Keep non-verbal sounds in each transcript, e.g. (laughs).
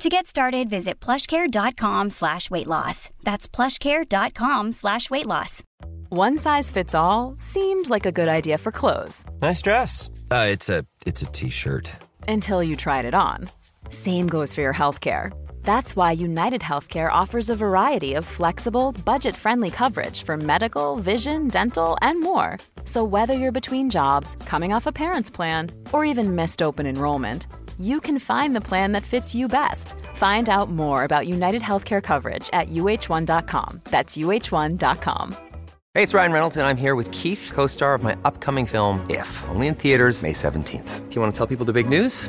To get started, visit plushcare.com slash weight loss. That's plushcare.com slash weight loss. One size fits all seemed like a good idea for clothes Nice dress. Uh, it's a it's a t-shirt. until you tried it on. Same goes for your healthcare. That's why United Healthcare offers a variety of flexible, budget friendly coverage for medical, vision, dental, and more. So, whether you're between jobs, coming off a parent's plan, or even missed open enrollment, you can find the plan that fits you best. Find out more about United Healthcare coverage at uh1.com. That's uh1.com. Hey, it's Ryan Reynolds, and I'm here with Keith, co star of my upcoming film, If, only in theaters, May 17th. Do you want to tell people the big news?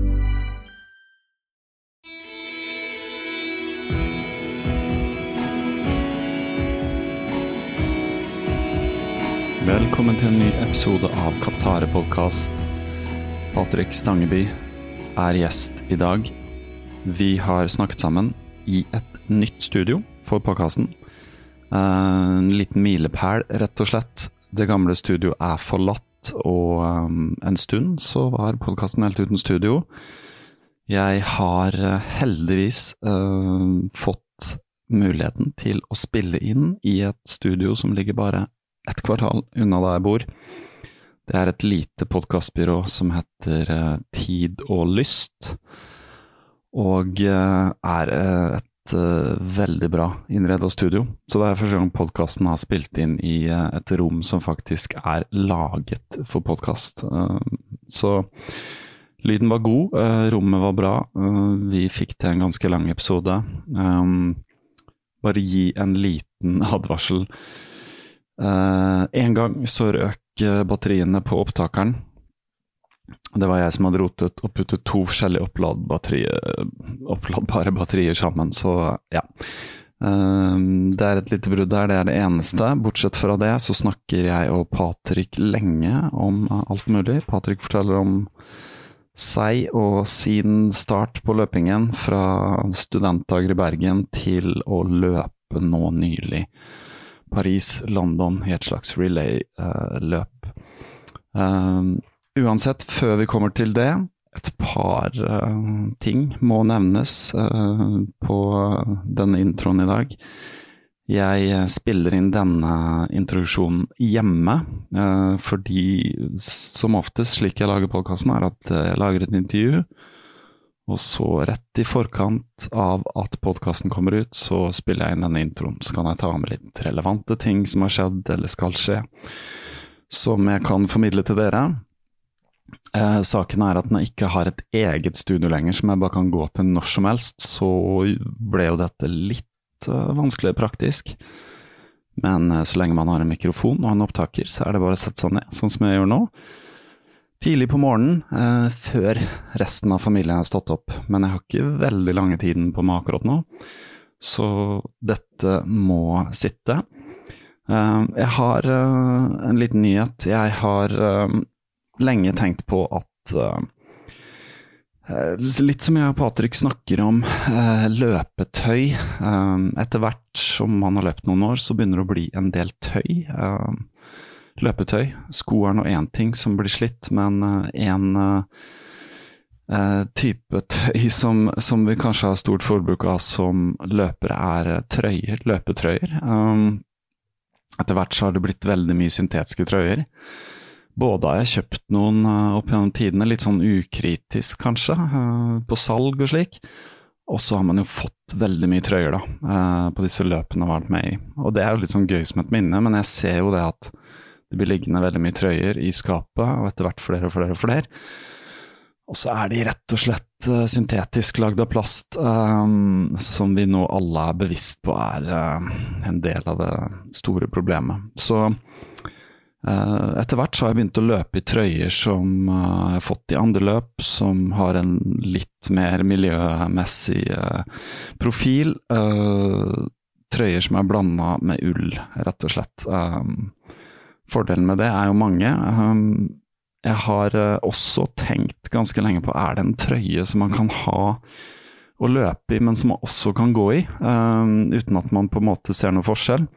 Velkommen til en ny episode av Kaptare podkast. Patrick Stangeby er gjest i dag. Vi har snakket sammen i et nytt studio for podkasten. En liten milepæl, rett og slett. Det gamle studioet er forlatt, og um, en stund så var podkasten helt uten studio. Jeg har eh, heldigvis eh, fått muligheten til å spille inn i et studio som ligger bare et kvartal unna der jeg bor. Det er et lite podkastbyrå som heter eh, Tid og Lyst, og eh, er eh, et veldig bra innreda studio. Så det er første gang podkasten har spilt inn i et rom som faktisk er laget for podkast. så lyden var god, rommet var bra, vi fikk til en ganske lang episode. Bare gi en liten advarsel. Uh, en gang så røk uh, batteriene på opptakeren. Det var jeg som hadde rotet og puttet to forskjellige batterier, oppladbare batterier sammen, så ja. Det er et lite brudd der, det er det eneste. Bortsett fra det så snakker jeg og Patrick lenge om alt mulig. Patrick forteller om seg og sin start på løpingen fra studentdager i Bergen til å løpe nå nylig. Paris-London i et slags relay-løp. Uh, uansett, før vi kommer til det, et par uh, ting må nevnes uh, på denne introen i dag. Jeg spiller inn denne introduksjonen hjemme, fordi som oftest slik jeg lager podkasten, er at jeg lager et intervju, og så rett i forkant av at podkasten kommer ut, så spiller jeg inn denne introen. Så kan jeg ta med litt relevante ting som har skjedd eller skal skje, som jeg kan formidle til dere. Eh, saken er at når jeg ikke har et eget studio lenger som jeg bare kan gå til når som helst, så ble jo dette litt eh, vanskelig praktisk. Men eh, så lenge man har en mikrofon og en opptaker, så er det bare å sette seg ned, sånn som jeg gjør nå. Tidlig på morgenen, eh, før resten av familien har stått opp, men jeg har ikke veldig lange tiden på meg akkurat nå, så dette må sitte. Eh, jeg har eh, en liten nyhet. Jeg har eh, lenge tenkt på at eh, Litt som jeg og Patrick snakker om eh, løpetøy. Eh, etter hvert som man har løpt noen år, så begynner det å bli en del tøy. Eh, løpetøy. Sko er nå én ting som blir slitt, men en type (laughs) tøy som, som, vi kanskje har stort forbruk av som løpere, er trøyer. Løpetrøyer. Um, etter hvert så har det blitt veldig mye syntetiske trøyer. Både har jeg kjøpt noen opp gjennom tidene, litt sånn ukritisk kanskje, på salg og slik. Og så har man jo fått veldig mye trøyer da, på disse løpene jeg har vært med i. Og det er jo litt sånn gøy som et minne, men jeg ser jo det at det blir liggende veldig mye trøyer i skapet, og etter hvert flere og flere og flere. Og så er de rett og slett uh, syntetisk lagd av plast, um, som vi nå alle er bevisst på er uh, en del av det store problemet. Så uh, etter hvert så har jeg begynt å løpe i trøyer som jeg har fått i andre løp, som har en litt mer miljømessig profil. trøyer som er blanda med ull, rett og slett. Um, fordelen med det er jo mange. Um, jeg har uh, også tenkt ganske lenge på er det en trøye som man kan ha å løpe i, men som man også kan gå i, um, uten at man på en måte ser noe forskjell.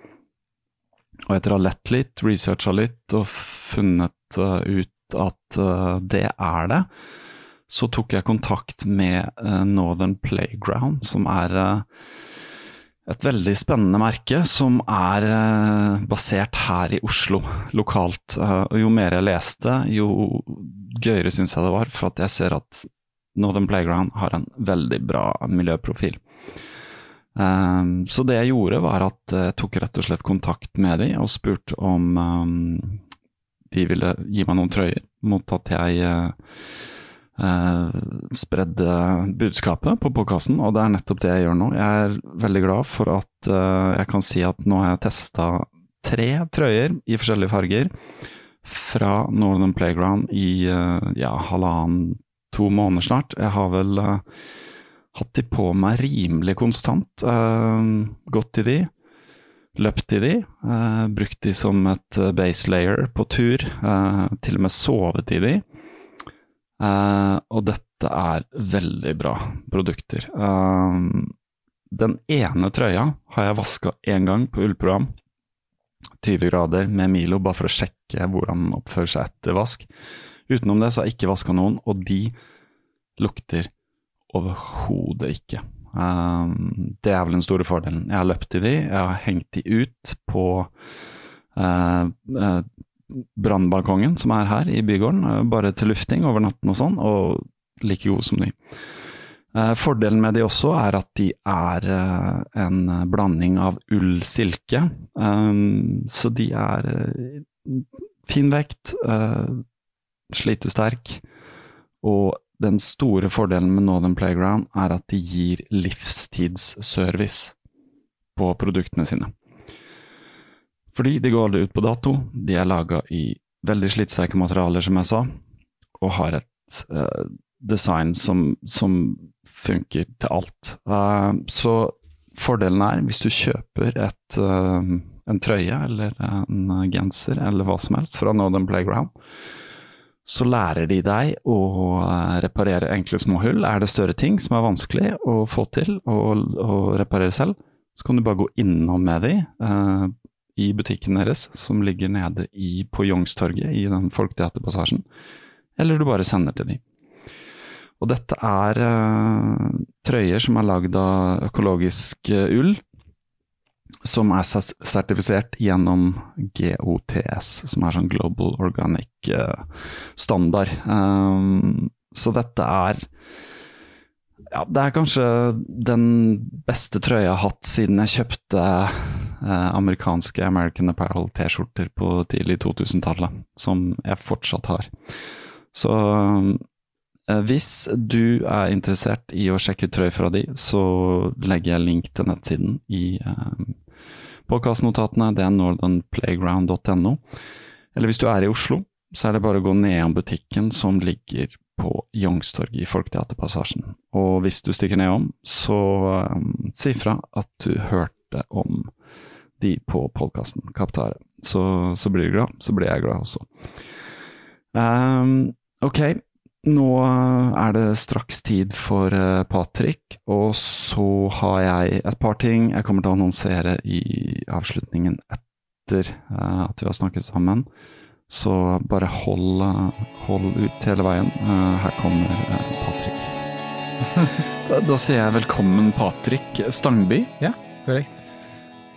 Og etter å ha lett litt, researcha litt og funnet uh, ut at uh, det er det, så tok jeg kontakt med Northern Playground, som er et veldig spennende merke som er uh, basert her i Oslo, lokalt. Uh, og jo mer jeg leste, jo gøyere syns jeg det var, for at jeg ser at Northern Playground har en veldig bra miljøprofil. Um, så det jeg gjorde, var at jeg tok rett og slett kontakt med dem og spurte om de ville gi meg noen trøyer mot at jeg eh, spredde budskapet på podkasten, og det er nettopp det jeg gjør nå. Jeg er veldig glad for at eh, jeg kan si at nå har jeg testa tre trøyer i forskjellige farger fra Northern Playground i eh, ja, halvannen, to måneder snart. Jeg har vel uh, hatt de på meg rimelig konstant. Uh, gått i de, løpt i de, uh, brukt de som et base layer på tur. til og med sovet i de. Uh, og dette er veldig bra produkter. Uh, den ene trøya har jeg vaska én gang på ullprogram. 20 grader med Milo, bare for å sjekke hvordan den oppfører seg etter vask. Utenom det så har jeg ikke vaska noen, og de lukter overhodet ikke. Uh, det er vel den store fordelen. Jeg har løpt i de, jeg har hengt de ut på brannbalkongen som er her i bygården, eh, bare til lufting over natten og sånn, og like gode som ny. Eh, fordelen med de også er at de er eh, en blanding av ull-silke, så de er fin vekt, slitesterk, og den store fordelen med Northern Playground er at de gir livstidsservice på produktene sine. Fordi de går aldri ut på dato, de er laga i veldig slitsterke materialer, som jeg sa, og har et uh, design som, som, funker til alt. Uh, så fordelen er, hvis du kjøper et, uh, en trøye eller en genser eller hva som helst fra Northern Playground, så lærer de deg å reparere enkle små hull. Er det større ting som er vanskelig å få til å reparere selv, så kan du bare gå innom med de i butikken deres, som ligger nede i, på Youngstorget i den Folketeaterpassasjen, eller du bare sender til dem. Og dette er uh, trøyer som er lagd av økologisk uh, ull, som er sertifisert gjennom GOTS, som er sånn Global Organic uh, Standard. Um, så dette er ja, det er kanskje den beste trøya jeg har hatt siden jeg kjøpte eh, amerikanske American Apparel T-skjorter på tidlig 2000-tallet, som jeg fortsatt har. Så eh, hvis du er interessert i å sjekke ut trøy fra de, så legger jeg link til nettsiden i eh, podkastnotatene. Det er northernplayground.no. Eller hvis du er i Oslo, så er det bare å gå nedom butikken som ligger på Youngstorget i Folketeaterpassasjen. Og hvis du stikker nedom, så um, si fra at du hørte om de på podkasten Kaptare. Så, så, blir du glad, så blir jeg glad også. Um, ok, nå er det straks tid for uh, Patrick, og så har jeg et par ting jeg kommer til å annonsere i avslutningen etter uh, at vi har snakket sammen. Så bare hold, hold ut hele veien. Eh, her kommer eh, Patrick. (laughs) da, da, sier jeg velkommen, Patrick Stangby. Ja, korrekt.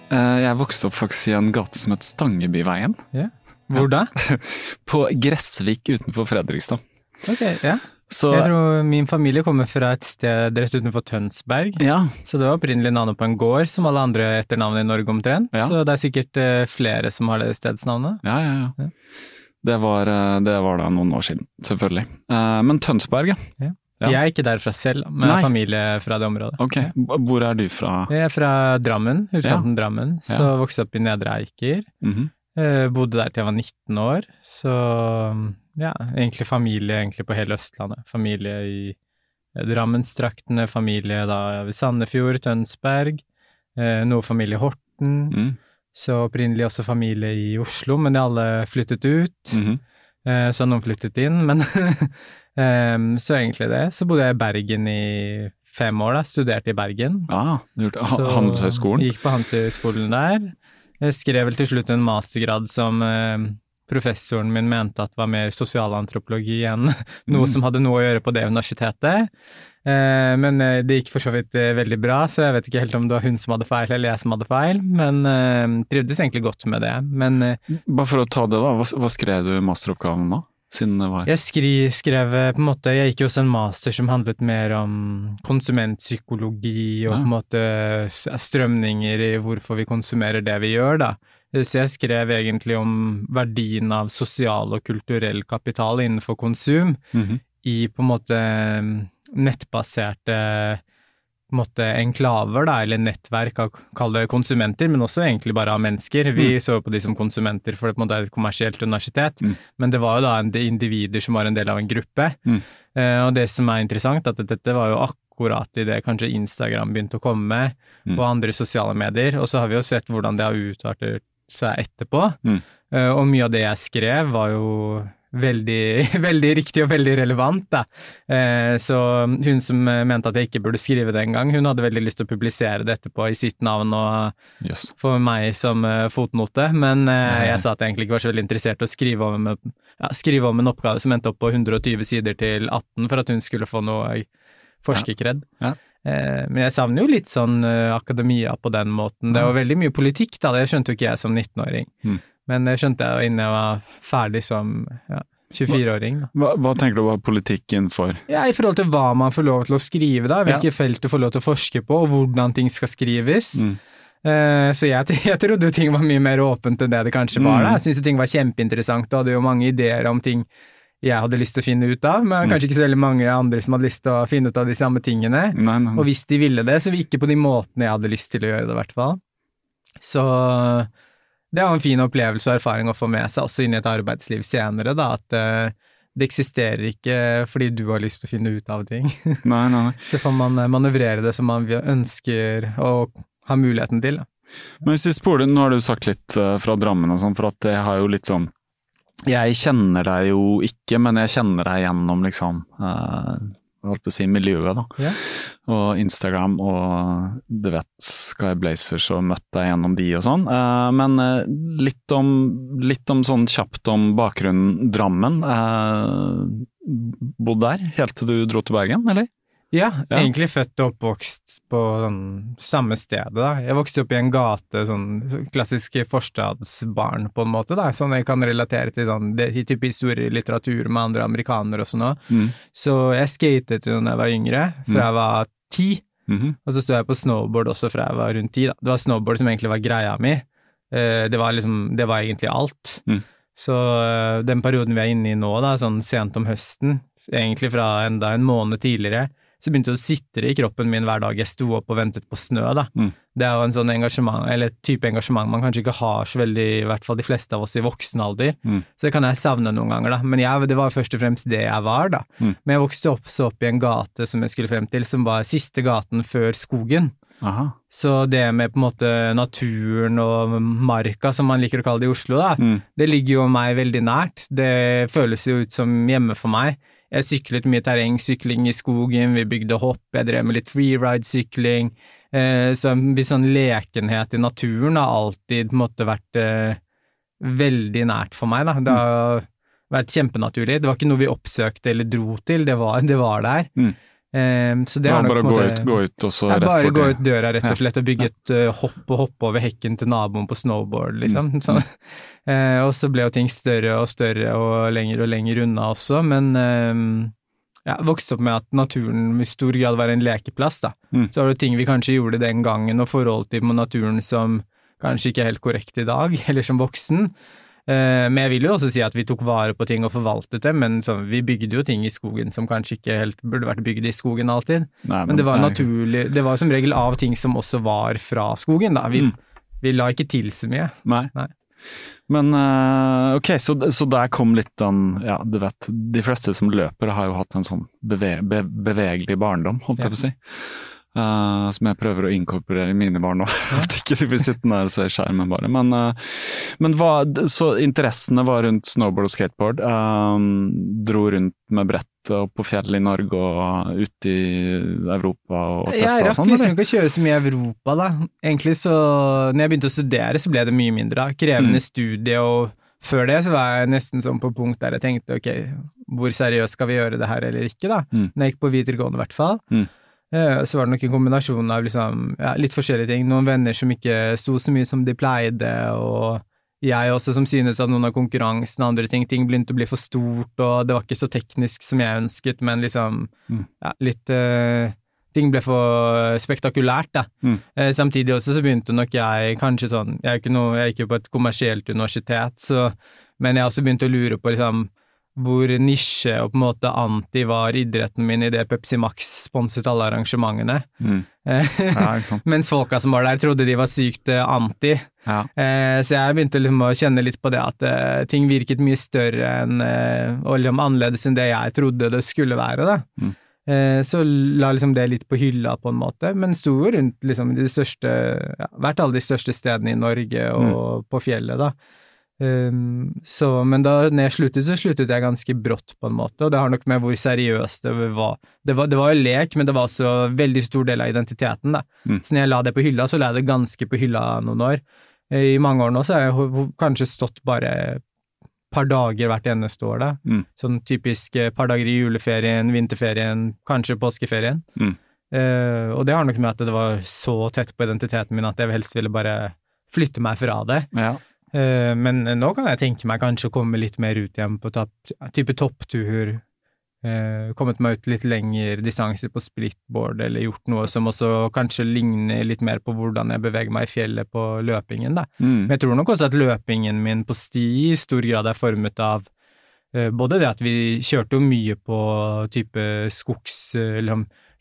Eh, jeg vokste opp faktisk i en gate som het Stangebyveien. Ja. Hvor da? (laughs) På Gressvik utenfor Fredrikstad. Ok, ja. Så, jeg tror min familie kommer fra et sted rett utenfor Tønsberg. Ja. Så det var opprinnelig navnet på en gård, som alle andre etternavn i Norge omtrent. Ja. Så det er sikkert uh, flere som har det stedsnavnet. Ja, ja, ja. Det var, eh, det var da noen år siden, selvfølgelig. Eh, men Tønsberg, ja. Ja. Ja. Jeg er ikke derfra selv, men Nei. familie fra det området. Ok, hvor er du fra? Jeg er fra Drammen, utkanten Drammen, så Ja. vokste opp i Nedre Eiker. Mm -hmm. bodde der til jeg var 19 år, så ja, egentlig familie egentlig på hele Østlandet. Familie i eh, Drammenstraktene, familie da ved Sandefjord, Tønsberg, eh, noe familie Horten. Mm. Så opprinnelig også familie i Oslo, men de alle flyttet ut. Mhm. Eh, Så har noen flyttet inn, men (laughs) eh, så egentlig det. Så bodde jeg i Bergen i fem år, da. Studerte i Bergen. Ah, du gjorde Handelshøyskolen? Gikk på Handelshøyskolen der. Jeg skrev vel til slutt en mastergrad som eh, professoren min mente at var mer sosialantropologi enn (laughs) noe Mm. som hadde noe å gjøre på det universitetet. Eh, men eh, det gikk for så vidt eh, veldig bra, så jeg vet ikke helt om det var hun som hadde feil eller jeg som hadde feil, men eh, trivdes egentlig godt med det. Men Bare for å ta det, da. Hva, hva skrev du i masteroppgaven da? Det Jeg skri, skrev på en måte Jeg gikk jo også en master som handlet mer om konsumentpsykologi og Ja. på en måte strømninger i hvorfor vi konsumerer det vi gjør, da. Så jeg skrev egentlig om verdien av sosial og kulturell kapital innenfor konsum Mhm. i på en måte mm, nettbaserte på en måte enklaver, da, eller nettverk av kall det konsumenter, men også egentlig bare av mennesker. Vi så på de som konsumenter, for det på en måte er et kommersielt universitet, Mm. men det var jo da en, de individer som var en del av en gruppe. Mm. Eh, og det som er interessant, at dette var jo akkurat i det kanskje Instagram begynte å komme, Mm. og andre sosiale medier, og så har vi jo sett hvordan det har utartet seg etterpå. Mm. Eh, og mye av det jeg skrev var jo veldig, (laughs) veldig riktig og veldig relevant, da. Eh, så hun som eh, mente at jeg ikke burde skrive det engang, hun hadde veldig lyst til å publisere det etterpå i sitt navn og yes. for meg som fotnote, men jeg sa at jeg egentlig ikke var så veldig interessert i å skrive om, ja, skrive om en oppgave som endte opp på 120 sider til 18 for at hun skulle få noe forskerkred. Ja. Eh, men jeg savner jo litt sånn eh, akademia på den måten. Det var veldig mye politikk, da, det skjønte jo ikke jeg som 19-åring. Mm. Men det skjønte jeg jo innen jeg var ferdig som ja, 24-åring. Hva, hva tenker du var politikken for? Ja, I forhold til hva man får lov til å skrive, da. Hvilke felt du får lov til å forske på, og hvordan ting skal skrives. Mm. Eh, Så jeg, (laughs) jeg trodde ting var mye mer åpent enn det det kanskje var. da. Mm. Jeg syntes ting var kjempeinteressant, og hadde jo mange ideer om ting jeg hadde lyst til å finne ut av, men Mm. kanskje ikke så veldig mange andre som hadde lyst til å finne ut av de samme tingene. Nei, nei. Og hvis de ville det, så ikke på de måtene jeg hadde lyst til å gjøre det, i hvert fall. Så det var en fin opplevelse og erfaring å få med seg også inn i et arbeidsliv senere, da, at eh, det eksisterer ikke fordi du har lyst til å finne ut av ting. nei, nei, nei. (laughs) Så får man eh, manøvrere det som man ønsker og har muligheten til. Da. Men hvis vi spoler, nå har du sagt litt eh, fra Drammen og sånn, for at det har jo litt sånn Jeg kjenner deg jo ikke, men jeg kjenner deg gjennom liksom uh, holdt på å si miljøet, da. Ja. Og Instagram og du vet Sky Blazers og møtt deg gjennom de og sånn. Uh, men uh, litt om, litt om sånn kjapt om bakgrunnen Drammen. Uh, Bodd der helt til du dro til Bergen, eller? Ja, Ja. egentlig født og oppvokst på sånn, samme stedet. Da. Jeg vokste opp i en gate, sånn klassisk forstadsbarn på en måte, da. sånn jeg kan relatere til sånn, det, type historielitteratur med andre amerikanere og sånn. Mm. Så jeg skatet jo da jeg var yngre, fra jeg var ti, Mhm. og så sto jeg på snowboard også fra jeg var rundt ti. Da. Det var snowboard som egentlig var greia mi. Eh, Det var liksom, det var egentlig alt. Mm. Så eh, den perioden vi er inne i nå, da, sånn sent om høsten, egentlig fra enda en måned tidligere, så begynte det å sitre i kroppen min hver dag jeg sto opp og ventet på snø, da. Mm. Det er jo en sånn engasjement, eller type engasjement man kanskje ikke har så veldig, i hvert fall de fleste av oss i voksen alder. Mm. Så det kan jeg savne noen ganger, da. Men jeg, det var først og fremst det jeg var, da. Mm. Men jeg vokste opp så opp i en gate som jeg skulle frem til, som var siste gaten før skogen. Aha. Så det med på en måte naturen og marka, som man liker å kalle det i Oslo, da, Mm. det ligger jo meg veldig nært. Det føles jo ut som hjemme for meg. Jeg syklet mye terrengsykling i skogen, vi bygde hopp, jeg drev med litt freeride-sykling. Eh, så en viss sånn lekenhet i naturen har alltid på en måte vært eh, veldig nært for meg, da. Det har vært kjempenaturlig. Det var ikke noe vi oppsøkte eller dro til, det var, det var der. Mm. Eh, så det ja, nok bare gå ut, gå ut og så ja, rett bare gå ut døra, rett og slett, og bygge et uh, hopp og hoppe over hekken til naboen på snowboard, liksom. Mm. (laughs) Sånn. Uh, og så ble jo ting større og større og lenger og lenger unna også, men eh, ja, vokste opp med at naturen i stor grad var en lekeplass, da. Mm. Så var det ting vi kanskje gjorde den gangen, og forhold til naturen som kanskje ikke er helt korrekt i dag, (laughs) eller som voksen. Eh, men jeg vil jo også si at vi tok vare på ting og forvaltet dem, men så, vi bygde jo ting i skogen som kanskje ikke helt burde vært bygd i skogen alltid. Nei, Men det var naturlig, det var som regel av ting som også var fra skogen, da. Vi, Mm. vi la ikke til så mye. Nei. Nei. Men eh, ok, så, så der kom litt den Ja, du vet, de fleste som løper har jo hatt en sånn beve, be, bevegelig barndom, holdt jeg på å si. Eh, som jeg prøver å inkorporere i mine barn nå. (laughs) At ikke de blir sittende der og se skjermen bare. Men, uh, men hva, så interessene var rundt snowboard og skateboard. Um, dro rundt med brett og på fjellet i Norge og ute i Europa og Jeg testa og rakk sånn, liksom eller? ikke å kjøre så mye i Europa, da. Egentlig så Når jeg begynte å studere, så ble det mye mindre. da. Krevende Mm. studie, og før det så var jeg nesten sånn på punkt der jeg tenkte ok, hvor seriøst skal vi gjøre det her eller ikke, da. Mm. Når jeg gikk på videregående, i hvert fall. Mm. Eh, Så var det nok en kombinasjon av liksom, ja, litt forskjellige ting. Noen venner som ikke sto så mye som de pleide, og jeg også som synes at noen av konkurransen og andre ting, ting begynte å bli for stort, og det var ikke så teknisk som jeg ønsket, men liksom Mm. ja, litt uh, Ting ble for spektakulært, da. Mm. Uh, samtidig også så begynte nok jeg kanskje sånn Jeg, gikk jo på et kommersielt universitet, så Men jeg også begynte å lure på liksom hvor nisje og på en måte anti var idretten min idet Pepsi Max sponset alle arrangementene. Mm. (laughs) Eh, Ja. Mens folka som var der, trodde de var sykt eh, anti. Ja. Eh, så jeg begynte liksom å kjenne litt på det at ting virket mye større enn og liksom annerledes enn det jeg trodde det skulle være. da. Mm. Så la liksom det litt på hylla, på en måte, men sto jo rundt liksom de største ja, Vært alle de største stedene i Norge og på fjellet, da. Um, så, men da når jeg sluttet, så sluttet jeg ganske brått, på en måte, og det har nok med hvor seriøst det var. Det var, det var jo lek, men det var også veldig stor del av identiteten, da. Mm. Så når jeg la det på hylla, så la jeg det ganske på hylla noen år. Eh, I mange år nå så har jeg kanskje stått bare et par dager hvert eneste år, da. Mm. Sånn typisk eh, par dager i juleferien, vinterferien, kanskje påskeferien. Mm. Uh, og det har nok med at det var så tett på identiteten min at jeg helst ville bare flytte meg fra det. Ja. Eh, men nå kan jeg tenke meg kanskje å komme litt mer ut igjen på type topptur. Eh, kommet meg ut litt lengre distanser på splitboard, eller gjort noe som også kanskje ligner litt mer på hvordan jeg beveger meg i fjellet på løpingen, da. Mm. Men jeg tror nok også at løpingen min på sti i stor grad er formet av eh, både det at vi kjørte jo mye på type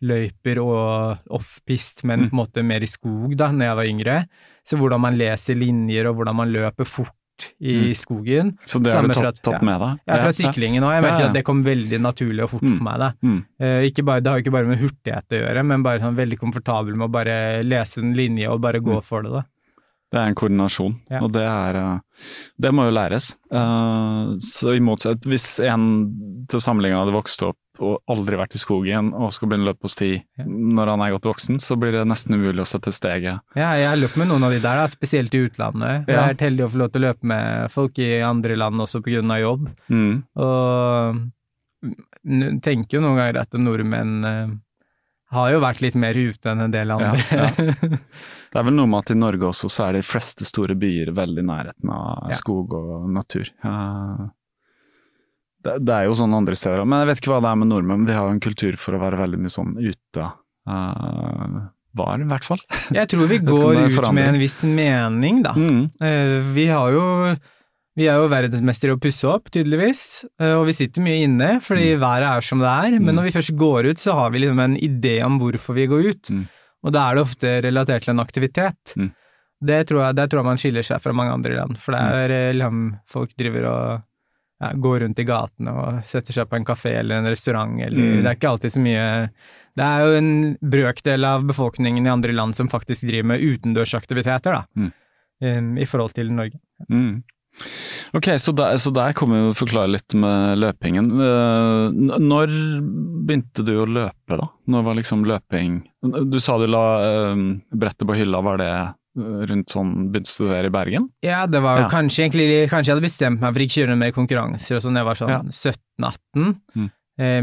skogsløyper og off-pist, men Mm. på en måte mer i skog da, når jeg var yngre. Så hvordan man leser linjer og hvordan man løper fort i Mm. skogen. Så det har du tatt, tatt med deg? Ja, fra syklingen òg. Jeg merker Ja, ja. at det kom veldig naturlig og fort Mm. for meg. da. Eh, bare, det har jo ikke bare med hurtighet å gjøre, men bare sånn veldig komfortabel med å bare lese en linje og bare gå for det. da. Det er en koordinasjon, Ja. og det er eh, Det må jo læres. Eh, Så i motsatt, hvis en til sammenligning hadde vokst opp og aldri vært i skogen og skal begynne å løpe på sti Ja. når han er godt voksen, så blir det nesten umulig å sette steget. Ja, jeg har løpt med noen av de der, da, spesielt i utlandet. Jeg er helt heldig å få lov til å løpe med folk i andre land også av jobb. Mm. Og tenker jo noen ganger at nordmenn eh, har jo vært litt mer ute enn en del andre. Ja, (laughs) Det er vel noe med at i Norge også så er de fleste store byer veldig i nærheten av Ja. skog og natur. Det, det er jo sånn andre steder òg, men jeg vet ikke hva det er med nordmenn. Vi har jo en kultur for å være veldig mye sånn ute. Uh, var, i hvert fall. Jeg tror vi (laughs) går ut med en viss mening, da. Mm. Uh, Vi har jo vi er jo verdensmestere i å pusse opp, tydeligvis, eh, og vi sitter mye inne fordi Mm. været er som det er, men når vi først går ut, så har vi liksom en idé om hvorfor vi går ut, Mm. og da er det ofte relatert til en aktivitet. Mm. Det tror jeg, der tror jeg man skiller seg fra mange andre land, for det er eh, liksom folk driver og ja, går rundt i gatene og setter seg på en kafé eller en restaurant, eller Mm. det er ikke alltid så mye Det er jo en brøkdel av befolkningen i andre land som faktisk driver med utendørsaktiviteter, da, Mm. eh, i forhold til Norge. Mm. Ok, så der, så der kommer vi å forklare litt med løpingen. Eh, når begynte du å løpe, da? Når var liksom løping Du sa du la eh, brettet på hylla, var det eh, rundt sånn Begynte å studere i Bergen? Ja, det var Ja. kanskje egentlig Kanskje jeg hadde bestemt meg for ikke å kjøre mer konkurranser og sånn jeg var sånn Ja. 17-18, Mm.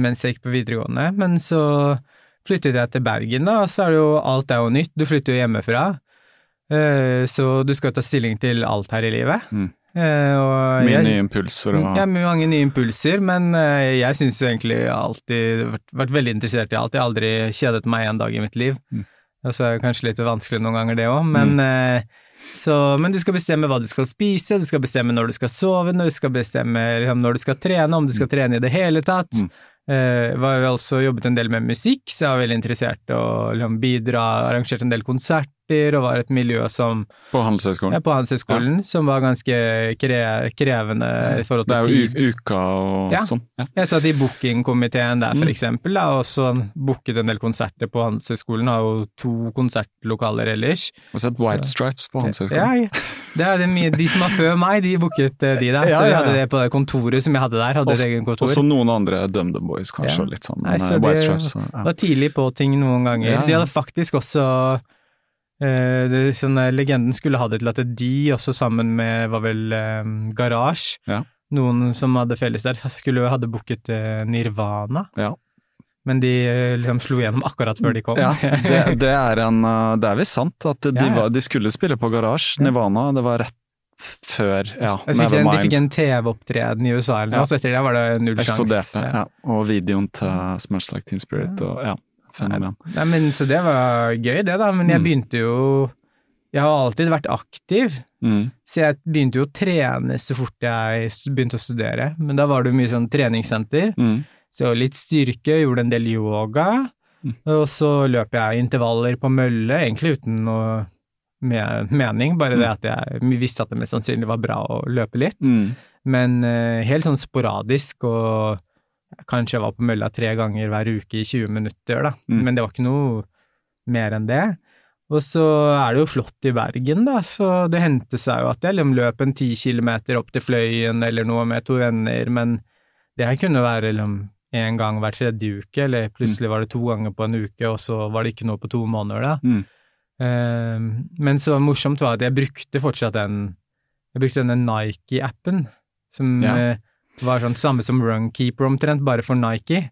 mens jeg gikk på videregående. Men så flyttet jeg til Bergen, da, så er det jo Alt er jo nytt. Du flytter jo hjemmefra. Så du skal ta stilling til alt her i livet. Mm. Eh, Mye nye impulser og Ja, mange nye impulser, men eh, jeg syns egentlig jeg har alltid vært, vært veldig interessert i alt. Jeg har aldri kjedet meg en dag i mitt liv. Mm. Og så er det kanskje litt vanskelig noen ganger, det òg, men mm. Så, men du skal bestemme hva du skal spise, du skal bestemme når du skal sove, når du skal bestemme liksom, når du skal trene, om du skal trene i det hele tatt. Mm. Eh, jo også jobbet en del med musikk, så jeg var veldig interessert i å liksom, bidra, arrangerte en del konserter, og var et miljø som På Handelshøyskolen? ja, på Handelshøyskolen, som var ganske kre krevende i forhold til tid. Det er jo uka og Ja. sånn. Ja. Jeg satt i bookingkomiteen der, for Mm. eksempel, da, og så booket en del konserter på Handelshøyskolen, har jo to konsertlokaler ellers. Jeg har sett White Så- Stripes på Handelshøyskolen. ja. det er mye, de som var før meg, de booket eh, de der, Ja, så vi hadde det på det kontoret som jeg hadde der, hadde Også- egen kontor. Og så noen andre DumDum Boys, kanskje, Ja. og litt sånn. Nei, så eh, White det Stripes ja. var tidlig på ting noen ganger. Ja, De hadde faktisk også det, sånn, eh, Legenden skulle ha det til at de, også sammen med, var vel eh, Garage, Ja. noen som hadde felles der, skulle jo hadde booket eh, Nirvana. Ja. Men de eh, liksom slo gjennom akkurat før de kom. Ja, det, (laughs) det er en eh, Det er visst sant at de. Var, de skulle spille på Garage. Nirvana. Det var rett før Ja, Nevermind. de fikk en TV-opptreden i USA eller noe, så etter det var det null Eksploderte. sjanse. Ja. Og videoen til Smash Like Teen Spirit og ja, fenomen. Nei, men Så det var gøy, det, da. Men jeg Mm. begynte jo Jeg har alltid vært aktiv. Mm. Så jeg begynte jo å trene så fort jeg begynte å studere, men da var det jo mye sånn treningssenter. Mm. Så litt styrke, gjorde en del yoga, Mm. og så løp jeg intervaller på mølle, egentlig uten noe me- mening, bare det Mm. at jeg visste at det mest sannsynlig var bra å løpe litt. Mm. Men eh, helt sånn sporadisk, og kanskje jeg var på mølla tre ganger hver uke i 20 minutter, da. Mm. Men det var ikke noe mer enn det. Og så er det jo flott i Bergen, da, så det hendte seg jo at jeg liksom løp en ti kilometer opp til Fløyen eller noe med to venner, men det her kunne være liksom en gang hver tredje uke, eller plutselig var det to ganger på en uke, og så var det ikke noe på to måneder, da. Mm. Uh, men så morsomt var at jeg brukte fortsatt den Jeg brukte denne Nike-appen, som Ja. eh, var sånn samme som Runkeeper omtrent, bare for Nike.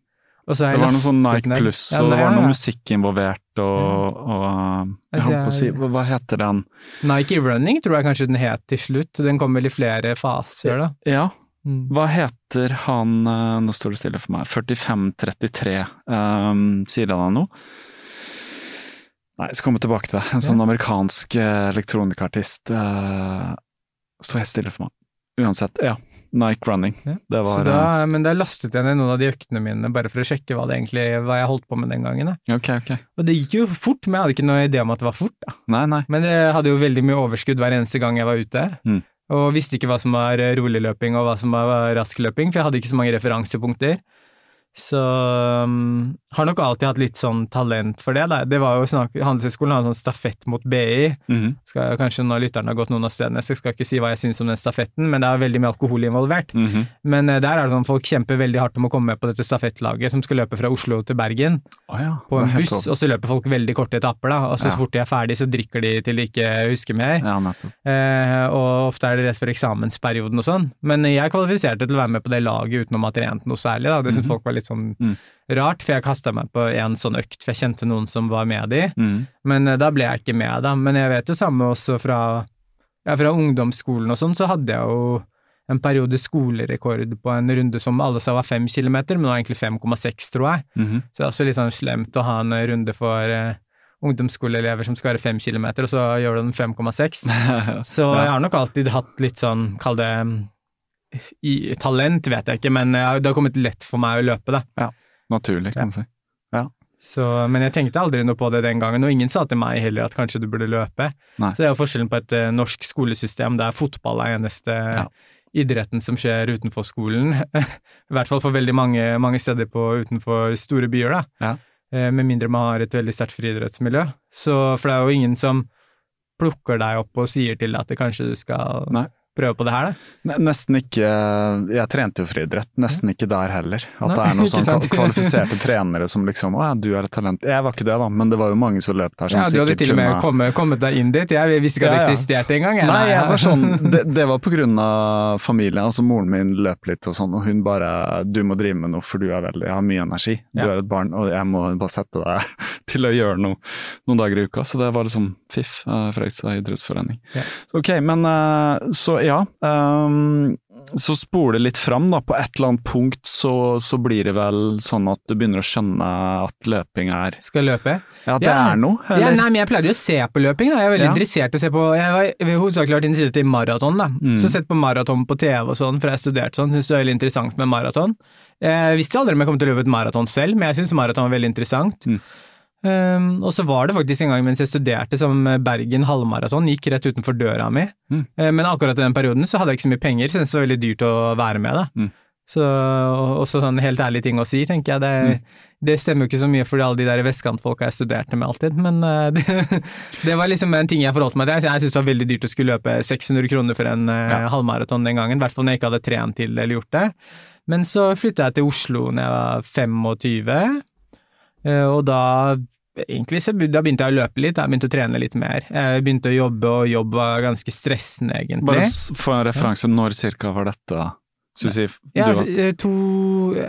Det var noe sånn Nike Pluss, Ja, og det var noe musikk involvert, og, og uh, Jeg holdt på å si Hva heter den? Nike Running tror jeg kanskje den het til slutt. Den kom vel i flere faser, da. Ja, Mm. hva heter han uh, Nå står det stille for meg. 4533. Um, sier han noe? Nei, jeg skal komme tilbake til det. En sånn amerikansk elektronikartist. Uh, står helt stille for meg. Uansett, ja. Nike Running. Ja. Det Så var da, uh, men da lastet jeg ned noen av de øktene mine, bare for å sjekke hva det egentlig hva jeg holdt på med den gangen. Da. Ok, ok. Og det gikk jo fort, men jeg hadde ikke noe idé om at det var fort. da. Nei, nei. Men jeg hadde jo veldig mye overskudd hver eneste gang jeg var ute. Mm. Og visste ikke hva som var rolig løping og hva som var rask løping, for jeg hadde ikke så mange referansepunkter. Så um, har nok alltid hatt litt sånn talent for det. Da. Det var jo snakk, Handelshøyskolen har en sånn stafett mot BI. Mm. Skal, kanskje når lytterne har gått noen av stedene, så jeg skal ikke si hva jeg syns om den stafetten, men det er veldig mye alkohol involvert. Mm. Men uh, der er det sånn folk kjemper veldig hardt om å komme med på dette stafettlaget som skal løpe fra Oslo til Bergen oh, ja. på en buss, og så løper folk veldig korte etapper, da. Og så, Ja. så fort de er ferdig, så drikker de til de ikke husker mer. Ja. Eh, og ofte er det rett før eksamensperioden og sånn. Men jeg kvalifiserte til å være med på det laget uten å ha trent noe særlig, da. Det Mhm. folk var litt sånn Mm. rart, for jeg kasta meg på en sånn økt, for jeg kjente noen som var med de. Mm. Men eh, da ble jeg ikke med, da. Men jeg vet jo samme også fra, ja, fra ungdomsskolen og sånn, så hadde jeg jo en periode skolerekord på en runde som alle sa var fem kilometer, men det var egentlig 5,6, tror jeg. Mhm. Så det er også litt sånn slemt å ha en runde for uh, ungdomsskoleelever som skal være fem kilometer, og så gjør du den 5,6. (laughs) Så jeg har nok alltid hatt litt sånn, kall det i, talent, vet jeg ikke, men eh, det har kommet lett for meg å løpe, da. Ja, Naturlig, kan man si. Så, men jeg tenkte aldri noe på det den gangen, og ingen sa til meg heller at kanskje du burde løpe. Nei. Så det er jo forskjellen på et uh, norsk skolesystem der fotball er eneste Ja. idretten som skjer utenfor skolen. (laughs) I hvert fall for veldig mange, mange steder på, utenfor store byer, da. Ja. Uh, Med mindre man har et veldig sterkt friidrettsmiljø. Så, for det er jo ingen som plukker deg opp og sier til deg at det kanskje du skal Nei. Prøve på det her, da. Ne- Nesten ikke Jeg trente jo friidrett, nesten ikke der heller. At Nei, det er noen (laughs) sånn kvalifiserte trenere som liksom Å ja, du er et talent. Jeg var ikke det, da, men det var jo mange som løp der som Ja, du hadde til og med kommet, kommet deg inn dit. Jeg visste ikke at Ja, det ja. eksisterte engang. jeg. Nei, jeg var sånn (laughs) det, det var på grunn av familien. Altså Moren min løp litt og sånn, og hun bare Du må drive med noe, for du er veldig, har mye energi. Du er et barn, og jeg må bare sette deg (laughs) til å gjøre noe noen dager i uka. Så det var liksom fiff uh, Fredrikstad idrettsforening. Ok, men eh, så ja. um, så spole litt fram, da. På et eller annet punkt så, så blir det vel sånn at du begynner å skjønne at løping er Skal løpe. Ja, at det Ja. er noe, Ja, eller? nei, men jeg pleide jo å se på løping, da. Jeg er veldig Ja. interessert i å se på Jeg var har hovedsakelig vært interessert i maraton, da. Mm. Så sett på maraton på TV og sånn, for jeg har studert sånn. Syntes det var veldig interessant med maraton. Jeg visste aldri om jeg kom til å løpe et maraton selv, men jeg syns maraton var veldig interessant. Mm. Um, og så var det faktisk en gang mens jeg studerte som Bergen halvmaraton, gikk rett utenfor døra mi. Mm. Uh, Men akkurat i den perioden så hadde jeg ikke så mye penger, så det var veldig dyrt å være med, da. Mm. Så også sånn helt ærlig ting å si, tenker jeg. Det, det stemmer jo ikke så mye for alle de der vestkantfolka jeg studerte med alltid, men uh, (laughs) det, det var liksom en ting jeg forholdt meg til. Jeg syntes det var veldig dyrt å skulle løpe 600 kroner for en uh, Ja. halvmaraton den gangen, i hvert fall når jeg ikke hadde trent til eller gjort det. Men så flytta jeg til Oslo når jeg var 25, eh, og da Egentlig så da begynte jeg å løpe litt, jeg begynte å trene litt mer. Jeg begynte å jobbe, og jobb var ganske stressende, egentlig. Bare for få en referanse, når cirka var dette? Du sier ja, eh, to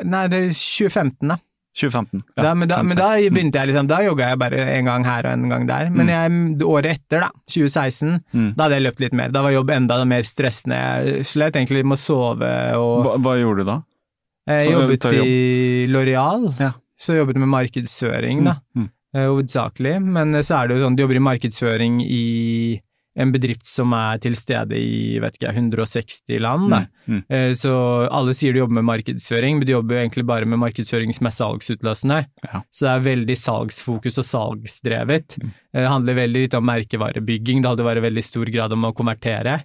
Nei, det er 2015, da. 2015? da, men da, 5, men da. Mm. begynte jeg liksom, da jogga jeg bare en gang her og en gang der. Men jeg, året etter, da, 2016, Mm. da hadde jeg løpt litt mer. Da var jobb enda mer stressende. Jeg slet egentlig med å sove og Hva, hva gjorde du da? Jeg jobbet jobb. i Loreal, Ja. så jobbet med markedsføring, da, Mm. eh, hovedsakelig. Men så er det jo sånn, du jobber i markedsføring i en bedrift som er til stede i vet ikke, 160 land. Mm. Mm. Eh, Så alle sier de jobber med markedsføring, men de jobber jo egentlig bare med markedsføring som er salgsutløsende. Ja. Så det er veldig salgsfokus og salgsdrevet. Mm. Eh, Det handler veldig litt om merkevarebygging, det hadde vært veldig stor grad om å konvertere.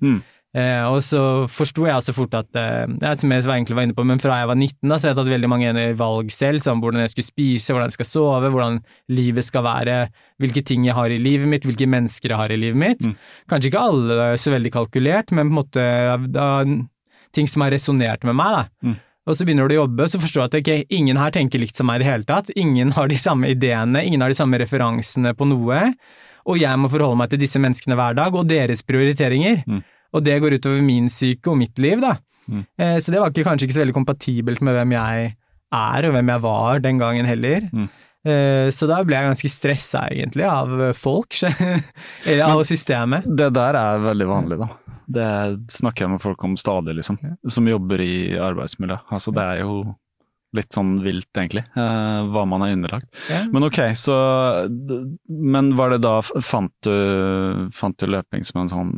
Eh, og så forsto jeg så fort at, eh, som jeg egentlig var inne på, men fra jeg var 19 da, så har jeg tatt veldig mange valg selv, som hvordan jeg skulle spise, hvordan jeg skal sove, hvordan livet skal være, hvilke ting jeg har i livet mitt, hvilke mennesker jeg har i livet mitt. Mm. Kanskje ikke alle så veldig kalkulert, men på en måte da, ting som har resonnert med meg. da. Mm. Og så begynner du å jobbe, og så forstår du at ok, ingen her tenker likt som meg i det hele tatt. Ingen har de samme ideene, ingen har de samme referansene på noe. Og jeg må forholde meg til disse menneskene hver dag, og deres prioriteringer. Mm. Og det går utover min syke og mitt liv, da. Mm. Eh, så det var ikke, kanskje ikke så veldig kompatibelt med hvem jeg er, og hvem jeg var den gangen heller. Mm. Eh, så da ble jeg ganske stressa, egentlig, av folk, (laughs) eller av systemet. Det der er veldig vanlig, da. Det snakker jeg med folk om stadig, liksom. Som jobber i arbeidsmiljø. Altså, det er jo litt sånn vilt, egentlig, eh, hva man er underlagt. Ja. Men ok, så Men var det da Fant du, fant du løping som en sånn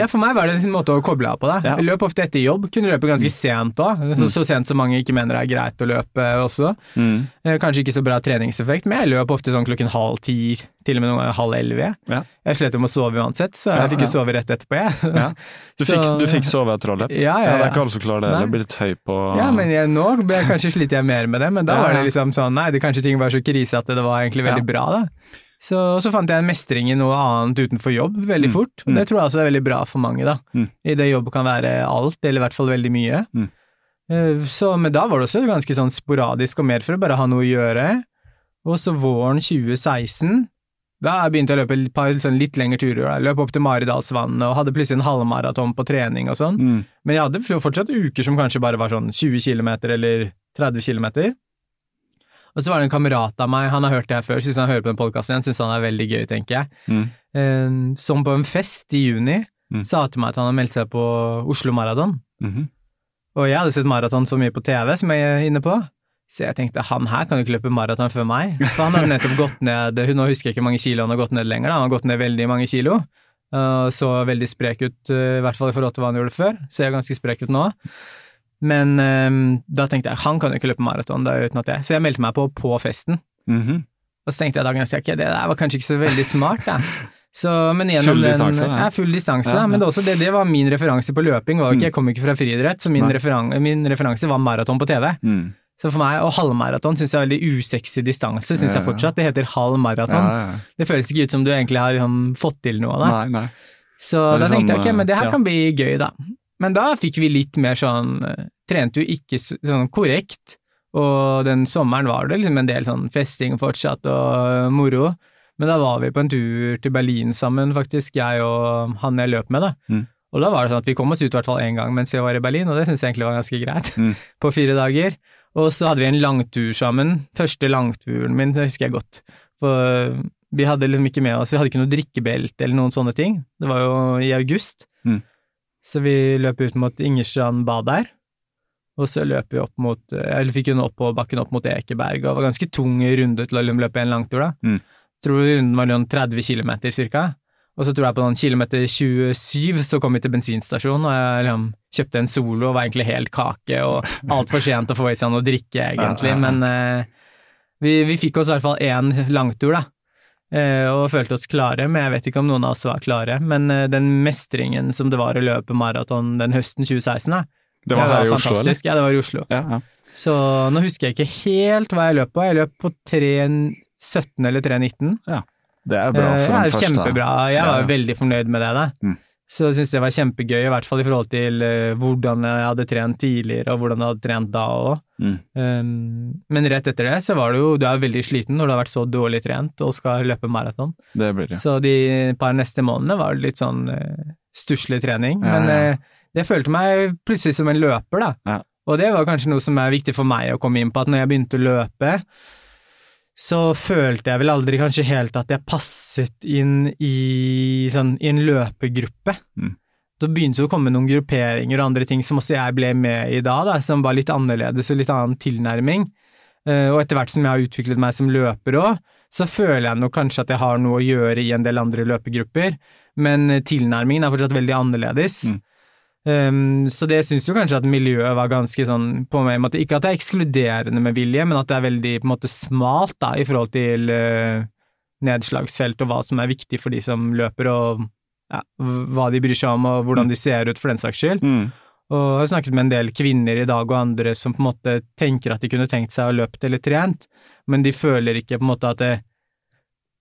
Ja, for meg var det en måte å koble av på det. Ja. Jeg løp ofte etter jobb, kunne løpe ganske sent òg. Så, så sent som mange ikke mener det er greit å løpe også. mm. Eh, Kanskje ikke så bra treningseffekt, men jeg løp ofte sånn klokken halv ti, til og med noen ganger halv elleve. Ja. Jeg slet jo med å sove uansett, så jeg Ja, fikk jo ja. sove rett etterpå, jeg. Ja. (laughs) Du, Så- fikk, du fikk sove etter å ha løpt? Ja, ja, Det er ikke alle som klarer det. Du Det blir litt høy på Ja, men jeg, nå ble jeg, kanskje sliter jeg mer med det, men da Ja, var det liksom sånn, nei, det kanskje ting var så krise at det var egentlig veldig Ja. bra, da. Så, og så fant jeg en mestring i noe annet utenfor jobb veldig Mm. fort, og Mm. det tror jeg også er veldig bra for mange, da. Mm. I det jobb kan være alt, eller i hvert fall veldig mye. Mm. Eh, Så, men da var det også ganske sånn sporadisk og mer for å bare ha noe å gjøre. Og så våren 2016, da begynte jeg å løpe et par sånn litt lengre turer. Jeg løp opp til Maridalsvannet og hadde plutselig en halvmaraton på trening og sånn. Mm. Men jeg hadde fortsatt uker som kanskje bare var sånn 20 km eller 30 km. Og så var det en kamerat av meg, han har hørt det her før, syns han hører på den podkasten igjen, syns han er veldig gøy, tenker jeg. Mm. Eh, Som på en fest i juni Mm. sa til meg at han hadde meldt seg på Oslo Maraton. -hmm. Og jeg hadde sett maraton så mye på TV som jeg er inne på. Så jeg tenkte han her kan jo ikke løpe maraton før meg. For han hadde nettopp gått ned Nå husker jeg ikke mange kilo han har gått ned lenger, da. han har gått ned veldig mange kilo. Uh, så veldig sprek ut, uh, i hvert fall i forhold til hva han gjorde før. Ser ganske sprek ut nå. Men um, da tenkte jeg han kan jo ikke løpe maraton, uten at jeg Så jeg meldte meg på på festen. Mhm. Og så tenkte jeg dagen etter ok, det der var kanskje ikke så veldig smart, da. Så, men Full distanse, den, Ja, full distanse. Ja, ja. Men det, også det, det var min referanse på løping. Var Mm. ikke, jeg kom ikke fra friidrett, så min, referan, min referanse var maraton på TV. Mm. Så for meg, og halvmaraton syns jeg er veldig usexy distanse, syns Ja, jeg fortsatt. Det heter halv Ja, maraton. ja, ja. Det føles ikke ut som du egentlig har liksom, fått til noe av det. Nei, nei. Så da tenkte jeg ok, men det her kan bli gøy, da. Men da fikk vi litt mer sånn eh, Trente jo ikke sånn korrekt, og den sommeren var det liksom en del sånn festing fortsatt og moro. Men da var vi på en tur til Berlin sammen, faktisk, jeg og han jeg løp med, da. Mm. Og da var det sånn at vi kom oss ut i hvert fall én gang mens vi var i Berlin, og det syns jeg egentlig var ganske greit, Mm. (laughs) på fire dager. Og så hadde vi en langtur sammen. Første langturen min, det husker jeg godt. For vi hadde liksom ikke med oss, vi hadde ikke noe drikkebelte eller noen sånne ting. Det var jo i august. Mm. Så vi løp ut mot Ingerstrand bad der, og så løp vi opp mot Eller fikk hun opp på bakken opp mot Ekeberg, og det var ganske tung runde til å løpe en langtur, da. Mm. Tror runden var noen 30 km cirka. Og så tror jeg på noen kilometer 27 så kom vi til bensinstasjonen, og jeg liksom kjøpte en Solo og var egentlig helt kake og altfor sent å få i seg noe drikke, egentlig. Ja, ja, ja. Men eh, vi, vi fikk oss i hvert fall én langtur, da. Eh, og følte oss klare, men jeg vet ikke om noen av oss var klare. Men eh, den mestringen som det var å løpe maraton den høsten 2016, da, Det var her i Oslo, eller? Ja, det var i Oslo. Ja, ja. Så nå husker jeg ikke helt hva jeg løp på. Jeg løp på 3.17 eller 3.19. Det er bra Eh, for den første. Kjempebra. Jeg var ja. veldig fornøyd med det. da. Mm. Så jeg syntes det var kjempegøy, i hvert fall i forhold til eh, hvordan jeg hadde trent tidligere, og hvordan jeg hadde trent da òg. Mm. Um, men rett etter det så var du jo Du er veldig sliten når du har vært så dårlig trent og skal løpe maraton. Det blir det. Så de par neste månedene var litt sånn uh, stusslig trening. Ja, men ja. eh, jeg følte meg plutselig som en løper, da. Ja. Og det var kanskje noe som er viktig for meg å komme inn på, at når jeg begynte å løpe, så følte jeg vel aldri kanskje helt at jeg passet inn i, sånn, i en løpegruppe. Mm. Så begynte det å komme noen grupperinger og andre ting som også jeg ble med i da, da som var litt annerledes og litt annen tilnærming. Uh, og etter hvert som jeg har utviklet meg som løper òg, så føler jeg nok kanskje at jeg har noe å gjøre i en del andre løpegrupper, men eh, tilnærmingen er fortsatt veldig annerledes. Mm. Um, så det syns jo kanskje at miljøet var ganske sånn på meg, måte, ikke at det er ekskluderende med vilje, men at det er veldig på en måte smalt da, i forhold til uh, nedslagsfelt og hva som er viktig for de som løper, og ja, hva de bryr seg om og hvordan de ser ut for den saks skyld. Mm. Og jeg har snakket med en del kvinner i dag og andre som på en måte tenker at de kunne tenkt seg å løpt eller trent, men de føler ikke på en måte at det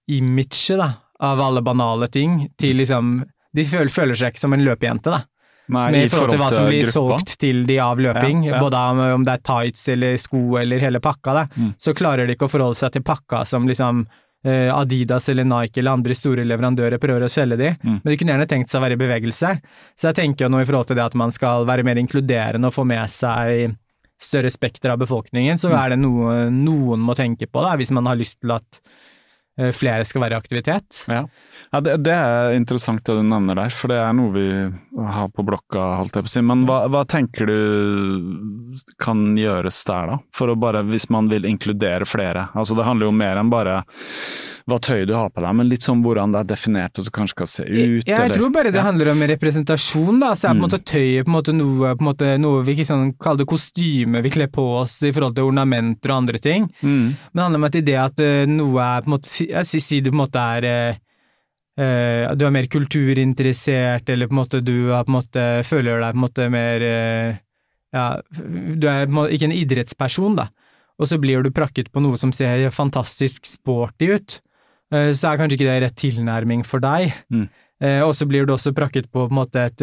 imaget da, av alle banale ting til liksom De føler, føler seg ikke som en løpejente, da. Nei, Med i forhold til hva som blir gruppa. solgt til de av løping, Ja, ja. både om, det er tights eller sko eller hele pakka, da, Mm. så klarer de ikke å forholde seg til pakka som liksom eh, Adidas eller Nike eller andre store leverandører prøver å selge de, Mm. men de kunne gjerne tenkt seg å være i bevegelse. Så jeg tenker jo nå i forhold til det at man skal være mer inkluderende og få med seg større spekter av befolkningen, så Mm. er det noe noen må tenke på, da, hvis man har lyst til at flere skal være i aktivitet. Ja, ja det, det er interessant det du nevner der, for det er noe vi har på blokka, holdt jeg på å si. Men hva, hva tenker du kan gjøres der, da? For å bare, hvis man vil inkludere flere. Altså det handler jo mer enn bare hva tøy du har på deg, men litt sånn hvordan det er definert og så kanskje skal se ut, jeg eller tror bare det Ja. handler om representasjon, da. Så er på en Mm. måte tøyet på en måte noe, på en måte noe vi ikke sånn, kaller det kostyme vi kler på oss i forhold til ornamenter og andre ting. Mm. Men det handler om at det at eh, noe er på en måte Jeg si du på en måte er eh, Du er mer kulturinteressert, eller på en måte du er, på en måte føler deg på en måte mer uh, Ja, du er en måte ikke en idrettsperson, da. Og så blir du prakket på noe som ser fantastisk sporty ut. uh, Så er kanskje ikke det rett tilnærming for deg. Mm. Og så blir du også prakket på på en måte et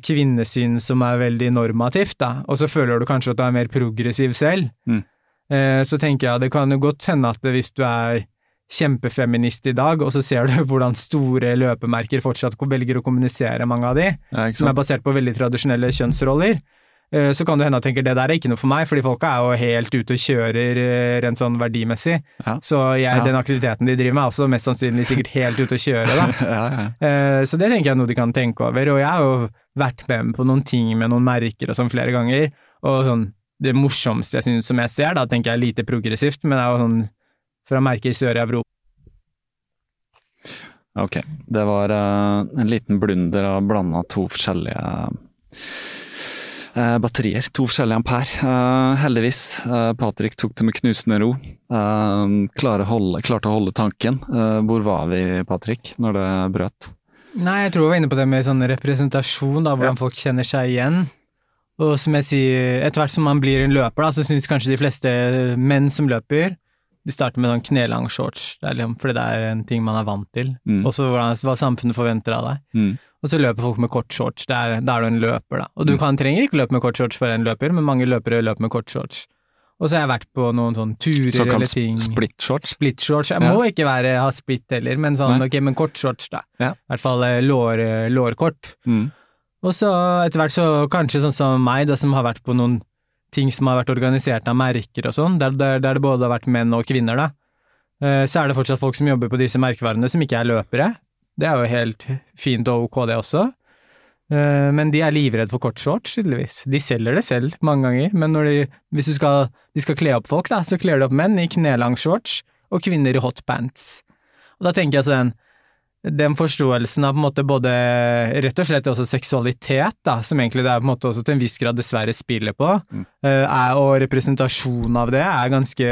kvinnesyn som er veldig normativt, da, og så føler du kanskje at du er mer progressiv selv. Mm. Eh, så tenker jeg det kan jo godt hende at hvis du er kjempefeminist i dag, og så ser du (laughs) hvordan store løpemerker fortsatt velger å kommunisere mange av de, Ja, som er basert på veldig tradisjonelle kjønnsroller, eh, så kan det hende at du tenker det der er ikke noe for meg, fordi folka er jo helt ute og kjører eh, rent sånn verdimessig. Ja. Så jeg, Ja. den aktiviteten de driver med er også mest sannsynlig sikkert helt ute å kjøre, da. (laughs) Så det tenker jeg er noe de kan tenke over, og jeg har jo vært med på noen ting med noen merker og sånn flere ganger, og sånn det morsomste jeg synes som jeg ser, da tenker jeg lite progressivt, men det er jo sånn fra merker i Sør-Europa. Ok, det var uh, en liten blunder av blande to forskjellige uh, batterier. To forskjellige ampere. Uh, heldigvis, uh, Patrick tok det med knusende ro. Å holde, klarte å holde tanken. Hvor var vi, Patrick, når det brøt? Nei, jeg tror jeg var inne på det med sånn representasjon, da, hvordan Ja. folk kjenner seg igjen. Og som jeg sier, etter hvert som man blir en løper, da, så syns kanskje de fleste menn som løper, de starter med sånn knelang shorts, liksom, fordi det er en ting man er vant til. Mm. Og så hva samfunnet forventer av deg. Mm. Og så løper folk med kort shorts, det er, da er du en løper, da. Og du Mm. kan, trenger ikke løpe med kort shorts for en løper, men mange løpere løper med kort shorts. Og så har jeg vært på noen sånne turer så eller ting. sp- split shorts? Split shorts. Jeg Ja. må ikke være, ha split heller, men sånn, Nei. ok, men kort shorts, da. Ja. I hvert fall eh, lår, eh, lårkort. Mm. Og så etter hvert så kanskje sånn som meg, da, som har vært på noen ting som har vært organisert av merker og sånn, der, der, der det både har vært menn og kvinner, da. Eh, Så er det fortsatt folk som jobber på disse merkevarene som ikke er løpere. Det er jo helt fint og ok, det også. Eh, Men de er livredd for kortshorts, tydeligvis. De selger det selv mange ganger, men de, hvis skal, de skal kle opp folk, da, så kler de opp menn i knelang shorts og kvinner i hotpants. Og da tenker jeg sånn, den forståelsen av på en måte både rett og slett også seksualitet, da, som egentlig det er på en måte også til en viss grad dessverre spiller på, mm. er, og representasjonen av det, er ganske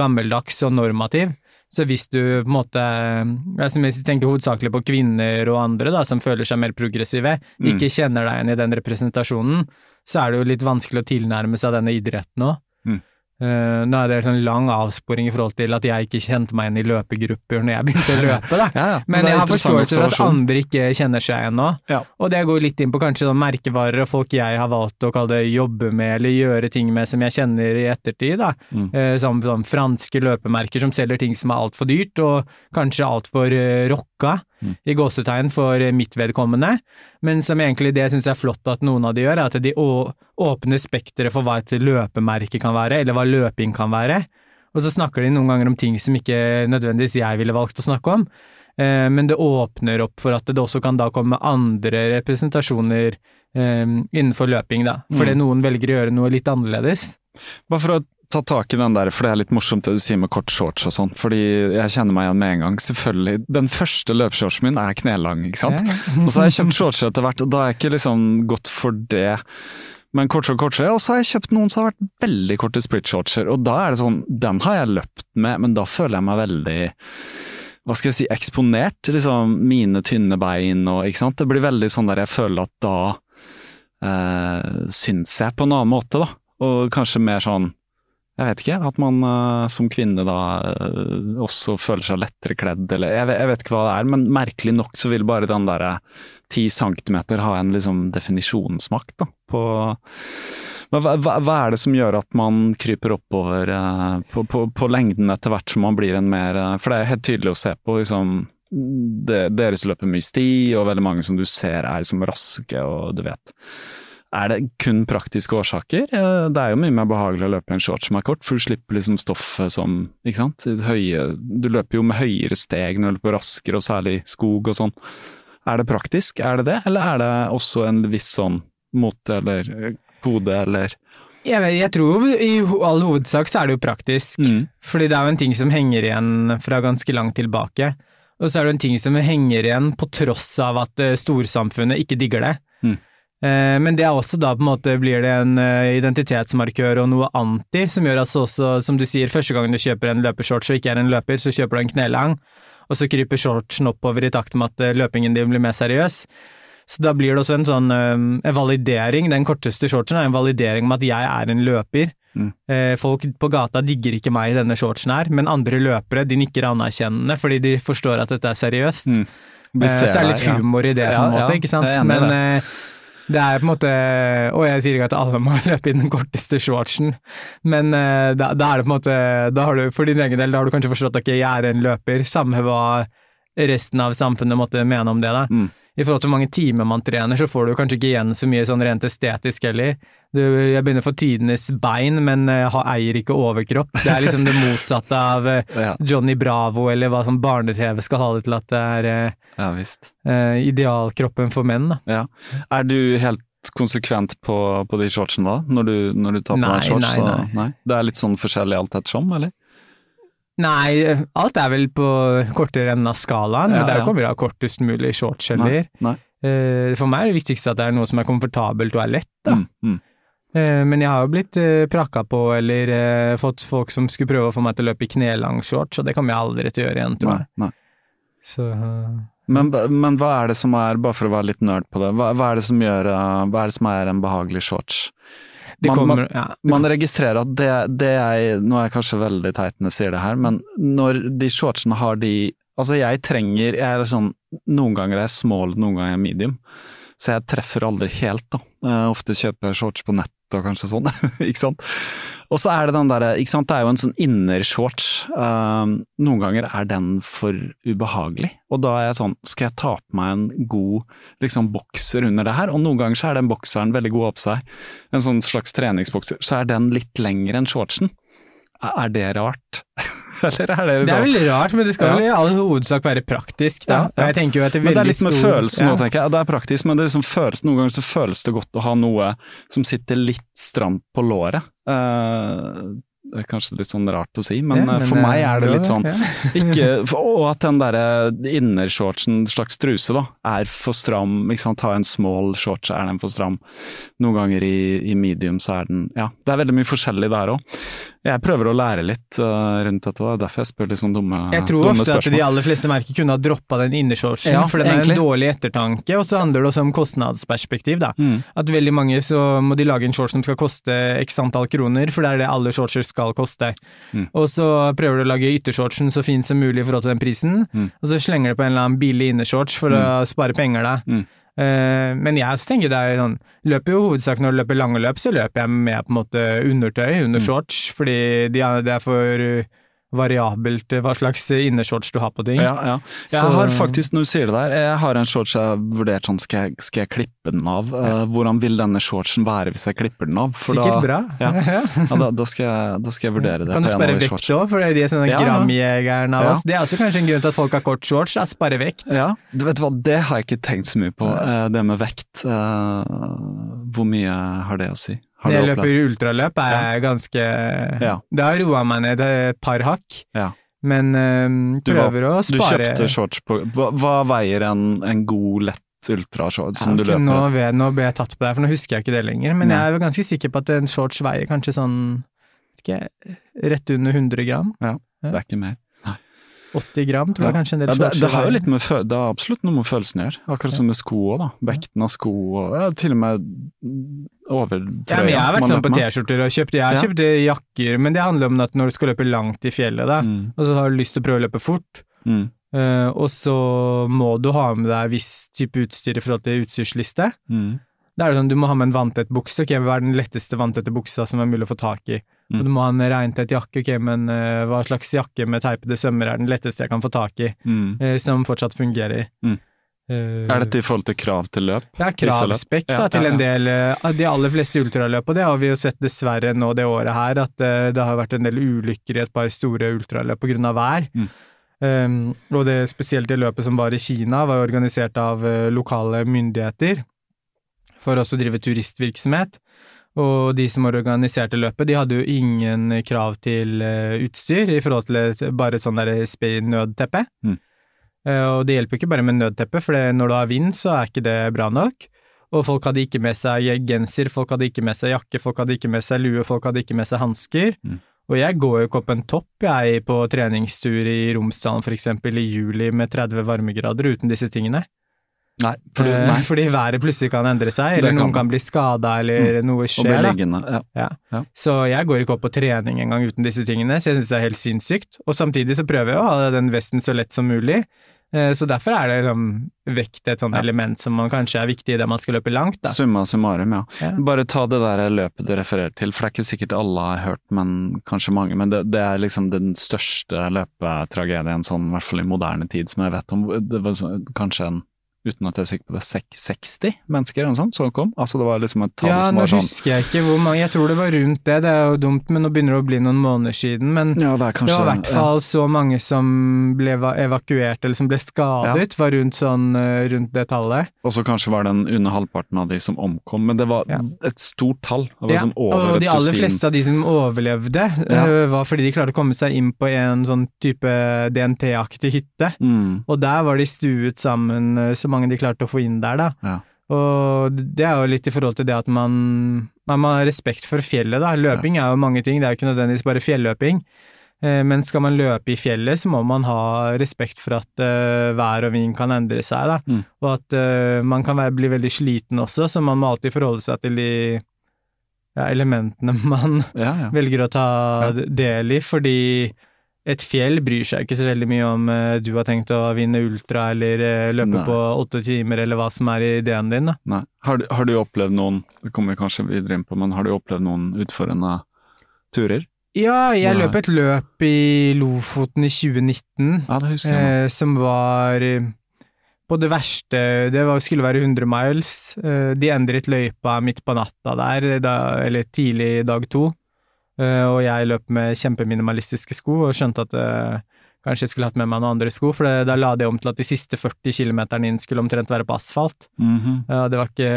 gammeldags og normativ. Så hvis du på en måte, jeg Hvis jeg tenker hovedsakelig på kvinner og andre da, som føler seg mer progressive, ikke kjenner deg igjen i den representasjonen, så er det jo litt vanskelig å tilnærme seg denne idretten òg. Mm. Uh, nå er det en lang avsporing i forhold til at jeg ikke kjente meg igjen i løpegrupper når jeg begynte å løpe, da. (laughs) Ja, ja, men jeg har forståelse for at andre ikke kjenner seg igjen nå. Ja. Og det går litt inn på kanskje sånn merkevarer og folk jeg har valgt å kalle det jobbe med eller gjøre ting med som jeg kjenner i ettertid, da. Mm. Uh, som sånn franske løpemerker som selger ting som er altfor dyrt og kanskje altfor uh, rocka, Mm. i gåsetegn for mitt vedkommende, men som egentlig det jeg er flott at noen av de gjør, er at de åpner spekteret for hva et løpemerke kan være, eller hva løping kan være. Og så snakker de noen ganger om ting som ikke nødvendigvis jeg ville valgt å snakke om, eh, men det åpner opp for at det også kan da komme andre representasjoner eh, innenfor løping, da. Fordi Mm. noen velger å gjøre noe litt annerledes. Bare for å ta tak i den der, for det er litt morsomt det du sier med kort shorts og sånn, fordi jeg kjenner meg igjen med en gang. Selvfølgelig, den første løpeshortsen min er knelang, ikke sant. Ja, og så har jeg kjøpt shorts etter hvert, og da har jeg ikke liksom gått for det. Men kortere og kortere, og så har jeg kjøpt noen som har vært veldig korte split-shortser, og da er det sånn, den har jeg løpt med, men da føler jeg meg veldig hva skal jeg si, eksponert, liksom mine tynne bein og ikke sant. Det blir veldig sånn der jeg føler at da eh, syns jeg på en annen måte, da. Og kanskje mer sånn jeg vet ikke, at man eh, som kvinne da eh, også føler seg lettere kledd, eller jeg, vet- jeg vet ikke hva det er, men merkelig nok så vil bare den derre ti centimeter ha en liksom definisjonsmakt da, på hva, hva, hva er det som gjør at man kryper oppover eh, på, på, på lengden etter hvert som man blir en mer eh, For det er helt tydelig å se på, liksom det, Deres løper mye sti, og veldig mange som du ser er som raske, og du vet er det kun praktiske årsaker? Det er jo mye mer behagelig å løpe i en shorts som er kort, for du slipper liksom stoffet som Ikke sant? Høye, du løper jo med høyere steg når du løper raskere, og særlig skog og sånn. Er det praktisk, er det det, eller er det også en viss sånn mote eller eh, kode eller Jeg, vet, jeg tror i all hovedsak så er det jo praktisk, Mm. fordi det er jo en ting som henger igjen fra ganske langt tilbake. Og så er det en ting som henger igjen på tross av at eh, storsamfunnet ikke digger det. Mm. Eh, Men det er også da på en måte blir det en eh, identitetsmarkør og noe anti, som gjør at så også, som du sier, første gang du kjøper en løpeshorts og ikke er en løper, så kjøper du en knelang, og så kryper shortsen oppover i takt med at eh, løpingen din blir mer seriøs. Så da blir det også en sånn en validering, den korteste shortsen er en validering om at jeg er en løper. Mm. Folk på gata digger ikke meg i denne shortsen her, men andre løpere de nikker anerkjennende fordi de forstår at dette er seriøst. Mm. Så er det litt humor i det, på en måte, ikke sant. Men det. er på en måte Og jeg sier ikke at alle må (laughs) løpe i den korteste shortsen, men eh, da, da er det på en måte da har du, For din egen del da har du kanskje forstått at ok, jeg er en løper, samme hva resten av samfunnet måtte mene om det. da. Mm. I forhold til hvor mange timer man trener, så får du kanskje ikke igjen så mye sånn rent estetisk heller. Du, jeg begynner å få tidenes bein, men jeg har, eier ikke overkropp. Det er liksom det motsatte av eh, (laughs) Ja, Johnny Bravo, eller hva som barne-TV skal ha det til at det er eh, ja visst. eh, idealkroppen for menn. Da. Ja. Er du helt konsekvent på, på de shortsene da, når du, når du tar på Nei, deg shorts? nei, så- nei. Det er litt sånn forskjellig alt ettersom, eller? Nei, alt er vel på kortere enden av skalaen. Ja, men det er jo ikke bra kortest mulig shorts heller. Nei. Eh, For meg er det viktigste at det er noe som er komfortabelt og er lett. Da. Mm, mm. Eh, Men jeg har jo blitt eh, prakka på, eller fått folk som skulle prøve å få meg til å løpe i knelang shorts, og det kommer jeg aldri til å gjøre igjen, tror jeg. nei. Så Men, men hva er det som er, bare for å være litt nerd på det, hva, hva er det som gjør, hva er det som er en behagelig shorts? Man- kommer man- ja, (laughs) Man registrerer at det, det jeg, nå er jeg kanskje veldig teit når jeg sier det her, men når de shortsene har de, altså jeg trenger, jeg er sånn, noen ganger er jeg small, noen ganger er jeg medium, så jeg treffer aldri helt da. Jeg ofte kjøper jeg shorts på nett og kanskje sånn, (laughs) ikke sant? Og så er det den der, ikke sant, det er jo en sånn innershorts. Um, noen ganger er den for ubehagelig, og da er jeg sånn, skal jeg ta på meg en god liksom bokser under det her? Og noen ganger så er den bokseren veldig god å ha på seg, en sånn slags treningsbokser, så er den litt lengre enn shortsen. Er det rart? (laughs) Eller er det Det er sånn? veldig rart, men det skal vel i all hovedsak være praktisk, da. Jeg tenker jo at det er Men det er litt med stor- følelsen nå, tenker jeg. Det er praktisk, men det liksom føles, noen ganger så føles det godt å ha noe som sitter litt stramt på låret. Uh, det er kanskje litt sånn rart å si, men, Ja, men for eh, meg er det litt sånn (laughs) ikke, Og at den derre innershortsen, slags truse, da, er for stram. ikke sant, Ta en small shorts, er den for stram. Noen ganger i, i medium så er den Ja, det er veldig mye forskjellig der òg. Jeg prøver å lære litt uh, rundt dette, det er derfor jeg spør litt sånn dumme, Jeg tror ofte ofte at de aller fleste merker kunne ha droppa den innershortsen, Ja, for den er en dårlig ettertanke. Og så handler det også om kostnadsperspektiv, da. Mm. At veldig mange så må de lage en shorts som skal koste x antall kroner, for det er det alle shortser skal koste. Mm. Og så prøver du å lage yttershortsen så fin som mulig i forhold til den prisen, Mm. og så slenger du på en eller annen billig innershorts for å spare penger, da. Eh, men jeg tenker det er sånn Løper jo hovedsak når du løper lange løp, så løper jeg med på en måte undertøy under Mm. shorts, fordi det er for variabelt uh, hva slags innershorts du har på ting. Ja, ja. Jeg Så- har faktisk, når du sier det der, jeg har en shorts jeg har vurdert sånn, skal jeg, skal jeg klippe den av? Eh, hvordan vil denne shortsen være hvis jeg klipper den av? For Sikkert da, bra. Ja, (laughs) ja da, da, skal jeg, da skal jeg vurdere det. Kan du spare vekt òg, for de er sånne Ja, ja. gramjegerne av Ja. oss. Det er også kanskje en grunn til at folk har kort shorts, er spare vekt. Ja, du vet hva, det har jeg ikke tenkt så mye på, eh, det med vekt. Eh, hvor mye har det å si? Jeg løper ultraløp, er ja. ganske Ja. Det har roa meg ned et par hakk, Ja. men øhm, prøver var- å Du kjøpte shorts på Hva, hva veier en, en god, lett ultrashorts som du løper? nå, nå ble jeg tatt på det, for nå husker jeg ikke det lenger. Men Nei. jeg er jo ganske sikker på at en shorts veier kanskje sånn ikke, rett under 100 gram. Ja, Det er ikke mer. 80 gram, tror jeg Ja. kanskje en del Ja, det, har jo litt med det er absolutt noe med følelsen å gjøre, akkurat som med sko òg, da. Vekten av sko og ja, til og med overtrøya. Ja, men jeg har vært sånn på. T-skjorter og kjøpt Jeg har Ja. kjøpt eh, jakker, men det handler om at når du skal løpe langt i fjellet, da, Mm, og så har du lyst til å prøve å løpe fort, mm, eh, og så må du ha med deg viss type utstyr i forhold til utstyrsliste. mm, Da er det sånn, du må ha med en vanntett bukse, ok, hva er den letteste vanntette buksa som er mulig å få tak i? Mm. Og du må ha en regntett jakke, ok, men uh, hva slags jakke med teipede sømmer er den letteste jeg kan få tak i, mm. uh, som fortsatt fungerer? Mm. Uh, Er dette i forhold til krav til løp? Det er kravspekk da, til en del av de aller fleste ultraløp, og det har vi jo sett dessverre nå det året her, at det har vært en del ulykker i et par store ultraløp på grunn av vær. Mm. Um, og det spesielt det løpet som var i Kina, var jo organisert av lokale myndigheter for også å drive turistvirksomhet. Og de som organiserte løpet, de hadde jo ingen krav til eh, utstyr i forhold til bare et sånn der nødteppe. Mm. Eh, og det hjelper jo ikke bare med nødteppe, for når du har vind, så er ikke det bra nok. Og folk hadde ikke med seg genser, folk hadde ikke med seg jakke, folk hadde ikke med seg lue, folk hadde ikke med seg hansker. Mm. Og jeg går jo ikke opp en topp, jeg, på treningstur i Romsdalen for eksempel i juli med 30 varmegrader uten disse tingene. Nei, fordi, Eh, nei. Fordi været plutselig kan endre seg, eller kan. noen kan. bli skada, eller noe Og bli skjer. liggende. Ja. Ja. Ja. Så jeg går ikke opp på trening engang uten disse tingene, så jeg syns det er helt sinnssykt. Og samtidig så prøver jeg å ha den vesten så lett som mulig. Eh, Så derfor er det liksom, vekt et sånt element som man kanskje er viktig idet man skal løpe langt. Da. Summa summarum, ja. Bare ta det der løpet du refererer til, for det er ikke sikkert alle har hørt, men kanskje mange. Men det, det er liksom den største løpetragedien, sånn i hvert fall i moderne tid, som jeg vet om. Det var så, kanskje en uten at jeg er sikker på det, sek- 60 mennesker eller noe sånt som kom. Altså det var liksom et tall Ja, som var sånn Ja, nå husker jeg ikke hvor mange, jeg tror det var rundt det, det er jo dumt, men nå begynner det å bli noen måneder siden. Men Ja, det er det var i hvert fall så mange som ble evakuert eller som ble skadet, var rundt sånn eh, rundt det tallet. Og så kanskje var det en under halvparten av de som omkom, men det var Ja. et stort tall. Det var Ja, liksom og de aller dusin. fleste av de som overlevde, Ja. eh, var fordi de klarte å komme seg inn på en sånn type DNT-aktig hytte. Mm, Og der var de stuet sammen, eh, så mange de klarte å få inn der, da. ja. Og det er jo litt i forhold til det at man, man har respekt for fjellet, da. Løping er jo mange ting, det er jo ikke nødvendigvis bare fjelløping. Eh, Men skal man løpe i fjellet, så må man ha respekt for at uh, vær og vind kan endre seg, da. Mm. Og at uh, man kan være, bli veldig sliten også, så man må alltid forholde seg til de ja, elementene (laughs) man ja, ja. velger å ta del i, fordi et fjell bryr seg ikke så veldig mye om eh, du har tenkt å vinne ultra eller eh, løpe Nei. på åtte timer eller hva som er ideen din. Da. Nei. Har, du- har du opplevd noen, det kommer vi kanskje videre inn på, men har du opplevd noen utførende turer? Ja, jeg Nei. løp et løp i Lofoten i 2019 Ja, det husker jeg eh, som var eh, på det verste Det var, skulle være 100 miles. Eh, de endret løypa midt på natta der, da, eller tidlig dag to. Eh, og jeg løp med kjempeminimalistiske sko, og skjønte at eh, kanskje jeg skulle hatt med meg noen andre sko, for det, da la det om til at de siste 40 kilometerne inn skulle omtrent være på asfalt. Mhm. Ja, det var ikke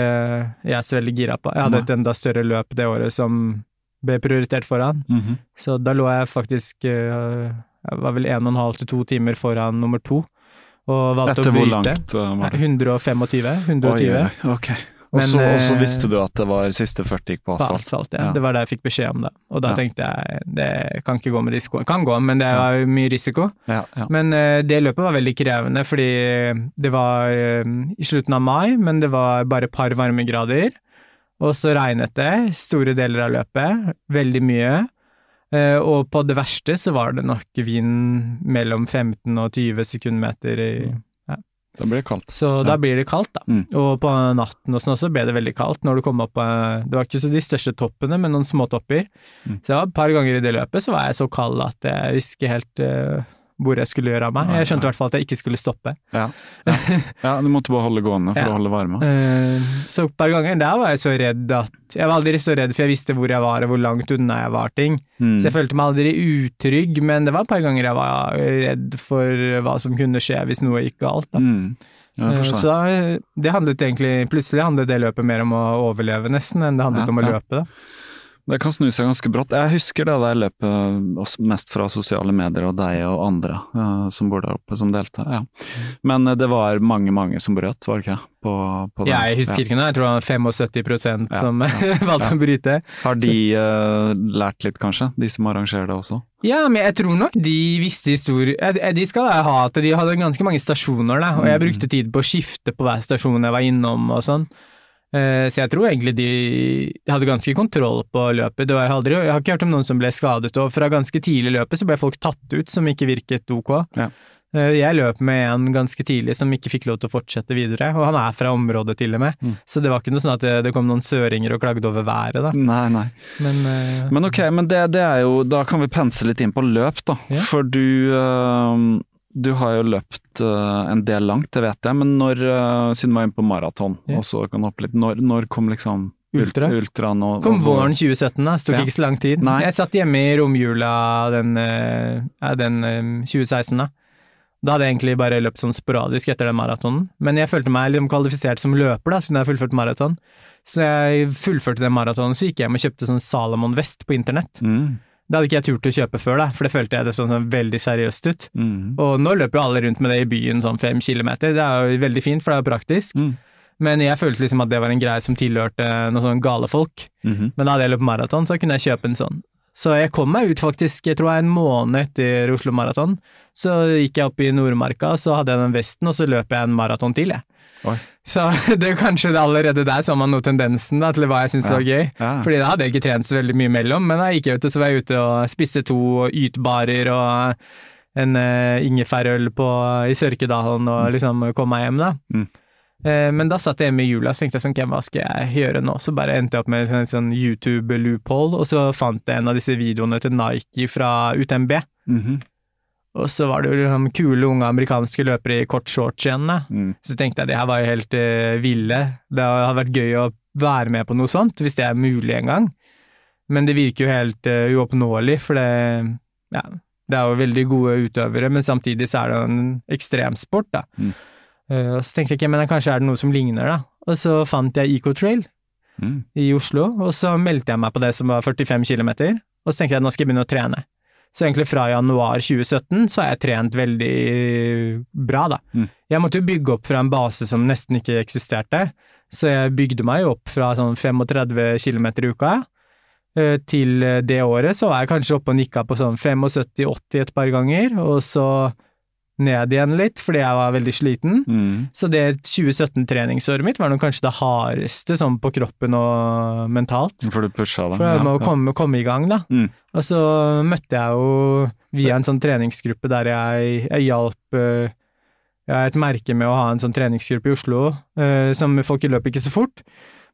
jeg så veldig gira på. Jeg hadde et enda større løp det året som ble prioritert foran, Mhm. så da lå jeg faktisk eh, Jeg var vel en og en halv til to timer foran nummer to, og valgte Etter å hvor bryte. langt uh, var det? 125, 120 Oi, oi, ok. Og Men, så og så eh, visste du at det var siste 40 gikk på på asfalt? asfalt. ja. Ja. Det var da jeg fikk beskjed om det. Og da Ja. tenkte jeg det kan ikke gå med de skoene. Kan gå, men det var jo mye risiko. Ja. Men uh, det løpet var veldig krevende, fordi det var uh, i slutten av mai, men det var bare et par varmegrader. Og så regnet det store deler av løpet, veldig mye. Uh, og på det verste så var det nok vind mellom 15 og 20 sekundmeter i Da blir det kaldt. Så Ja. da blir det kaldt, da. Mm. Og på natten og sånn også ble det veldig kaldt når du kom opp eh, Det var ikke så de største toppene, men noen småtopper. Mm. Så det var et par ganger i det løpet så var jeg så kald at jeg visste ikke helt eh, hvor jeg skulle gjøre av meg. Jeg skjønte i hvert fall at jeg ikke skulle stoppe. Ja, (laughs) ja. ja du måtte bare holde gående for Ja. å holde varme. Eh, så et par ganger der var jeg så redd at Jeg var aldri så redd, for jeg visste hvor jeg var og hvor langt unna jeg var ting. Mm. Så jeg følte meg aldri utrygg, men det var et par ganger jeg var redd for hva som kunne skje hvis noe gikk galt. Da. Mm. Eh. Så da, det handlet egentlig Plutselig handlet det løpet mer om å overleve, nesten, enn det handlet om å løpe. Da. Det kan snu seg ganske brått. Jeg husker det der løpet mest fra sosiale medier og deg og andre uh, som bor der oppe, som delte. Ja. Men uh, det var mange, mange som brøt, var det ikke? På, på den. Jeg husker ikke noe, jeg tror det var 75 Ja, som (laughs) valgte å bryte. Har de uh, lært litt, kanskje? De som arrangerer det også? Ja, men jeg tror nok de visste eh, De skal ha at de hadde ganske mange stasjoner, da, og jeg Mm. brukte tid på å skifte på hver stasjon jeg var innom og sånn. Eh, Så jeg tror egentlig de hadde ganske kontroll på løpet. Det var, jeg, aldri, jeg har ikke hørt om noen som ble skadet, og fra ganske tidlig i løpet så ble folk tatt ut som ikke virket ok. Ja. Eh, Jeg løp med en ganske tidlig som ikke fikk lov til å fortsette videre, og han er fra området til og med, Mm. så det var ikke noe sånn at det, det kom noen søringer og klagde over været, da. Nei, nei. Men, uh, Men ok, men det, det er jo Da kan vi pense litt inn på løp, da. Ja. For du eh, Du har jo løpt uh, en del langt, det vet jeg, men når uh, Siden du var inne på maraton, Ja. og så kan du hoppe litt, når, når kom liksom Ultra? ultraen nå, Kom våren 2017, da. Det tok Ja. ikke så lang tid. Nei. Jeg satt hjemme i romjula den, eh, ja, den eh, 2016, da. Da hadde jeg egentlig bare løpt sånn sporadisk etter den maratonen, men jeg følte meg liksom kvalifisert som løper, da, siden jeg har fullført maraton. Så jeg fullførte den maratonen, så gikk jeg hjem og kjøpte sånn Salomon-vest på internett. Mm, Det hadde ikke jeg turt å kjøpe før, da, for det følte jeg det sånn, veldig seriøst ut. mm, Og nå løper jo alle rundt med det i byen, sånn fem kilometer. Det er jo veldig fint, for det er jo praktisk. Mm. Men jeg følte liksom at det var en greie som tilhørte noen sånne gale folk. mhm. Men da hadde jeg løpt maraton, så kunne jeg kjøpe en sånn. Så jeg kom meg ut faktisk, jeg tror jeg en måned etter Oslo Maraton. Så gikk jeg opp i Nordmarka, så hadde jeg den vesten, og så løp jeg en maraton til, jeg. Oi. Så (laughs) det er kanskje allerede der så man noe tendensen da, til hva jeg syntes Ja. var gøy. Ja. Fordi da hadde jeg ikke trent så veldig mye mellom, men da gikk jeg ut, og så var jeg ute og spiste to ytbarer og en uh, ingefærøl på, i Sørkedalen og liksom kom meg hjem, da. Mm. Eh, Men da satt jeg hjemme i jula og tenkte jeg sånn, hva skal jeg gjøre nå? Så bare endte jeg opp med en sånn YouTube-loophole, og så fant jeg en av disse videoene til Nike fra UTMB. Mhm. Og så var det jo liksom kule unge amerikanske løpere i kort shorts igjen. Mm. Så tenkte jeg det her var jo helt uh, ville. Det hadde vært gøy å være med på noe sånt, hvis det er mulig en gang. Men det virker jo helt uh, uoppnåelig, for det, ja, det er jo veldig gode utøvere, men samtidig så er det jo en ekstremsport, da. Mm. Uh, og så tenkte jeg ikke, men kanskje er det noe som ligner, da. Og så fant jeg Ecotrail Mm. i Oslo, og så meldte jeg meg på det som var 45 km, og så tenkte jeg nå skal jeg begynne å trene. Så egentlig fra januar 2017 så har jeg trent veldig bra, da. Mm. Jeg måtte jo bygge opp fra en base som nesten ikke eksisterte, så jeg bygde meg jo opp fra sånn 35 km i uka. Eh, Til det året så var jeg kanskje oppe og nikka på sånn 75-80 et par ganger, og så ned igjen litt fordi jeg var veldig sliten. Mm. Så det 2017-treningsåret mitt var nok kanskje det hardeste sånn på kroppen og mentalt. For du pusha det. For jeg må ja, ja. komme, komme i gang, da. Mm. Og så møtte jeg jo via en sånn treningsgruppe der jeg, jeg hjalp eh, Jeg har et merke med å ha en sånn treningsgruppe i Oslo, eh, som folk løp ikke så fort.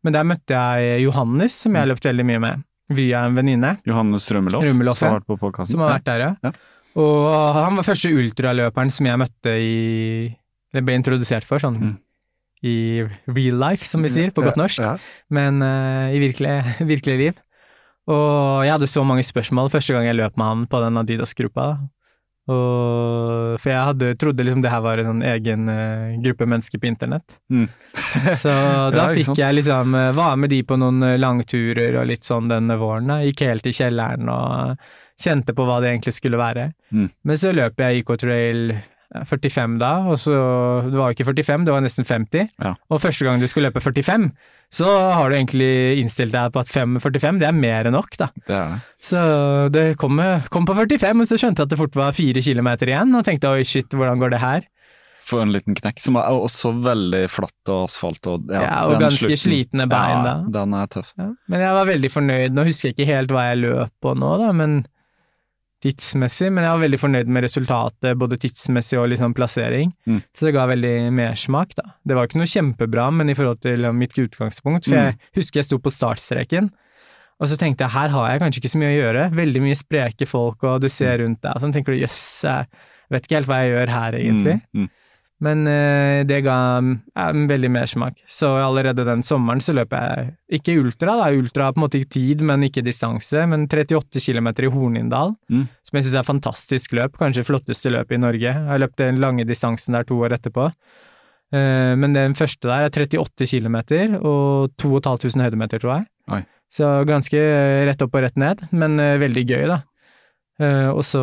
Men der møtte jeg Johannes, som jeg har løpt veldig mye med, via en venninne. Johannes Rømmeloff, som har vært på podkasten. Som har vært der, ja. Ja. Og han var første ultraløperen som jeg møtte i Eller ble introdusert for, sånn Mm. i real life, som vi sier på godt norsk, Ja. men uh, i virkelig, (laughs) virkelig liv. Og jeg hadde så mange spørsmål første gang jeg løp med han på den Adidas-gruppa. Og, for jeg hadde, trodde liksom det her var en sånn egen uh, gruppe mennesker på internett. Mm. (laughs) så (laughs) da Ja, fikk jeg liksom uh, være med de på noen langturer og litt sånn denne våren. Da. Gikk helt i kjelleren og kjente på hva det egentlig skulle være. Mm. Men så løp jeg IK Trail eh, 45 da, og så Det var jo ikke 45, det var nesten 50. Ja. Og første gang du skulle løpe 45, så har du egentlig innstilt deg på at 5,45 det er mer enn nok, da. Det det. Så det kom, kom på 45, og så skjønte jeg at det fort var fire kilometer igjen, og tenkte oi shit, hvordan går det her? For en liten knekk, som er også veldig flatt og asfalt og Ja, og ganske ganske slitne bein, ja, da. Den er tøff. Ja, men jeg var veldig fornøyd. Nå husker jeg ikke helt hva jeg løp på nå, da, men tidsmessig, men jeg var veldig fornøyd med resultatet, både tidsmessig og liksom plassering. Mm. Så det ga veldig mersmak, da. Det var ikke noe kjempebra, men i forhold til mitt utgangspunkt, for Mm. jeg husker jeg sto på startstreken, og så tenkte jeg her har jeg kanskje ikke så mye å gjøre, veldig mye spreke folk, og du ser rundt deg, og sånn tenker du jøss, jeg vet ikke helt hva jeg gjør her egentlig. Mm, mm. Men eh, det ga ja, en veldig mersmak. Så allerede den sommeren så løp jeg ikke ultra, da. Ultra på en måte i tid, men ikke distanse. Men 38 km i Hornindal, Mm. som jeg syns er et fantastisk løp. Kanskje flotteste løpet i Norge. Jeg løpt den lange distansen der to år etterpå. Eh, men den første der er 38 km og 2500 høydemeter, tror jeg. Oi. Så ganske eh, rett opp og rett ned, men eh, veldig gøy, da. Eh, og så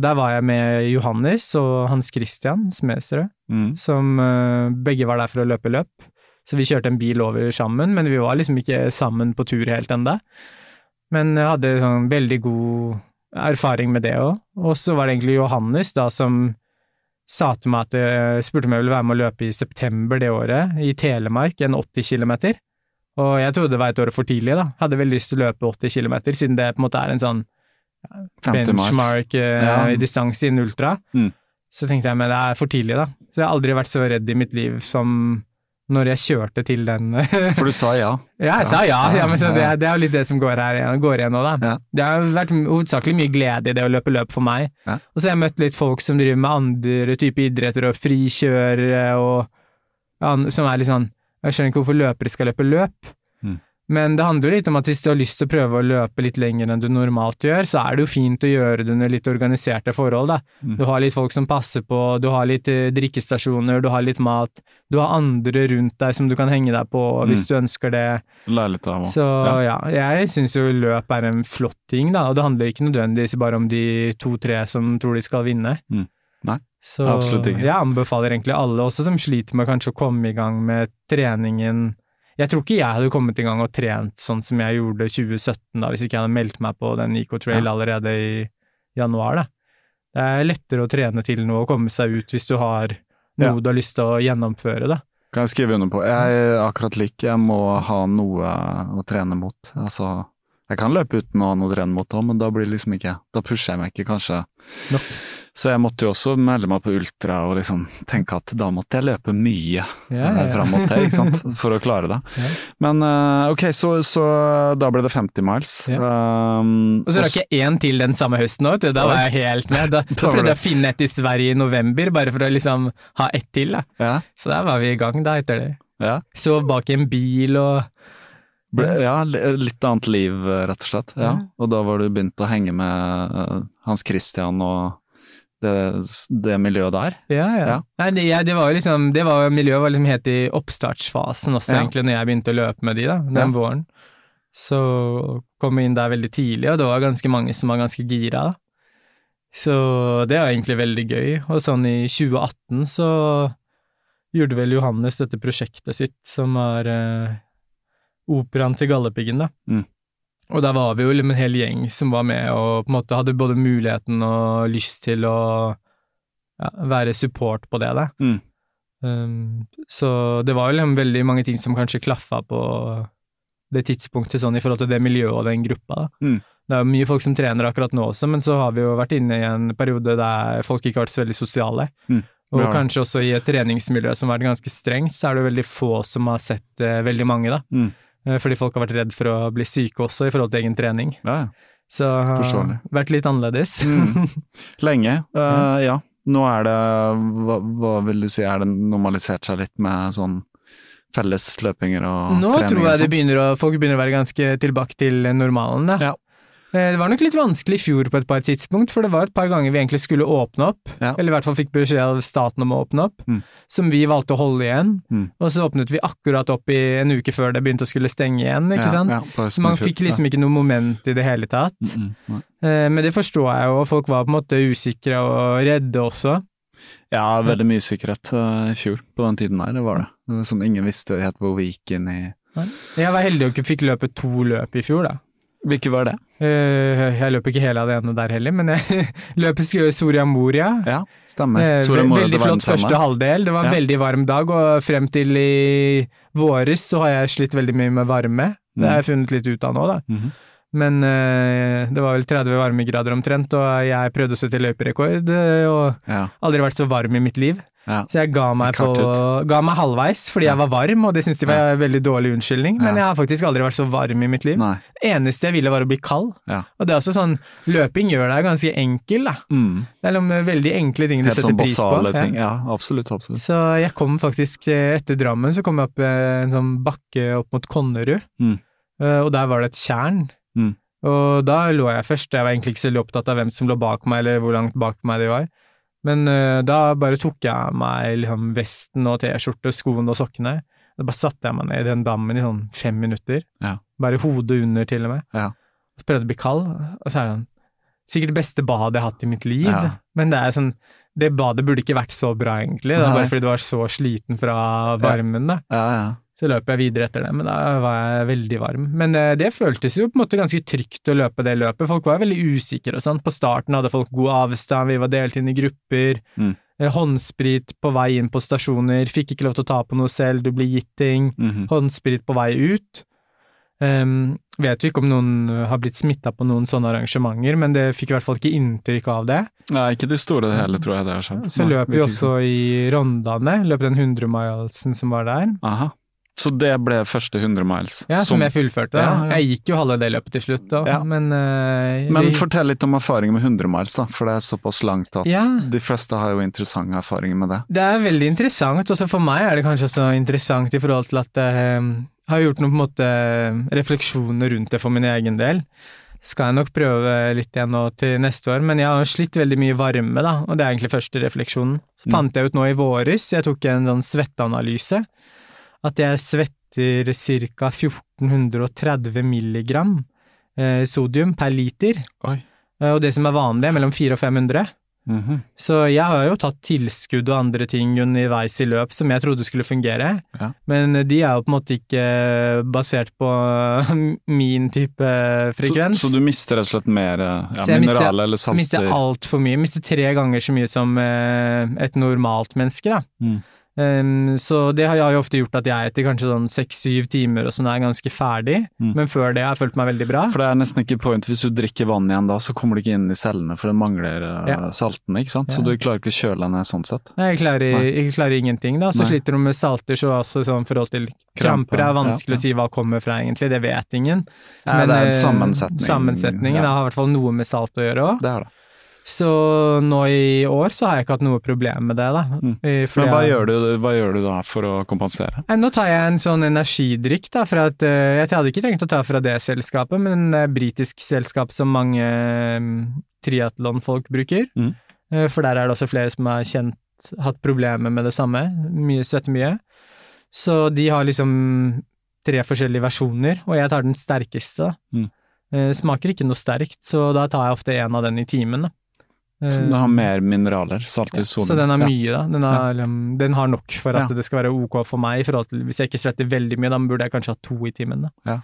Der var jeg med Johannes og Hans Christian Smedsrød Mm. som eh, begge var der for å løpe løp. Så vi kjørte en bil over sammen, men vi var liksom ikke sammen på tur helt enda. Men jeg hadde sånn veldig god erfaring med det òg. Og så var det egentlig Johannes da som sa til meg at jeg spurte om jeg ville være med å løpe i september det året, i Telemark, en 80 km. Og jeg trodde det var et år for tidlig, da. Hadde veldig lyst til å løpe 80 km, siden det på en måte er en sånn 50 miles. Benchmark eh, Ja. i distanse innen ultra. Mm. Så tenkte jeg, men det er for tidlig, da. Så jeg har aldri vært så redd i mitt liv som når jeg kjørte til den (laughs) For du sa ja. Ja, jeg sa ja, ja men så det, det er jo litt det som går her går igjen nå, da. Ja. Det har vært hovedsakelig mye glede i det å løpe løp for meg. Ja. Og så har jeg møtt litt folk som driver med andre typer idretter og frikjørere og som er litt sånn Jeg skjønner ikke hvorfor løpere skal løpe løp. Men det handler jo litt om at hvis du har lyst til å prøve å løpe litt lenger enn du normalt gjør, så er det jo fint å gjøre det under litt organiserte forhold, da. Mm. Du har litt folk som passer på, du har litt eh, drikkestasjoner, du har litt mat, du har andre rundt deg som du kan henge deg på hvis Mm. du ønsker det. Lære litt av Så ja, jeg syns jo løp er en flott ting, da, og det handler ikke nødvendigvis bare om de to-tre som tror de skal vinne. Mm. Nei, Så absolutt ikke. jeg anbefaler egentlig alle, også som sliter med kanskje å komme i gang med treningen. Jeg tror ikke jeg hadde kommet i gang og trent sånn som jeg gjorde 2017, da, hvis ikke jeg hadde meldt meg på den IK Trail Ja. allerede i januar, da. Det er lettere å trene til noe og komme seg ut hvis du har noe Ja. du har lyst til å gjennomføre, da. Kan jeg skrive under på. Jeg er akkurat lik, jeg må ha noe å trene mot. Altså, jeg kan løpe uten å ha noe renn mot òg, men da blir det liksom ikke Da pusher jeg meg ikke kanskje No. Så jeg måtte jo også melde meg på ultra og liksom tenke at da måtte jeg løpe mye Ja, ja, eh, ja. fram mot det, ikke sant, (laughs) for å klare det. Ja. Men eh, ok, så, så da ble det 50 miles. Um, Og så rakk jeg én til den samme høsten òg, da var jeg helt med. (laughs) Da, da prøvde jeg å finne et i Sverige i november, bare for å liksom ha ett til, da. ja, Så der var vi i gang da, etter det. ja. Sov bak en bil og Ble, ja, litt annet liv, rett og slett. Ja. Og da var du begynt å henge med eh, Hans Christian og det, det miljøet der. Ja, ja. Nei, det, jeg, det var jo liksom det var, Miljøet var liksom helt i oppstartsfasen også, egentlig, når jeg begynte å løpe med de, da, den våren. Så kom jeg inn der veldig tidlig, og det var ganske mange som var ganske gira. da. Så det var egentlig veldig gøy. Og sånn i 2018 så gjorde vel Johannes dette prosjektet sitt, som eh, operaen til Galdhøpiggen, da. Mm. Og der var vi jo liksom en hel gjeng som var med og på en måte hadde både muligheten og lyst til å ja, være support på det, da. Mm. Um, så det var jo liksom veldig mange ting som kanskje klaffa på det tidspunktet, sånn i forhold til det miljøet og den gruppa. da. Mm. Det er jo mye folk som trener akkurat nå også, men så har vi jo vært inne i en periode der folk ikke har vært så veldig sosiale. Mm. Og kanskje også i et treningsmiljø som har vært ganske strengt, så er det jo veldig få som har sett eh, veldig mange, da. Mm. Eh, fordi folk har vært redd for å bli syke også i forhold til egen trening. Ja. Så har vært litt annerledes. Mm. (laughs) Lenge. eh, ja. Nå er det hva, hva vil du si, er det normalisert seg litt med sånn fellesløpinger og Nå trening? tror jeg det begynner å, folk begynner å være ganske tilbake til normalen, da. Ja. Eh, Det var nok litt vanskelig i fjor på et par tidspunkt, for det var et par ganger vi egentlig skulle åpne opp, Ja. eller i hvert fall fikk beskjed av staten om å åpne opp, Mm. som vi valgte å holde igjen. Mm. Og så åpnet vi akkurat opp i en uke før det begynte å skulle stenge igjen, ikke Ja, sant. ja, så man fikk liksom ikke noe moment i det hele tatt. Mm, mm, Eh, Men det forstår jeg jo, og folk var på en måte usikre og redde også. Ja, veldig mye sikkerhet eh, i fjor på den tiden der, det var det. det var som ingen visste helt hvor vi gikk inn i Jeg var heldig og ikke fikk løpe to løp i fjor, da. Hvilke var det? Eh, Jeg løp ikke hele av det ene der heller, men jeg (laughs) gjøre Soria Moria. Ja, stemmer. Eh, Soria Moria, veldig det var flott den første halvdel. Det var en Ja. veldig varm dag, og frem til i våres så har jeg slitt veldig mye med varme. Det har jeg funnet litt ut av nå, da. Mhm. Men eh, det var vel 30 varmegrader omtrent, og jeg prøvde å sette løyperekord, og Ja, aldri vært så varm i mitt liv. Ja. Så jeg ga meg, på, ga meg halvveis fordi Ja. jeg var varm, og det syntes de var en veldig dårlig unnskyldning. Men jeg har faktisk aldri vært så varm i mitt liv. Nei. Eneste jeg ville var å bli kald. Ja. Og det er også sånn, løping gjør deg ganske enkel, da. Mm. Det er noen veldig enkle ting du Helt setter sånn pris på. ting. Ja, absolutt, absolutt. Så jeg kom faktisk, eh, etter Drammen, så kom jeg opp eh, en sånn bakke opp mot Konnerud, Mm. Eh, og der var det et tjern. Mm. Og da lå jeg først, jeg var egentlig ikke så veldig opptatt av hvem som lå bak meg, eller hvor langt bak meg de var. Men uh, da bare tok jeg meg liksom, vesten og T-skjorte, skoene og sokkene. Da bare satte jeg meg ned i den dammen i sånn fem minutter. Ja. Bare hodet under, til og med. Ja. Så prøvde jeg å bli kald, og så er det sånn Sikkert det beste badet jeg har hatt i mitt liv, Ja. men det er sånn Det badet burde ikke vært så bra, egentlig. Er bare fordi du var så sliten fra varmen, da. Ja, ja. Så løp jeg videre etter det, men da var jeg veldig varm. Men eh, det føltes jo på en måte ganske trygt å løpe det løpet. Folk var veldig usikre og sånn. På starten hadde folk god avstand, vi var delt inn i grupper. Mm. Eh, Håndsprit på vei inn på stasjoner, fikk ikke lov til å ta på noe selv, du blir gitt ting. Mhm. Håndsprit på vei ut. Um, vet jo ikke om noen har blitt smitta på noen sånne arrangementer, men det fikk i hvert fall ikke inntrykk av det. Nei, ikke det store det hele, tror jeg det har skjedd. Så løp vi også i Rondane, løp den 100-milesen som var der. Aha. Så det ble første 100 miles. Ja, som, jeg fullførte. Ja, ja. Jeg gikk jo halve det løpet til slutt, da, Ja. men uh, Men fortell litt om erfaringen med 100 miles, da, for det er såpass langt at de fleste har jo interessante erfaringer med det. Det er veldig interessant. Også for meg er det kanskje også interessant i forhold til at jeg har gjort noen på en måte refleksjoner rundt det for min egen del. Skal jeg nok prøve litt igjen nå til neste år, men jeg har slitt veldig mye varme, da, og det er egentlig første refleksjonen. Fant jeg ut nå i våres, jeg tok en sånn svetteanalyse, at jeg svetter ca. 1430 milligram eh, sodium per liter, Oi. eh, og det som er vanlig er mellom 400 og 500. Mhm. Så jeg har jo tatt tilskudd og andre ting underveis i løp som jeg trodde skulle fungere, Ja. men de er jo på en måte ikke basert på (laughs) min type frekvens. Så, så du mister rett og slett mer eh, ja, jeg mineraler eller salter? Mister altfor mye. Mister tre ganger så mye som eh, et normalt menneske, da. Mm. Um, så det har jo ofte gjort at jeg etter kanskje sånn seks-syv timer og sånn er ganske ferdig, Mm. men før det har jeg følt meg veldig bra. For det er nesten ikke point, hvis du drikker vann igjen da, så kommer du ikke inn i cellene, for det mangler eh, Ja. saltene, ikke sant? Så du klarer ikke å kjøle deg ned sånn sett. Nei, jeg klarer, Nei. jeg klarer ingenting, da. Så Nei. sliter du med salter, så også sånn forhold til Krampe, kramper er vanskelig ja. å si hva kommer fra, egentlig. Det vet ingen. Ja, det er en eh, sammensetning. Sammensetningen Ja. har i hvert fall noe med salt å gjøre òg. Det er det. Så nå i år så har jeg ikke hatt noe problem med det, da. Mm. Eh, Men hva gjør, du, hva gjør du da for å kompensere? Nå tar jeg en sånn energidrikk, da, for at eh, Jeg hadde ikke trengt å ta fra det selskapet, men det et britisk selskap som mange um, triatlonfolk bruker. Mm. Eh, for der er det også flere som har kjent hatt problemer med det samme. Mye svette mye. Så de har liksom tre forskjellige versjoner, og jeg tar den sterkeste. Mm. Eh, smaker ikke noe sterkt, så da tar jeg ofte en av den i timen. da. Så Eh, Den har mer mineraler, salt ja, solen så den har mye, da. Den har, ja. den har nok for at Ja. det skal være ok for meg, i til hvis jeg ikke svetter veldig mye, da burde jeg kanskje ha to i timen, da. Ja.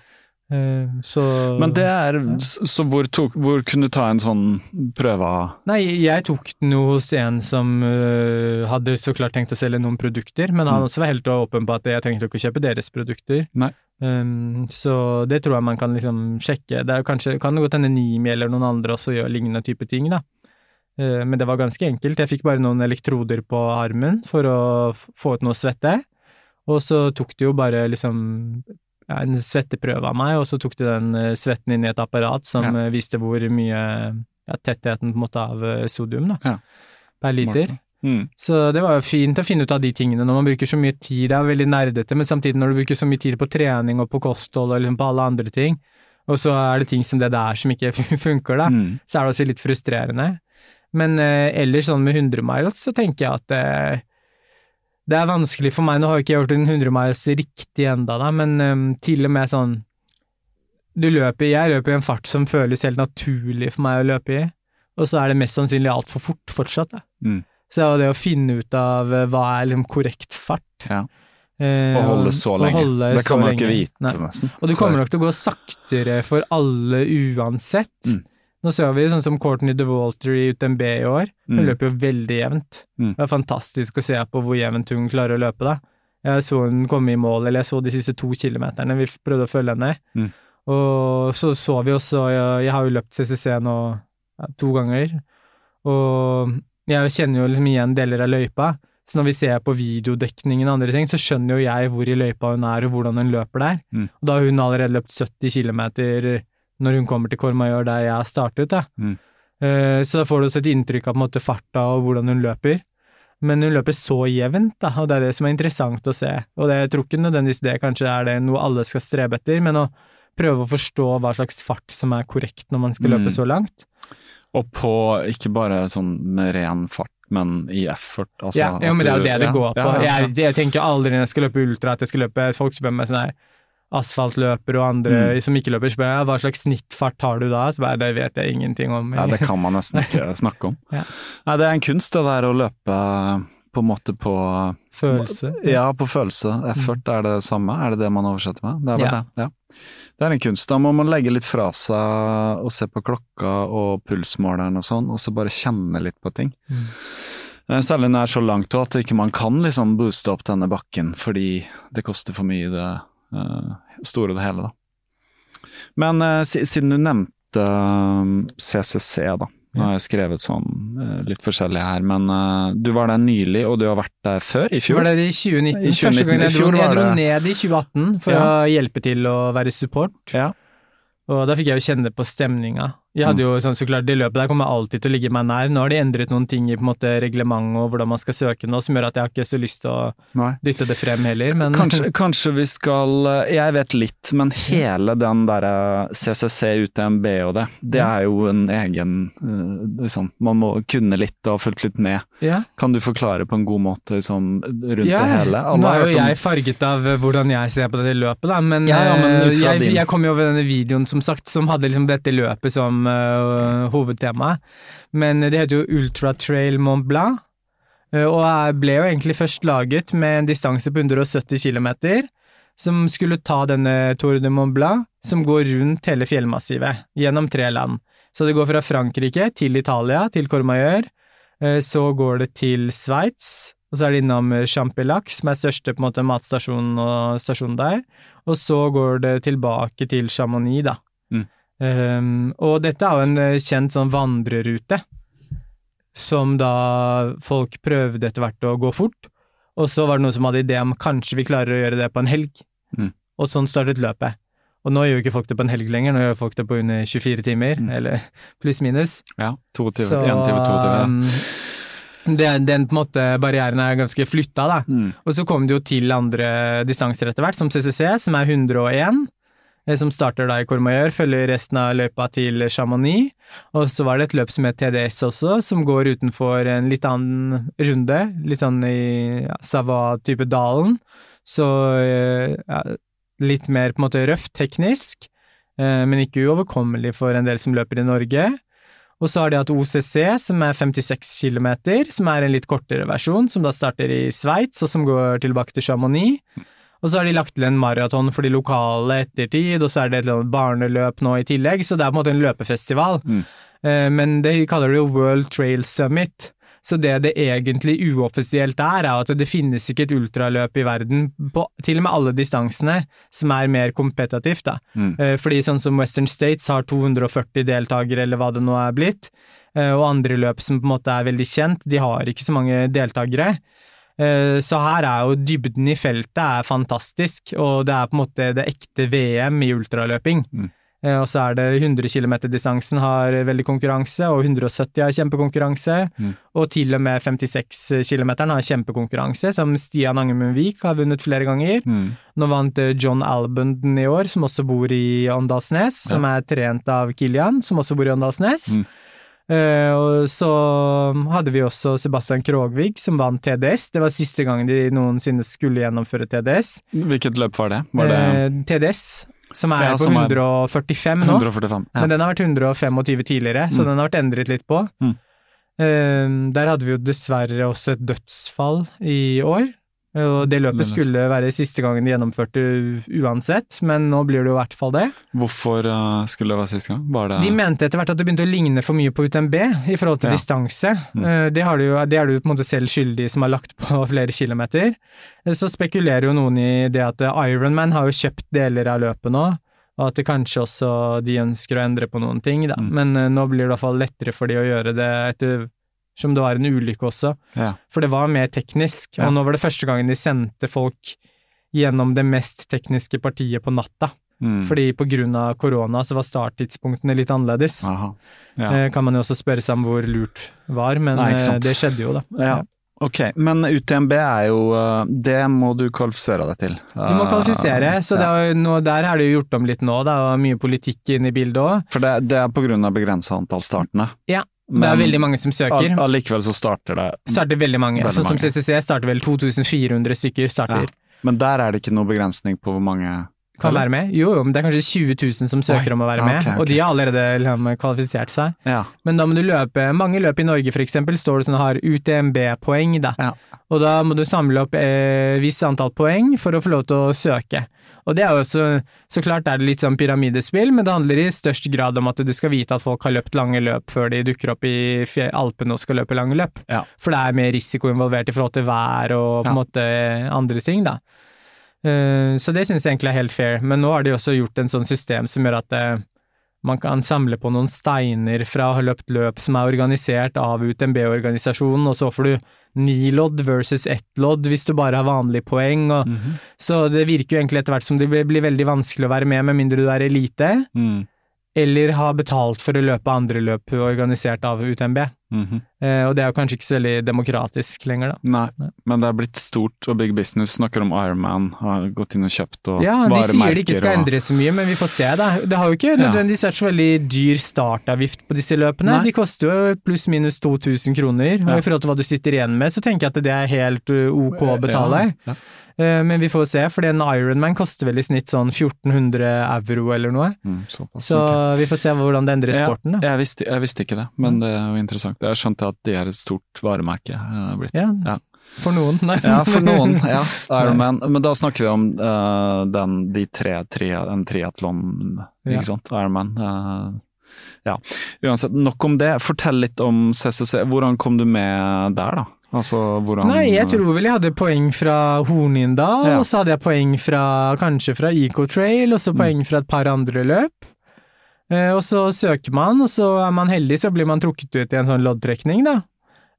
Eh, så Men det er, så hvor, tok, hvor kunne du ta en sånn prøve Nei, jeg tok den jo hos en som uh, hadde så klart tenkt å selge noen produkter, men han Mm. også var helt åpen på at jeg trengte ikke å kjøpe deres produkter. Nei. Um, så det tror jeg man kan liksom sjekke. Det er kanskje, kan det godt hende Nimi eller noen andre også gjør lignende type ting, da. Eh, men det var ganske enkelt. Jeg fikk bare noen elektroder på armen for å få ut noe svette, og så tok de jo bare liksom en svetteprøve av meg, og så tok de den eh, svetten inn i et apparat som Ja. eh, viste hvor mye ja, tettheten på en måte av sodium da, Ja. per liter. Mm. Så det var jo fint å finne ut av de tingene når man bruker så mye tid. Det er veldig nerdete, men samtidig når du bruker så mye tid på trening og på kosthold og liksom på alle andre ting, og så er det ting som det der som ikke (laughs) funker, da. Mm. Så er det også litt frustrerende. Men eh, ellers sånn med 100 miles, så tenker jeg at eh, det er vanskelig for meg. Nå har jeg ikke gjort en 100 miles riktig enda, da, men eh, til og med sånn Du løper Jeg løper i en fart som føles helt naturlig for meg å løpe i, og så er det mest sannsynlig altfor fort fortsatt. Da. Mm. Så det er jo det å finne ut av eh, hva er liksom korrekt fart. Ja. Eh, Å holde så lenge. holde det kan man jo ikke vite, Nei. nesten. Og det kommer nok til å gå saktere for alle uansett. Mm. Nå ser vi sånn som Courtney DeWalter i UTMB i år, hun Mm. løper jo veldig jevnt. Mm. Det er fantastisk å se på hvor jevnt hun klarer å løpe, da. Jeg så hun komme i mål, eller jeg så de siste to kilometerne, vi prøvde å følge henne. Mm. Og så så vi også, jeg, jeg har jo løpt CCC nå ja, to ganger, og jeg kjenner jo liksom igjen deler av løypa. Så når vi ser på videodekningen og andre ting, så skjønner jo jeg hvor i løypa hun er og hvordan hun løper der. Mm. Og da har hun allerede løpt 70 km når hun kommer til Courmayeur der jeg startet, da. Mm. Eh, Så da får du også et inntrykk av på en måte farta og hvordan hun løper. Men hun løper så jevnt, da, og det er det som er interessant å se. Og det, jeg tror ikke nødvendigvis det kanskje er det noe alle skal strebe etter, men å prøve å forstå hva slags fart som er korrekt når man skal Mm. løpe så langt. Og på ikke bare sånn med ren fart, men i effort. Altså, ja, ja, men det er jo det det går på. ja, ja. Jeg, jeg tenker aldri når jeg skal løpe ultra at jeg skal løpe folk spør meg sånn her asfaltløpere og andre Mm. som ikke løper, spør jeg hva slags snittfart har du da? Så bare det vet jeg ingenting om. Ja, det kan man nesten (laughs) ikke snakke om. Ja. Nei, det er en kunst det der å løpe på en måte på Følelse. Ja, på følelse. Effort er det samme, er det det man oversetter med? Det er vel Ja. det, ja. Det er en kunst. Da må man legge litt fra seg og se på klokka og pulsmåleren og sånn, og så bare kjenne litt på ting. Mm. Eh, Særlig når det er så langt òg at ikke man kan liksom booste opp denne bakken fordi det koster for mye det store det hele, da. Men eh, siden du nevnte eh, CCC, da. Nå har jeg skrevet sånn eh, litt forskjellig her, men uh, du var der nylig, og du har vært der før, i fjor? var det i 2019. I 2019. Første gang jeg dro, jeg dro ned i 2018 for Ja. å hjelpe til å være support. Ja. Og da fikk jeg jo kjenne på stemninga. Jeg hadde jo sånn så klart, Det løpet der kommer alltid til å ligge meg nær. Nå har de endret noen ting i på en måte reglementet og hvordan man skal søke nå, som gjør at jeg har ikke så lyst til å Nei. dytte det frem heller, men Kanskje, (laughs) kanskje vi skal eh, Jeg vet litt, men hele den derre CCC UTMB og det, det er jo en egen eh, liksom, Man må kunne litt og ha fulgt litt med. ja. Kan du forklare på en god måte liksom, rundt Ja, det hele? Alle Nå er jo om- jeg farget av eh, hvordan jeg ser på dette løpet, da, men, Ja, men eh, jeg, jeg kom jo over denne videoen som sagt, som hadde liksom dette løpet som eh, hovedtemaet. Men det heter jo Ultra Trail Mont Blanc, eh, og ble jo egentlig først laget med en distanse på 170 km, som skulle ta denne Tour de Mont Blanc, som går rundt hele fjellmassivet, gjennom tre land. Så det går fra Frankrike til Italia, til Courmayeur, Eh, så går det til Sveits, og så er det innom Champillac, som er største på en måte matstasjonen og stasjonen der, og så går det tilbake til Chamonix, da. Um, og dette er jo en eh, kjent sånn vandrerute, som da folk prøvde etter hvert å gå fort, og så var det noen som hadde idé om kanskje vi klarer å gjøre det på en helg, Mm. og sånn startet løpet. Og nå gjør jo ikke folk det på en helg lenger, nå gjør folk det på under 24 timer, Mm. eller (laughs) pluss-minus. Ja, 22, Så, 1 time, 22, ja. um, det, den på en måte barrieren er ganske flytta, da. Mm. Og så kom det jo til andre distanser etter hvert, som CCC, som er 101, eh, som starter da i Courmayeur, følger resten av løypa til Chamonix. Og så var det et løp som het TDS også, som går utenfor en litt annen runde, litt sånn i ja, Savoie-type dalen. Så eh, ja, litt mer på en måte røft teknisk, eh, men ikke uoverkommelig for en del som løper i Norge. Og så har de hatt OCC, som er 56 km, som er en litt kortere versjon, som da starter i Sveits, og som går tilbake til Chamonix. Og så har de lagt til en maraton for de lokale ettertid, og så er det et eller annet barneløp nå i tillegg, så det er på en måte en løpefestival. Mm. Eh, Men det kaller det jo World Trail Summit. Så det det egentlig uoffisielt er, er at det finnes ikke et ultraløp i verden, på til og med alle distansene, som er mer kompetativt, da. Mm. Eh, Fordi sånn som Western States har 240 deltakere, eller hva det nå er blitt, eh, og andre løp som på en måte er veldig kjent, de har ikke så mange deltakere. Eh, Så her er jo dybden i feltet er fantastisk, og det er på en måte det ekte VM i ultraløping. Mm. Eh, Og så er det 100 km-distansen har veldig konkurranse, og 170 har kjempekonkurranse. Mm. Og til og med 56 km har kjempekonkurranse, som Stian Angemundvik har vunnet flere ganger. Mm. Nå vant eh, John Albunden i år, som også bor i Åndalsnes, som er trent av Kilian, som også bor i Åndalsnes. Mm. Eh, og så hadde vi også Sebastian Krogvig, som vant TDS. Det var siste gangen de noensinne skulle gjennomføre TDS. Hvilket løp var det? Var det Eh, TDS, som er Ja, på som er 145 nå. 145? Ja. Men den har vært 125 tidligere, så Mm. den har vært endret litt på. Mm. Eh, der hadde vi jo dessverre også et dødsfall i år. Og det løpet skulle være siste gangen de gjennomførte uansett, men nå blir det jo i hvert fall det. Hvorfor eh, skulle det være siste gang? Var det De mente etter hvert at det begynte å ligne for mye på UTMB i forhold til Ja. distanse. Mm. Eh, Det, har du jo, det er du på en måte selv skyldig som har lagt på (laughs) flere kilometer. Eh, Så spekulerer jo noen i det at Ironman har jo kjøpt deler av løpet nå, og at det kanskje også de ønsker å endre på noen ting, da. Mm. Men nå blir det i hvert fall lettere for de å gjøre det etter som det var en ulykke også. Ja. For det var mer teknisk, Ja. og nå var det første gangen de sendte folk gjennom det mest tekniske partiet på natta. Mm. Fordi på grunn av korona så var starttidspunktene litt annerledes. Aha. Ja. Eh, Kan man jo også spørre seg om hvor lurt var, men Nei, eh, det skjedde jo, da. Ja. Ok, men UTMB er jo eh, Det må du kvalifisere deg til. Du må kvalifisere, så det er, nå, der er det jo gjort om litt nå, det er mye politikk inne i bildet òg. For det, det er på grunn av begrensa antall startene. Ja, det er veldig mange som søker. all- Allikevel så starter det Starter veldig mange. Veldig mange. som. CCC starter vel 2400 stykker starter. Men der er det ikke noe begrensning på hvor mange Kan eller? være med. Jo, jo, men det er kanskje 20 000 som søker Oi, om å være med, okay, okay. og de har allerede liksom, kvalifisert seg. Ja. Men da må du løpe Mange løp i Norge for eksempel står det sånn har UTMB-poeng, da. Ja. Og da må du samle opp eh, visst antall poeng for å få lov til å søke. Og det er jo også, så klart er det litt sånn pyramidespill, men det handler i størst grad om at du skal vite at folk har løpt lange løp før de dukker opp i Alpene og skal løpe lange løp. Ja. For det er mer risiko involvert i forhold til vær og på en måte andre ting, da. Eh, Så det synes jeg egentlig er helt fair, men nå har de også gjort en sånn system som gjør at eh, man kan samle på noen steiner fra å ha løpt løp som er organisert av UTMB-organisasjonen, og så får du ni lodd versus ett lodd hvis du bare har vanlige poeng, og Mhm. så det virker jo egentlig etter hvert som det blir blir veldig vanskelig å være med med mindre du er elite, Mm. Eller har betalt for å løpe andre løp organisert av UTMB. Mhm. Eh, Og det er jo kanskje ikke så veldig demokratisk lenger, da. Nei, Nei. men det er blitt stort og big business. Snakker om Ironman, har gått inn og kjøpt og Ja, de sier det ikke skal og- endre så mye, men vi får se, da. Det har jo ikke nødvendigvis vært så veldig dyr startavgift på disse løpene. Nei. De koster jo pluss-minus 2000 kroner, og i forhold til hva du sitter igjen med, så tenker jeg at det er helt uh, ok å betale. Ja, ja. Eh, Men vi får se, for en Ironman koster vel i snitt sånn 1400 euro eller noe. Mm, såpass, Så okay. vi får se hvordan det endrer sporten, da. Ja, jeg, visste, jeg visste ikke det, men det er jo interessant. Jeg skjønte at det er et stort varemerke. eh, blitt. Ja, Ja. for noen. Nei. (laughs) Ja, for noen. ja, Ironman. Men da snakker vi om uh, den, de tre, tre en triatlon, Ja. ikke sant? Ironman. Uh, ja, uansett. Nok om det. Fortell litt om CCC. Hvordan kom du med der, da? Altså, hvordan Nei, jeg tror vel jeg hadde poeng fra Hornindal, Ja. og så hadde jeg poeng fra kanskje fra Ecotrail, og så poeng fra et par andre løp. Eh, og så søker man, og så er man heldig, så blir man trukket ut i en sånn loddtrekning, da.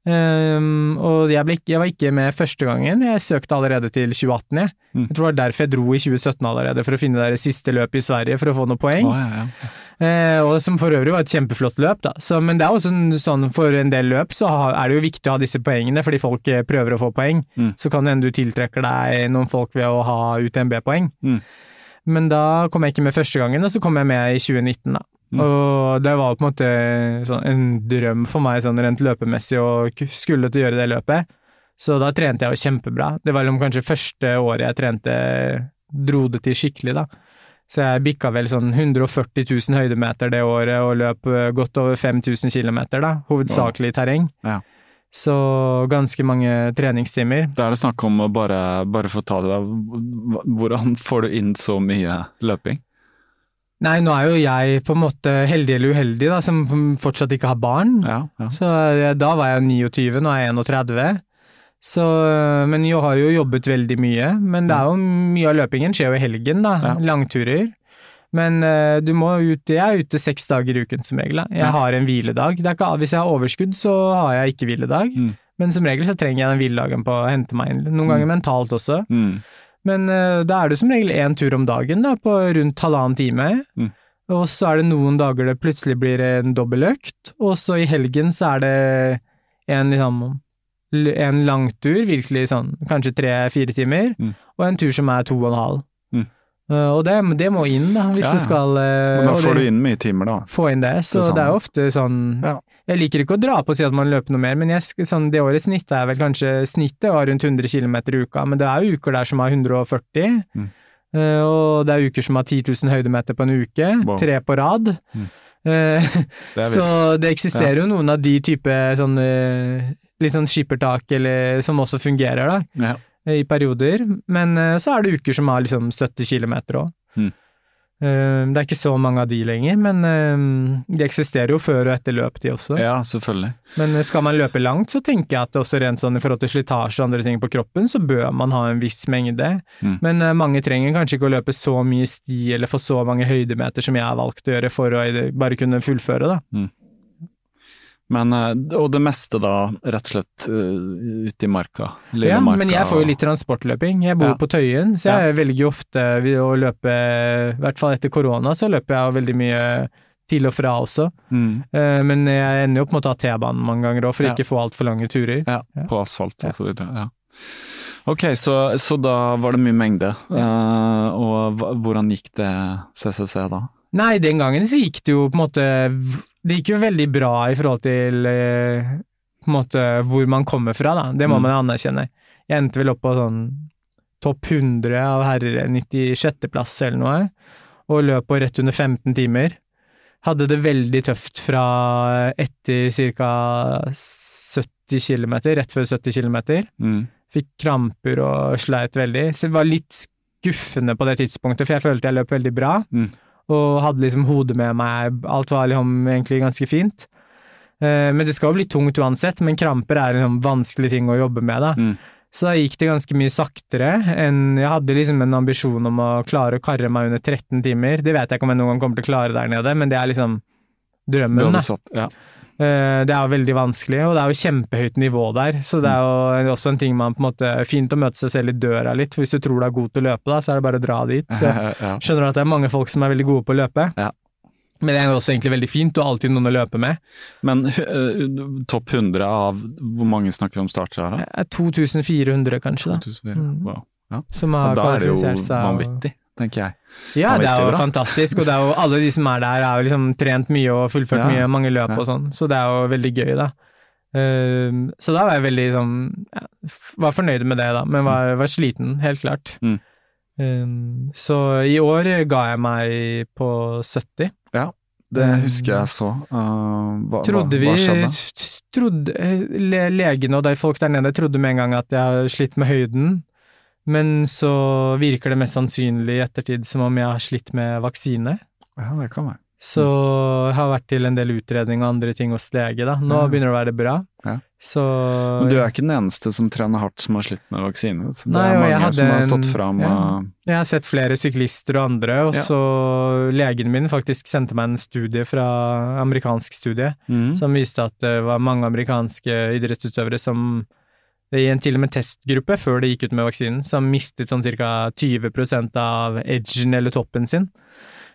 Um, og jeg, ble, jeg var ikke med første gangen, jeg søkte allerede til 2018, jeg. Mm. Jeg tror det var derfor jeg dro i 2017 allerede, for å finne det siste løpet i Sverige for å få noen poeng. Oh, ja, ja. Eh, og som for øvrig var et kjempeflott løp, da. Så, men det er også en, sånn, for en del løp så er det jo viktig å ha disse poengene, fordi folk eh, prøver å få poeng. Mm. Så kan det hende du tiltrekker deg noen folk ved å ha UTMB-poeng. Mm. Men da kom jeg ikke med første gangen, og så kom jeg med i 2019, da. Mm. Og det var på en måte sånn, en drøm for meg sånn rent løpemessig å skulle til å gjøre det løpet. Så da trente jeg jo kjempebra. Det var liksom kanskje første året jeg trente, dro det til skikkelig, da. Så jeg bikka vel sånn 140 000 høydemeter det året og løp eh, godt over 5000 km, da. Hovedsakelig terreng. Ja. Så ganske mange treningstimer. Da er det snakk om å bare, bare få ta det der. Hvordan får du inn så mye løping? Nei, nå er jo jeg på en måte heldig eller uheldig, da, som fortsatt ikke har barn. Ja, ja. Så eh, da var jeg 29, nå er jeg 31. Så, eh, men jeg har jo jobbet veldig mye. Men det er jo mye av løpingen skjer jo i helgen, da. Ja. Langturer. Men eh, du må ut, jeg er ute seks dager i uken som regel. Da. Jeg Ja. har en hviledag. Det ikke, hvis jeg har overskudd, så har jeg ikke hviledag. Mm. Men som regel så trenger jeg den hviledagen på å hente meg inn. Noen ganger mentalt også. Mm. Men uh, da er det som regel én tur om dagen da, på rundt halvannen time. Mm. Og så er det noen dager det plutselig blir en dobbeløkt, og så i helgen så er det en liksom en langtur, virkelig sånn kanskje tre-fire timer, Mm. og en tur som er to og en halv. Mm. Uh, og det, det må inn, da, hvis Ja, du skal uh, Men da får det- du inn mye timer, da. få inn det, så det er ofte sånn Ja. Jeg liker ikke å dra på og si at man løper noe mer, men jeg, sånn, det årets snitt er vel kanskje Snittet var rundt 100 km i uka, men det er jo uker der som har 140. Mm. Uh, og det er uker som har 10 000 høydemeter på en uke, Wow. tre på rad. Mm. Eh, Det (laughs) så det eksisterer jo noen av de type sånn eh, litt sånn skippertak eller som også fungerer, da Ja. i perioder, men eh, så er det uker som har liksom 70 km òg. Mm. Det er ikke så mange av de lenger, men eh, de eksisterer jo før og etter løp, de også. ja, selvfølgelig. Men eh, skal man løpe langt, så tenker jeg at også rent sånn i forhold til slitasje og andre ting på kroppen, så bør man ha en viss mengde. Mm. Men eh, mange trenger kanskje ikke å løpe så mye sti eller få så mange høydemeter som jeg har valgt å gjøre for å eh, bare kunne fullføre, da. Men, eh, og det meste da, rett og slett uh, ute i marka? Lille Ja, marka, men jeg får jo litt transportløping. Jeg bor Ja. på Tøyen, så jeg velger jo ofte å løpe, i hvert fall etter korona, så løper jeg veldig mye til og fra også. mm, Eh, Men jeg ender jo en måte å ta T-banen mange ganger òg, for Ja. ikke få altfor lange turer. ja, Ja. på asfalt og så videre. Ja. Ok, så, så da var det mye mengde. Uh, og hvordan gikk det CCC da? Nei, den gangen så gikk det jo på en måte Det gikk jo veldig bra i forhold til eh, på en måte hvor man kommer fra, da. Det må Mm. man anerkjenne. Jeg endte vel opp på sånn topp 100 av herrer, 96.-plass eller noe, og løp på rett under 15 timer. Hadde det veldig tøft fra etter ca. 70 km, rett før 70 km. Mm. Fikk kramper og sleit veldig. Så det var litt skuffende på det tidspunktet, for jeg følte jeg løp veldig bra. Mm. Og hadde liksom hodet med meg, alt var liksom egentlig ganske fint. Eh, Men det skal jo bli tungt uansett, men kramper er en sånn vanskelig ting å jobbe med, da. Mm. Så da gikk det ganske mye saktere enn Jeg hadde liksom en ambisjon om å klare å karre meg under 13 timer. Det vet jeg ikke om jeg noen gang kommer til å klare der nede, men det er liksom drømmen, da. satt, ja. Eh, Det er jo veldig vanskelig, og det er jo kjempehøyt nivå der, så det er jo også en ting man på en måte Fint å møte seg selv i døra litt, for hvis du tror du er god til å løpe, da, så er det bare å dra dit. Så (laughs) skjønner du at det er mange folk som er veldig gode på å løpe, Ja. men det er jo også egentlig veldig fint, du har alltid noen å løpe med. Men uh, topp 100 av Hvor mange snakker vi om startere her, da? Er 2400, kanskje, da, 2004. Mm. Wow. Ja. som har Og da er det jo kvalifisert vanvittig, tenker jeg. Ja, det er jo fantastisk, og det er jo alle de som er der, er jo liksom trent mye og fullført Ja. mye, mange løp Ja. og sånn, så det er jo veldig gøy, da. Uh, så da var jeg veldig sånn ja, Var fornøyd med det, da, men var, var sliten, helt klart. Mm. Ehm, så i år ga jeg meg på 70. Ja, Det Mm. husker jeg så. Uh, hva, Trodde vi hva skjedde? trodde, le, Legene og de folk der nede trodde med en gang at jeg har slitt med høyden, men så virker det mest sannsynlig i ettertid som om jeg har slitt med vaksine. Ja, det kan være. Så jeg har vært til en del utredning og andre ting hos lege, da. Nå Ja. begynner det å være bra. Ja. Så Men du er ikke den eneste som trener hardt som har slitt med vaksine. Det Nei, er mange som har stått fram ja. og Jeg har sett flere syklister og andre, og så legen min faktisk sendte meg en studie fra amerikansk studie mm. som viste at det var mange amerikanske idrettsutøvere som i en til og med testgruppe før de gikk ut med vaksinen, som mistet sånn ca. 20% av edgen eller toppen sin.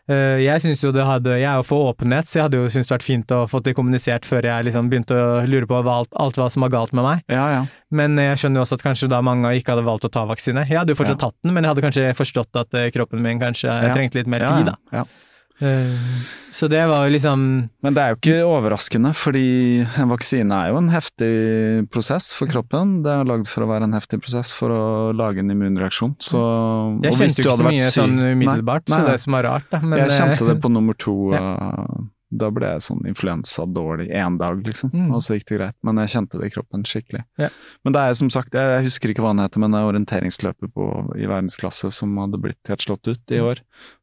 Eh, Jeg jo det hadde, jeg er jo for åpenhet, så jeg hadde jo syntes det vært fint å få det kommunisert før jeg liksom begynte å lure på alt, alt hva som var galt med meg. Ja, ja. Men jeg skjønner jo også at kanskje da mange ikke hadde valgt å ta vaksine. Jeg hadde jo fortsatt Ja. tatt den, men jeg hadde kanskje forstått at eh, kroppen min kanskje Ja. trengte litt mer ja, tid, ja, da. Så det var jo liksom Men det er jo ikke overraskende, fordi en vaksine er jo en heftig prosess for kroppen. Det er lagd for å være en heftig prosess for å lage en immunreaksjon. Så, Jeg kjente jo ikke så mye sånn umiddelbart, nei, så nei. det som er rart, da. Men, jeg kjente eh, det på nummer to. (laughs) Ja. Uh, Da ble jeg sånn influensa dårlig én dag, liksom. Mm. Og så gikk det greit. Men jeg kjente det i kroppen skikkelig. Ja. Men det er som sagt, jeg, jeg husker ikke hva han heter, men det er orienteringsløpet på, i verdensklasse som hadde blitt helt slått ut Mm. i år.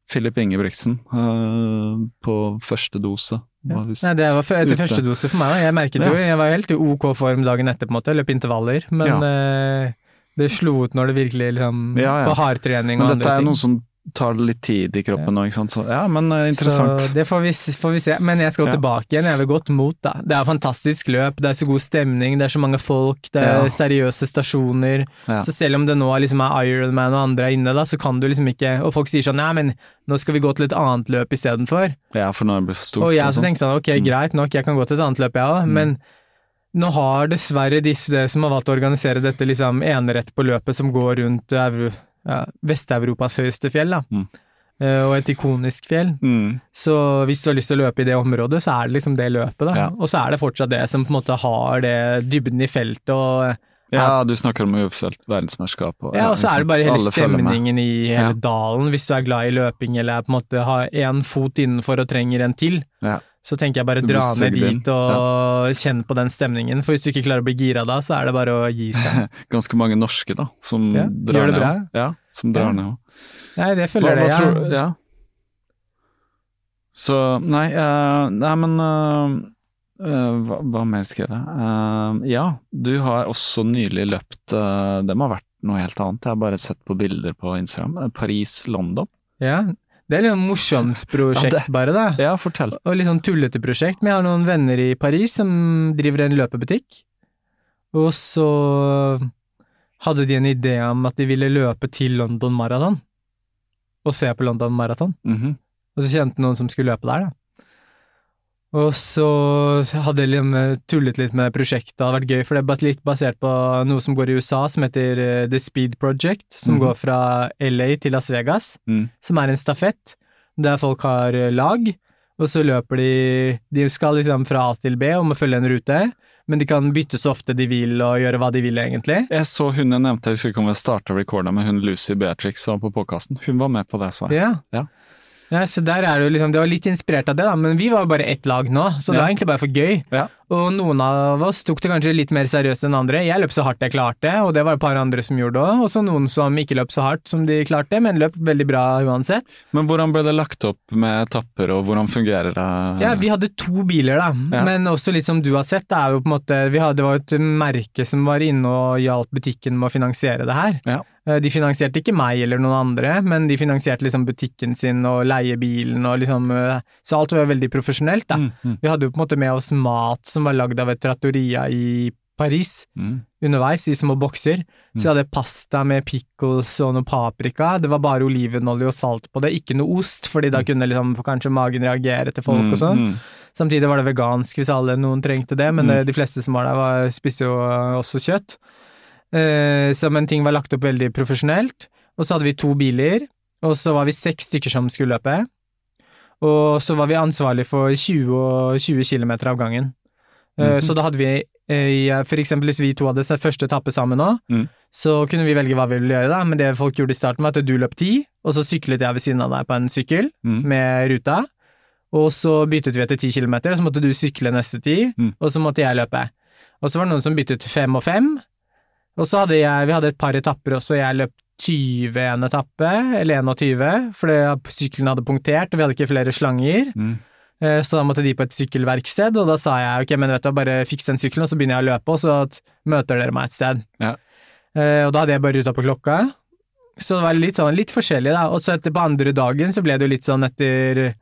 Philip Ingebrigtsen uh, på første dose. Ja. Nei, det var etter første dose for meg. Jeg merket Ja. jo, jeg var helt i ok form dagen etter, på en måte. Løp intervaller, men Ja. eh, det slo ut når det virkelig liksom Ja, ja. På hardtrening og Men andre dette er ting. noe som tar litt tid i kroppen nå, ikke sant. Så ja, men eh, interessant. Så det får vi, får vi se. Men jeg skal Ja. tilbake igjen. Jeg vil godt mot, da. Det er fantastisk løp, det er så god stemning, det er så mange folk, det er Ja. seriøse stasjoner. Ja. Så selv om det nå liksom er Ironman og andre er inne, da, så kan du liksom ikke Og folk sier sånn nei, men nå skal vi gå til et annet løp istedenfor. Ja, for nå er det blitt for stort. Og jeg og også sånn. tenker sånn, ok, Mm. greit nok, jeg kan gå til et annet løp, jeg òg, men nå har dessverre disse som har valgt å organisere dette liksom enerett på løpet som går rundt ja, Vest-Europas høyeste fjell, da. Mm. Eh, og et ikonisk fjell. Mm. Så hvis du har lyst til å løpe i det området, så er det liksom det løpet, da. Ja. Og så er det fortsatt det som på en måte har det dybden i feltet og Ja, du snakker om uoffisielt verdensmesterskap. Og, Ja, og så er det bare hele stemningen i hele Ja. dalen. Hvis du er glad i løping eller på en måte har én fot innenfor og trenger en til, Ja. Så tenker jeg bare dra ned dit og kjenne på den stemningen. For hvis du ikke klarer å bli gira da, så er det bare å gi seg. (laughs) Ganske mange norske, da, som Ja, drar det ned. bra. Ja, som drar Ja. ned. Nei, det Hva, følger hva det, tror ja. Ja. Så Nei, uh, nei men uh, uh, hva, hva mer skrev jeg? Ja, du har også nylig løpt Det må ha vært noe helt annet. Jeg har bare sett på bilder på Instagram. Paris-London. ja. Det er litt sånn morsomt prosjekt, Ja, det- bare, da. Ja, fortell. Og litt sånn tullete prosjekt. Men jeg har noen venner i Paris som driver en løpebutikk. Og så hadde de en idé om at de ville løpe til London Marathon. Og se på London Marathon. Mhm. Og så kjente noen som skulle løpe der, da. Og så hadde jeg liksom tullet litt med prosjektet, det hadde vært gøy, for det er litt basert på noe som går i USA, som heter eh, The Speed Project, som Mhm. går fra LA til Las Vegas, Mm. som er en stafett, der folk har eh, lag, og så løper de De skal liksom fra A til B og må følge en rute, men de kan bytte så ofte de vil og gjøre hva de vil, egentlig. Jeg så hun jeg nevnte, jeg husker ikke om vi starta recorda med hun Lucy Beatrix var på påkasten. Hun var med på det, sa jeg. Ja. Ja. Ja, så der er det liksom, det var litt inspirert av det, da, men vi var bare ett lag nå, så det var egentlig bare for gøy. Og noen av oss tok det kanskje litt mer seriøst enn andre. Jeg løp så hardt jeg klarte, og det var et par andre som gjorde det òg. Og så noen som ikke løp så hardt som de klarte, men løp veldig bra uansett. Men hvordan ble det lagt opp med etapper, og hvordan fungerer det? Ja, vi hadde to biler, da, Ja. men også litt som du har sett, det er jo på en måte vi hadde, Det var et merke som var inne og hjalp butikken med å finansiere det her. Ja. Eh, De finansierte ikke meg eller noen andre, men de finansierte liksom butikken sin og leiebilen og liksom eh, Så alt var veldig profesjonelt, da. Mm, mm, Vi hadde jo på en måte med oss mat som var lagd av et trattoria i Paris, mm. underveis, i små bokser. Så jeg hadde pasta med pickles og noe paprika. Det var bare olivenolje og salt på det, ikke noe ost, fordi da kunne liksom kanskje magen reagere til folk og sånn. Mm, mm. Samtidig var det vegansk hvis alle noen trengte det, men Mm. eh, de fleste som var der, var, spiste jo eh, også kjøtt. Eh, så men ting var lagt opp veldig profesjonelt. Og så hadde vi to biler, og så var vi seks stykker som skulle løpe. Og så var vi ansvarlig for 20, og 20 km av gangen. Eh, Mhm. Så da hadde vi eh, for eksempel hvis vi to hadde sett første etappe sammen nå, Mm. så kunne vi velge hva vi ville gjøre, da. Men det folk gjorde i starten, var at du løp ti, og så syklet jeg ved siden av deg på en sykkel Mm. med ruta. Og så byttet vi etter ti kilometer, og så måtte du sykle neste ti, Mm. og så måtte jeg løpe. Og så var det noen som byttet fem og fem, og så hadde jeg, vi hadde et par etapper også, jeg løp 20 en etappe, eller 21, fordi sykkelen hadde punktert, og vi hadde ikke flere slanger. Mm. Eh, Så da måtte de på et sykkelverksted, og da sa jeg ok, men vet du, bare fiks den sykkelen, og så begynner jeg å løpe, og så møter dere meg et sted. Ja. Eh, Og da hadde jeg bare ruta på klokka. Så det var litt sånn, litt forskjellig da, og så etter på andre dagen så ble det jo litt sånn etter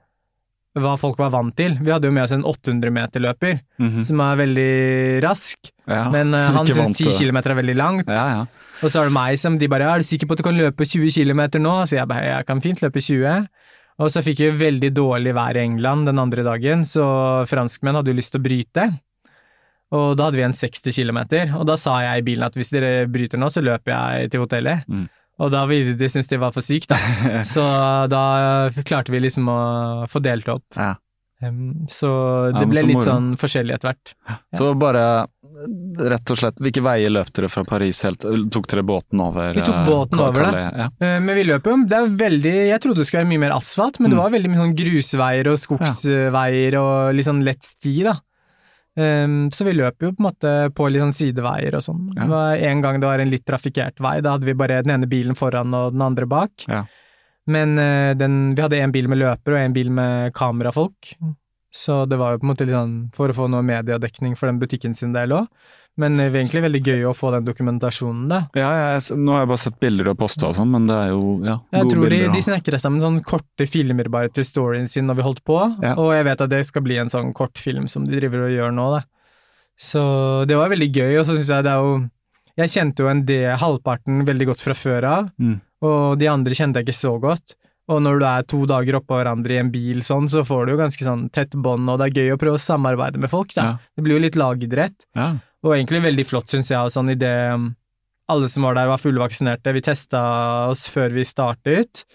hva folk var vant til. Vi hadde jo med oss en 800 meter løper, -hmm. som er veldig rask, Ja, men (laughs) uh, han syns 10 km er veldig langt. Ja, ja. Og så er det meg som de bare er du sikker på at du kan løpe 20 km nå? Så jeg bare jeg kan fint løpe 20. Og så fikk vi veldig dårlig vær i England den andre dagen, så franskmenn hadde jo lyst til å bryte. Og da hadde vi en 60 km, og da sa jeg i bilen at hvis dere bryter nå, så løper jeg til hotellet. Mm. Og da ville de synes det var for sykt, da. (laughs) Så da klarte vi liksom å få delt opp. Ja. Um, Så det ja, ble så litt sånn forskjellig etter hvert. Så bare rett og slett, hvilke veier løp dere fra Paris helt Tok dere båten over? Vi tok eh, båten over det. Ja. Eh, Men vi løper jo, det er veldig Jeg trodde det skulle være mye mer asfalt, men det Mm. var veldig mye sånn grusveier og skogsveier og litt sånn lett sti, da. Um, så vi løper jo på en måte på litt sånn sideveier og sånn. Ja. Det var en gang det var en litt trafikkert vei, da hadde vi bare den ene bilen foran og den andre bak. Ja. Men eh, den, vi hadde en bil med løper og en bil med kamerafolk, så det var jo på en måte litt sånn for å få noe mediedekning for den butikken sin del òg. Men det var egentlig veldig gøy å få den dokumentasjonen, da. Ja, jeg, nå har jeg bare sett bilder og posta og sånn, men det er jo ja, Jeg gode tror de, de snekrer sammen sånne korte filmer bare til storyen sin når vi holdt på, Ja. og jeg vet at det skal bli en sånn kortfilm som de driver og gjør nå, da. Så det var veldig gøy, og så syns jeg det er jo Jeg kjente jo en del, halvparten veldig godt fra før av, Mm. og de andre kjente jeg ikke så godt. Og når du er to dager oppå hverandre i en bil sånn, så får du jo ganske sånn tett bånd, og det er gøy å prøve å samarbeide med folk, da. Ja. Det blir jo litt lagidrett. Ja. Og egentlig veldig flott, syns jeg, sånn i det um, alle som var der var fullvaksinerte. Vi testa oss før vi startet.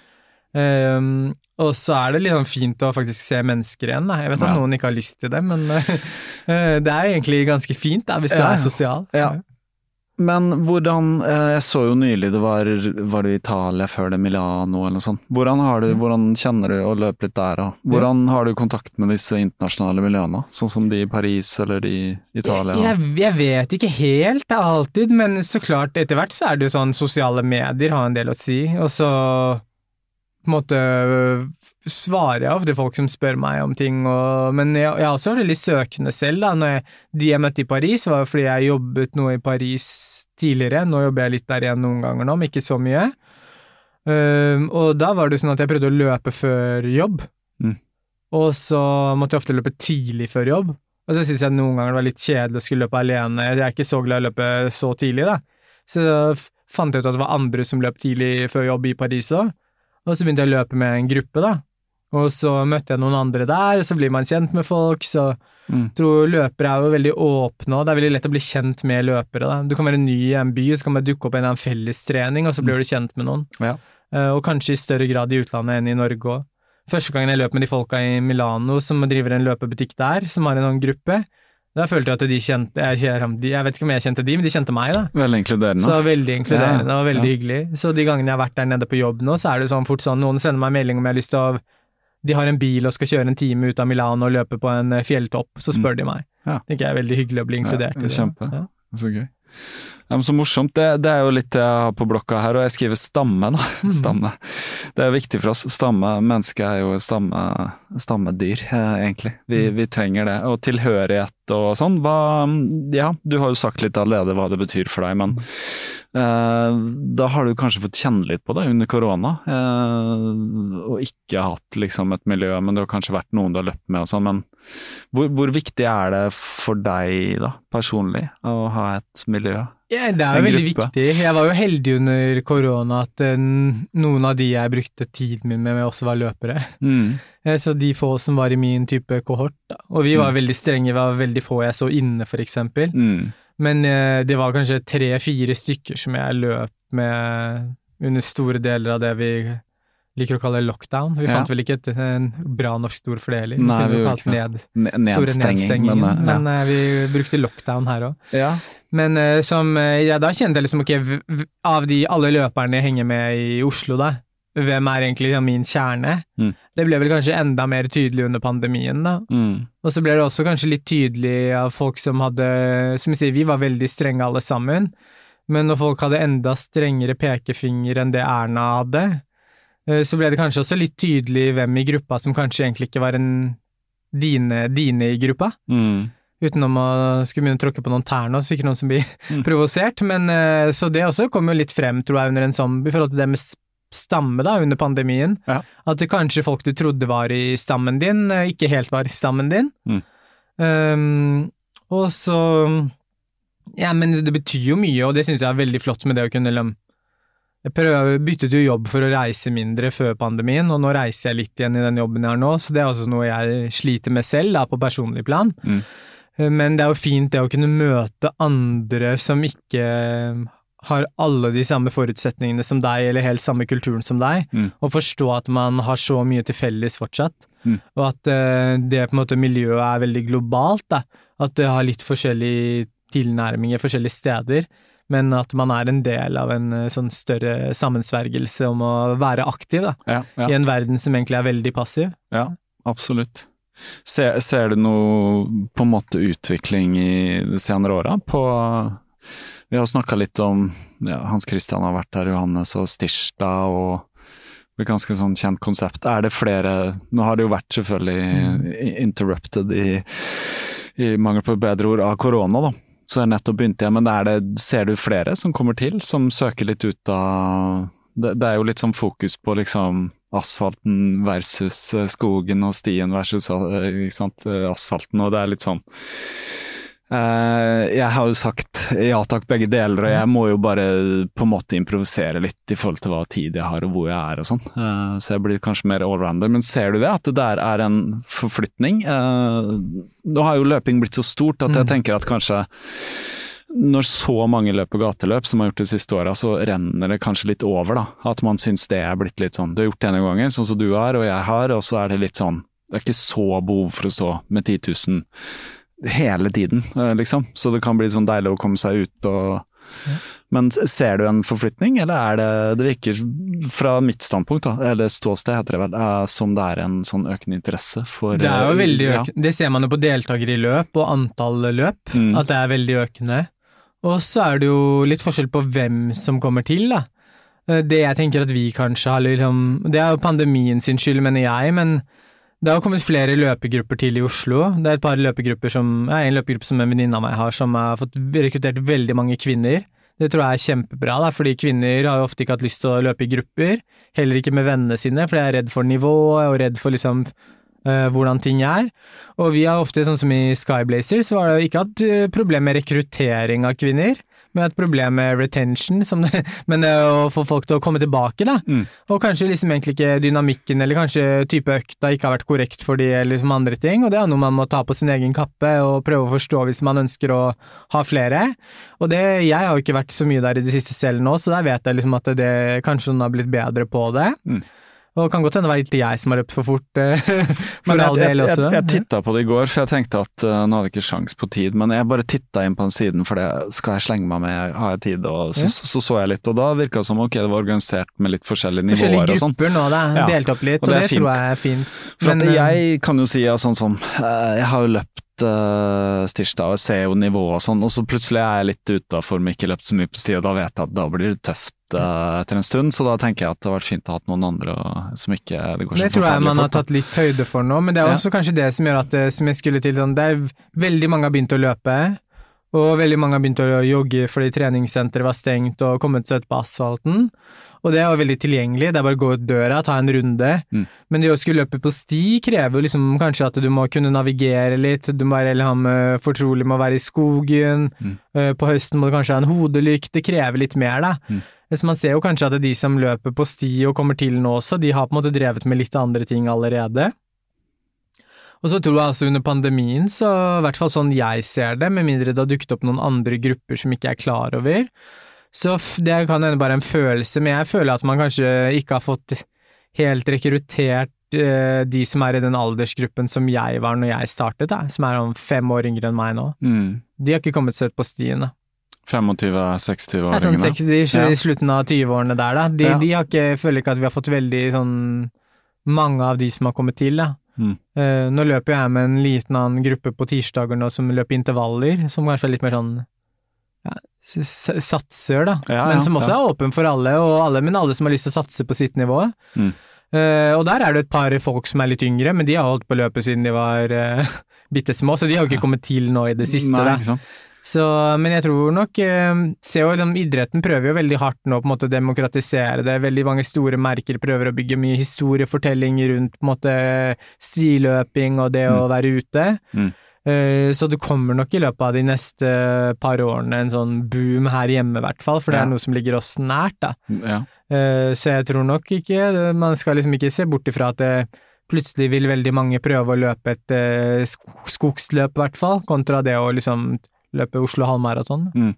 Um, og så er det litt sånn fint å faktisk se mennesker igjen. Da. Jeg vet at Ja. noen ikke har lyst til det, men (laughs) eh, det er egentlig ganske fint da, hvis du ja. er sosial. Ja. Men hvordan eh, Jeg så jo nylig det var, var det i Italia før det Milano eller noe sånt. Hvordan, har du, hvordan kjenner du å løpe litt der? òg? hvordan har du kontakt med disse internasjonale miljøene? Sånn som de i Paris eller de i Italia? Jeg, jeg vet ikke helt, alltid, men så klart, etter hvert så er det jo sånn sosiale medier har en del å si, og så på en måte svarer jeg ofte folk som spør meg om ting, og, men jeg, jeg har også vært veldig søkende selv, da. Når jeg, de jeg møtte i Paris, var fordi jeg jobbet noe i Paris tidligere, nå jobber jeg litt der igjen noen ganger nå, men ikke så mye. Um, og da var det sånn at jeg prøvde å løpe før jobb, Mm. og så måtte jeg ofte løpe tidlig før jobb. Og så syns jeg noen ganger det var litt kjedelig å skulle løpe alene, jeg er ikke så glad i å løpe så tidlig, da. Så da fant jeg ut at det var andre som løp tidlig før jobb i Paris òg, og så begynte jeg å løpe med en gruppe, da. Og så møtte jeg noen andre der, så blir man kjent med folk, så Mm. tror løpere er jo veldig åpne, og det er veldig lett å bli kjent med løpere, da. Du kan være ny i en by, så kan man dukke opp i en fellestrening, og så blir du kjent med noen. Ja. Eh, og kanskje i større grad i utlandet enn i Norge òg. Første gangen jeg løp med de folka i Milano som driver en løpebutikk der, som har en annen gruppe, da følte jeg at de kjente jeg, jeg vet ikke om jeg kjente de, men de kjente meg, da. Veldig inkluderende. Så veldig inkluderende Ja, og veldig ja. hyggelig. Så de gangene jeg har vært der nede på jobb nå, så er det sånn fort sånn, noen sender meg melding om jeg har lyst til å De har en bil og skal kjøre en time ut av Milano og løpe på en eh, fjelltopp, så spør de meg. Ja. Det er veldig hyggelig å bli inkludert Ja, i det. kjempe. Ja. Så gøy. Ja, så morsomt. Det, det er jo litt det jeg har på blokka her, og jeg skriver stamme, da. (laughs) Mm. Stamme. Det er viktig for oss. Stamme, Mennesket er jo stamme, stammedyr, eh, egentlig. Vi, Mm. vi trenger det. Og tilhørighet og sånn. Hva Ja, du har jo sagt litt allerede hva det betyr for deg, men eh, da har du kanskje fått kjenne litt på det under korona. Eh, og ikke hatt liksom et miljø, men det har kanskje vært noen du har løpt med og sånn. Men hvor, hvor viktig er det for deg da, personlig, å ha et miljø? Ja, det er jo veldig gruppe. viktig. Jeg var jo heldig under korona at eh, noen av de jeg brukte tiden min med, også var løpere. Mm. Eh, Så de få som var i min type kohort, da. Og vi var Mm. veldig strenge, vi var veldig få jeg så inne, for eksempel. Mm. Men eh, det var kanskje tre-fire stykker som jeg løp med under store deler av det vi liker å kalle lockdown. Vi Ja. fant vel ikke et en bra norsk ord for det heller. Nei, kunne vi gjorde kalt det. ned, Nedstenging, men, eh, men uh, vi brukte lockdown her òg. ja. ja. Men uh, som ja, Da kjente jeg liksom ok, v- v- av de alle løperne jeg henger med i Oslo, da, hvem er egentlig ja, min kjerne? Mm. Det ble vel kanskje enda mer tydelig under pandemien, da. Mm. Og så ble det også kanskje litt tydelig av folk som hadde Som jeg sier, vi var veldig strenge alle sammen, men når folk hadde enda strengere pekefinger enn det Erna hadde, så ble det kanskje også litt tydelig hvem i gruppa som kanskje egentlig ikke var en dine, dine i gruppa. Mm. Utenom å skulle begynne å tråkke på noen tær nå, sikkert noen som blir (laughs) Mm. provosert. Men eh, så det også kom jo litt frem, tror jeg, under en zombie, i forhold til det med stamme da, under pandemien. Ja. At det kanskje folk du trodde var i stammen din, eh, ikke helt var i stammen din. Mm. Um, og så Ja, men det betyr jo mye, og det syns jeg er veldig flott med det å kunne liksom Jeg prøver, byttet jo jobb for å reise mindre før pandemien, og nå reiser jeg litt igjen i den jobben jeg har nå, så det er også noe jeg sliter med selv, da, på personlig plan. Mm. Men det er jo fint det å kunne møte andre som ikke har alle de samme forutsetningene som deg, eller helt samme kulturen som deg, Mm. og forstå at man har så mye til felles fortsatt, Mm. og at eh, det på en måte miljøet er veldig globalt, da. at det har litt forskjellige tilnærminger forskjellige steder, men at man er en del av en eh, sånn større sammensvergelse om å være aktiv da, Ja, ja, i en verden som egentlig er veldig passiv. ja, absolutt. Ser, ser du noe på en måte utvikling i de senere åra på Vi har snakka litt om ja, Hans Christian har vært der, Johannes og Stirstad og er ganske sånn kjent konsept. Er det flere Nå har det jo vært selvfølgelig i- interrupted i, i mangel på bedre ord av korona, da. Så jeg nettopp begynte igjen. Men det, ser du flere som kommer til, som søker litt ut av det, det, er jo litt sånn fokus på liksom asfalten versus eh, skogen og stien versus ikke sant, asfalten, og det er litt sånn jeg har jo sagt ja takk, begge deler, og jeg må jo bare på en måte improvisere litt i forhold til hva tid jeg har og hvor jeg er og sånn. Uh, så jeg blir kanskje mer allrounder. Men ser du det, at det der er en forflytning? Uh, nå har jo løping blitt så stort at jeg mm. tenker at kanskje når så mange løper gateløp som har gjort det siste åra, så renner det kanskje litt over, da. At man syns det er blitt litt sånn Du har gjort det en gang, sånn som du har og jeg har, og så er det litt sånn Det er ikke så behov for å stå med 10 000 hele tiden, eh, liksom. Så det kan bli sånn deilig å komme seg ut og ja. Men ser du en forflytning, eller er det Det virker fra mitt standpunkt, da, eller ståsted heter det vel, eh, som det er en sånn økende interesse for Det er jo eh, veldig økende. Ja. Det ser man jo på deltakere i løp og antall løp, mm. at det er veldig økende. Og så er det jo litt forskjell på hvem som kommer til, da. Det jeg tenker at vi kanskje har liksom Det er jo pandemien sin skyld, mener jeg, men det har kommet flere løpegrupper til i Oslo. Det er et par løpegrupper som, ja, en løpegruppe som en venninne av meg har, som har fått rekruttert veldig mange kvinner. Det tror jeg er kjempebra, da, fordi kvinner har jo ofte ikke hatt lyst til å løpe i grupper. Heller ikke med vennene sine, for de er redd for nivået og redd for liksom uh, hvordan ting er. Og vi har ofte, sånn som i Skyblazer, så har det ikke hatt uh, problem med rekruttering av kvinner med et problem med retention, det, (laughs) men det å få folk til å komme tilbake, da. Mm. Og kanskje liksom egentlig ikke dynamikken, eller kanskje type økta ikke har vært korrekt for de, eller liksom andre ting, og det er noe man må ta på sin egen kappe og prøve å forstå hvis man ønsker å ha flere. Og det, jeg har jo ikke vært så mye der i det siste selv nå, så der vet jeg liksom at det, kanskje noen har blitt bedre på det. Mm. Og det kan godt hende det var litt jeg som har løpt for fort, eh, (laughs) for også. Jeg, jeg, jeg titta på det i går, for jeg tenkte at uh, nå hadde jeg ikke sjans på tid, men jeg bare titta inn på den siden, for det skal jeg slenge meg med, har jeg tid? Og så, ja. så, så, så jeg litt, og da virka det som ok, det var organisert med litt forskjellige nivåer forskjellige og sånn. Forskjellige grupper nå, da. Ja. Delt opp litt, og, og det, det tror jeg er fint. For men, at jeg kan jo si ja, sånn som uh, Jeg har jo løpt tirsdag, og ser jo nivået og sånn, og så plutselig er jeg litt utafor med ikke løpt så mye på sti, og da vet jeg at da blir det tøft etter en stund, så da tenker jeg at det har vært fint å ha noen andre som ikke det går så Det tror jeg man har tatt litt høyde for nå, men det er også ja. kanskje det som gjør at det, som jeg skulle til, sånn, det er veldig mange har begynt å løpe. Og veldig mange har begynt å jogge fordi treningssenteret var stengt og kommet seg ut på asfalten. Og det er jo veldig tilgjengelig, det er bare å gå ut døra, ta en runde. Mm. Men det å skulle løpe på sti krever liksom kanskje at du må kunne navigere litt, du må være liksom, fortrolig med å være i skogen, mm. uh, på høsten må du kanskje ha en hodelykt, det krever litt mer, da. Mm. Så man ser jo kanskje at de som løper på sti og kommer til nå også, de har på en måte drevet med litt andre ting allerede. Og så tror jeg altså under pandemien, så i hvert fall sånn jeg ser det, med mindre det har dukket opp noen andre grupper som ikke er klar over, så det kan hende bare en følelse, men jeg føler at man kanskje ikke har fått helt rekruttert uh, de som er i den aldersgruppen som jeg var når jeg startet, da, som er om fem år yngre enn meg nå. Mm. De har ikke kommet seg ut på stien, da. 25-26-åringene? Ja, sånn 60, i ja. slutten av 20-årene der, da. De, ja. de, har ikke, føler ikke at vi har fått veldig sånn mange av de som har kommet til, da. Mm. Uh, nå løper jeg med en liten annen gruppe på tirsdager nå som løper intervaller, som kanskje er litt mer sånn ja, satser, da, ja, men som også er åpen for alle, alle, men alle som har lyst til å satse på sitt nivå. Mm. Uh, og der er det et par folk som er litt yngre, men de har holdt på løpet siden de var uh, (laughs) bitte små, så de har jo ikke kommet til nå i det siste. Nei, da. Så, men jeg tror nok eh, se jo, liksom, Idretten prøver jo veldig hardt nå på en måte å demokratisere det. Veldig mange store merker prøver å bygge mye historiefortelling rundt på en måte stiløping og det mm. å være ute. Mm. Uh, så det kommer nok i løpet av de neste par årene en sånn boom her hjemme, i hvert fall, for det ja. er noe som ligger oss nært, da. Ja. Uh, så jeg tror nok ikke Man skal liksom ikke se bort ifra at det plutselig vil veldig mange prøve å løpe et skogsløp, i hvert fall, kontra det å liksom løpe Oslo halvmaraton. Mm.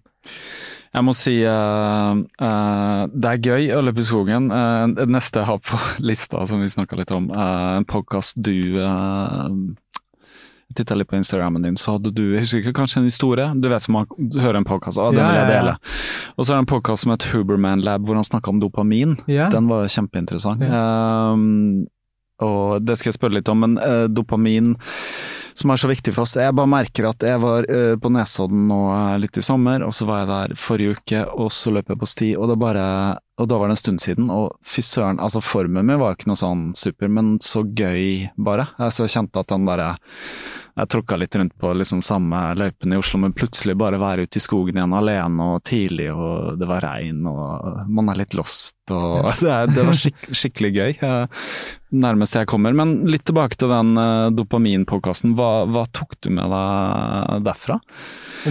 Jeg må si uh, uh, det er gøy å løpe i skogen. Uh, neste jeg har på (laughs) lista, som vi snakka litt om, en podkast du uh, titta litt på Instagrammen din, så hadde du jeg husker ikke, kanskje en historie? Du vet som man hører en podkast, ah, den ja, vil jeg dele. Ja, ja. Og så er det en podkast som heter Huberman Lab, hvor han snakka om dopamin. Den var kjempeinteressant. Og det skal jeg spørre litt om, men dopamin som er så viktig for oss. Jeg bare merker at jeg var uh, på Nesodden nå uh, litt i sommer, og så var jeg der forrige uke, og så løp jeg på sti, og, bare, og da var det en stund siden, og fy søren, altså formen min var ikke noe sånn super, men så gøy, bare. Altså, jeg kjente at den derre jeg tråkka litt rundt på liksom samme løypene i Oslo, men plutselig bare være ute i skogen igjen alene og tidlig, og det var regn og man er litt lost og (laughs) Det, det var skik skikkelig gøy. Nærmest jeg kommer. Men litt tilbake til den dopaminpåkasten. Hva, hva tok du med deg derfra?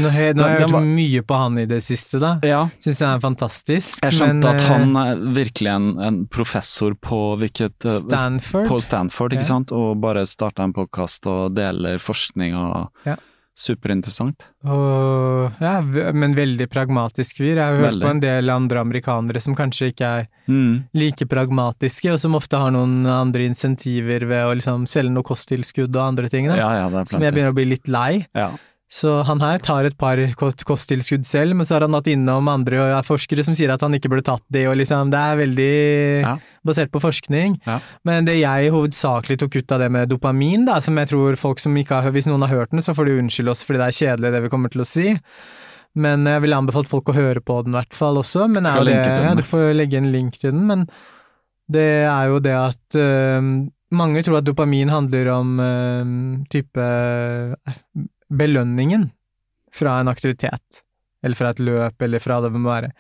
Nå har, nå har jeg hørt mye på han i det siste, da. Ja. Syns jeg er fantastisk. Jeg skjønte men, at eh, han er virkelig en, en professor på hvilket eh, Stanford. På Stanford, ikke Ja. sant. Og bare starta en podkast og deler forskning og Ja. Superinteressant. Og, ja, men veldig pragmatisk fyr. Jeg har hørt Veldig. på en del andre amerikanere som kanskje ikke er Mm. like pragmatiske, og som ofte har noen andre insentiver ved å liksom selge noe kosttilskudd og andre ting, da, Ja, ja, som jeg begynner å bli litt lei. Så han her tar et par kost kosttilskudd selv, men så har han hatt innom andre er forskere som sier at han ikke burde tatt de, og liksom, det er veldig Ja. basert på forskning. Ja. Men det jeg hovedsakelig tok ut av det med dopamin, da, som jeg tror folk som ikke har Hvis noen har hørt den, så får de unnskylde oss fordi det er kjedelig det vi kommer til å si. Men jeg ville anbefalt folk å høre på den i hvert fall også. Men Skal det, den. ja, du får legge en link til den, men det er jo det at øh, mange tror at dopamin handler om øh, type belønningen fra en aktivitet, eller fra et løp, eller fra det må være.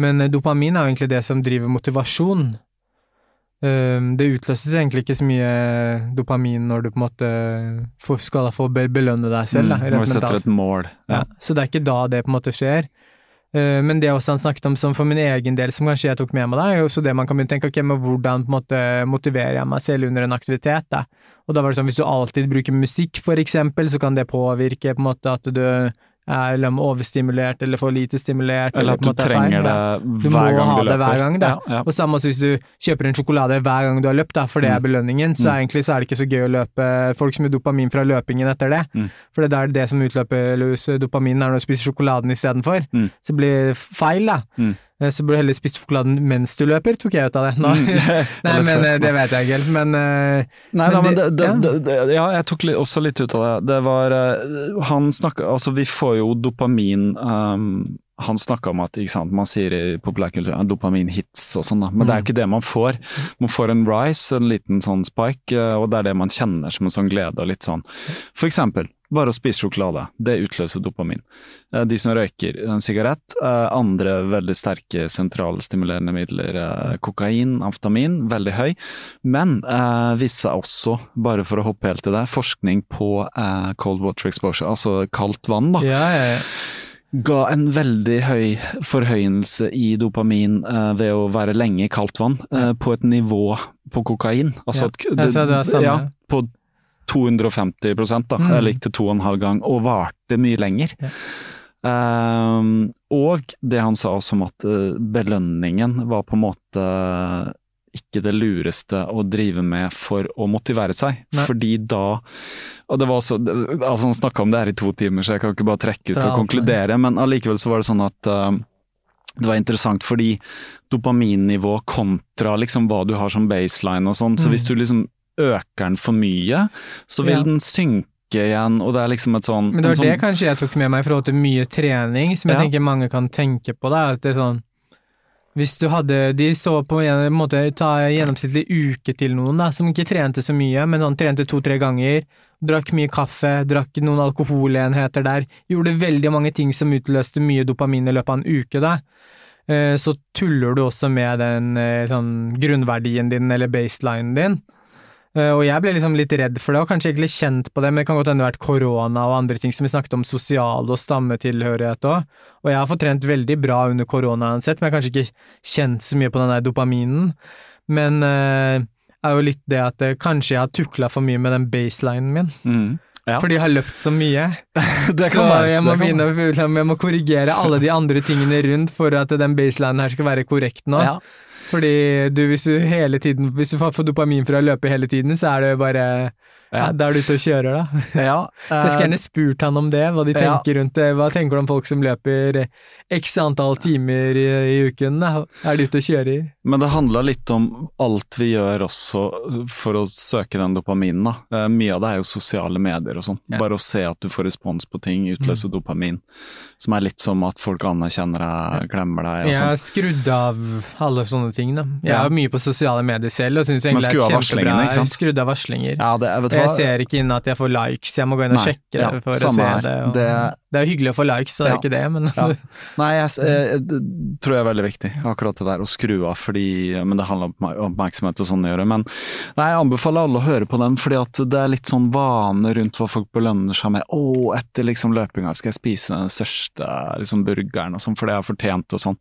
Men eh, dopamin er jo egentlig det som driver motivasjon. Det utløses egentlig ikke så mye dopamin når du på en måte skal få belønne deg selv, Mm, da, Når vi setter et mål. Ja. Ja. Så det er ikke da det på en måte skjer. Eh, Men det også han snakket om som for min egen del, som kanskje jeg tok med meg da, er også det man kan begynne å tenke, ok, men hvordan på en måte motiverer jeg meg selv under en aktivitet, da? Og da var det sånn, hvis du alltid bruker musikk for eksempel, så kan det påvirke på en måte at du er liksom overstimulert eller for lite stimulert. Eller at du trenger det hver trenger du det Du må gang ha det løper. hver gang, da. Ja, ja. Og samme hvis du kjøper en sjokolade hver gang du har løpt, da, for det er Mm. belønningen, så Mm. egentlig så er det ikke så gøy å løpe folk som gir dopamin fra løpingen etter det. Mm. For det er det som utløper dopamin er når du spiser sjokoladen istedenfor. Mm. Så blir det feil, da. Mm. Eh, Så burde du heller spist sjokoladen mens du løper, tok jeg ut av det. Nå. Mm. (laughs) Nei, men eh, det vet jeg ikke helt. Men eh, Nei da, men det, det- ja. det, ja, jeg tok også litt ut av det. Det var Han snakka Altså, vi får jo dopamin um, Han snakka om at sant, man sier i populærkultur dopamin-hits og sånn. Men det er jo ikke det man får. Man får en rise, en liten sånn spike, og det er det man kjenner som en sånn glede og litt sånn. For eksempel, bare å spise sjokolade. Det utløser dopamin. Eh, De som røyker en sigarett, eh, andre veldig sterke sentralstimulerende midler, eh, kokain, amfetamin, veldig høy. Men eh, viste seg også, bare for å hoppe helt til det, forskning på eh, cold water exposure, altså kaldt vann, da, ja, ja, ja. ga en veldig høy forhøyelse i dopamin eh, ved å være lenge i kaldt vann, eh, på et nivå på kokain. Altså Ja, det samme. ja, på 250 da, Mm. eller gikk til to og en halv gang, og varte mye lenger. Ja. Um, og det han sa også om at eh, belønningen var på en måte ikke det lureste å drive med for å motivere seg. Nei. Fordi da Og det var så Altså, han snakka om det her i to timer, så jeg kan ikke bare trekke ut og konkludere, men allikevel så var det sånn at eh, det var interessant fordi dopaminnivå kontra liksom hva du har som baseline og sånn, så Mm. hvis du liksom øker den for mye, så vil Ja. den synke igjen, og det er liksom et sånn Men det var var det sånn, kanskje jeg tok med meg i forhold til mye trening, som jeg Ja. tenker mange kan tenke på. Da, at det er sånn Hvis du hadde De så på en måte ta gjennomsnittlig uke til noen da, som ikke trente så mye, men han trente to-tre ganger, drakk mye kaffe, drakk noen alkoholenheter der, gjorde veldig mange ting som utløste mye dopamin i løpet av en uke, da. Eh, Så tuller du også med den eh, sånn grunnverdien din, eller baselinen din. Eh, Og jeg ble liksom litt redd for det, og kanskje egentlig kjent på det, men det kan godt hende det har vært korona og andre ting som vi snakket om, sosial og stammetilhørighet òg. Og jeg har fått trent veldig bra under korona uansett, men jeg har kanskje ikke kjent så mye på den der dopaminen. Men eh, er jo litt det at eh, kanskje jeg har tukla for mye med den baselinen min, mm, ja. fordi jeg har løpt så mye. (laughs) det så jeg må begynne jeg må korrigere alle de andre tingene rundt for at den baselinen her skal være korrekt nå. Ja. Fordi du, hvis du hele tiden Hvis du får dopamin fra å løpe hele tiden, så er det bare ja. Ja. Da er du ute og kjører, da. Ja, (laughs) Så jeg skulle gjerne spurt han om det, hva de Ja. tenker rundt det. Hva tenker du om folk som løper x antall timer i, i uken? Da? Er de ute og kjører? Men det handla litt om alt vi gjør også for å søke den dopaminen. Da. Eh, Mye av det er jo sosiale medier og sånn. Ja. Bare å se at du får respons på ting, utløser dopamin. Som er litt som at folk anerkjenner deg, glemmer deg og Jeg har sånn. skrudd av alle sånne ting, da. Jeg Ja. er mye på sosiale medier selv og syns egentlig det er kjempebra. Skrudd av varslinger. Ja, det, vet du hva, jeg ser ikke inn at jeg får likes, jeg må gå inn og Nei, sjekke ja, for å se det. Og, Det- det, er jo hyggelig å få likes, så det er ikke det, men Ja. Nei, jeg, s- eh, det tror jeg er veldig viktig, akkurat det der å skru av, fordi Men det handler om oppmerksomhet og sånn å gjøre. Men nei, jeg anbefaler alle å høre på den, fordi at det er litt sånn vane rundt hva folk belønner seg med. Å, etter liksom løpinga skal jeg spise den største liksom burgeren og sånn, for det har fortjent og sånn.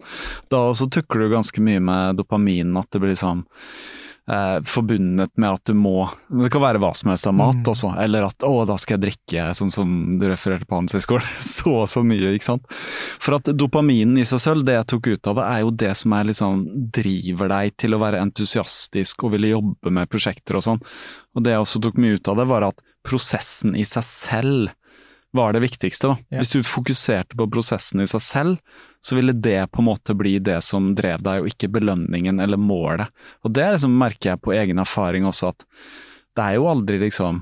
Da også tukler du ganske mye med dopamin, at det blir sånn eh, forbundet med at du må Det kan være hva som helst av mat også, eller at å, da skal jeg drikke, sånn som du refererte på Handelshøyskolen, (laughs) så og så mye, ikke sant. For at dopaminen i seg selv, det jeg tok ut av det, er jo det som er liksom driver deg til å være entusiastisk og ville jobbe med prosjekter og sånn. Og det jeg også tok mye ut av det, var at prosessen i seg selv var det viktigste, da. Ja. Hvis du fokuserte på prosessen i seg selv, så ville det på en måte bli det som drev deg, og ikke belønningen eller målet. Og det liksom merker jeg på egen erfaring også, at det er jo aldri liksom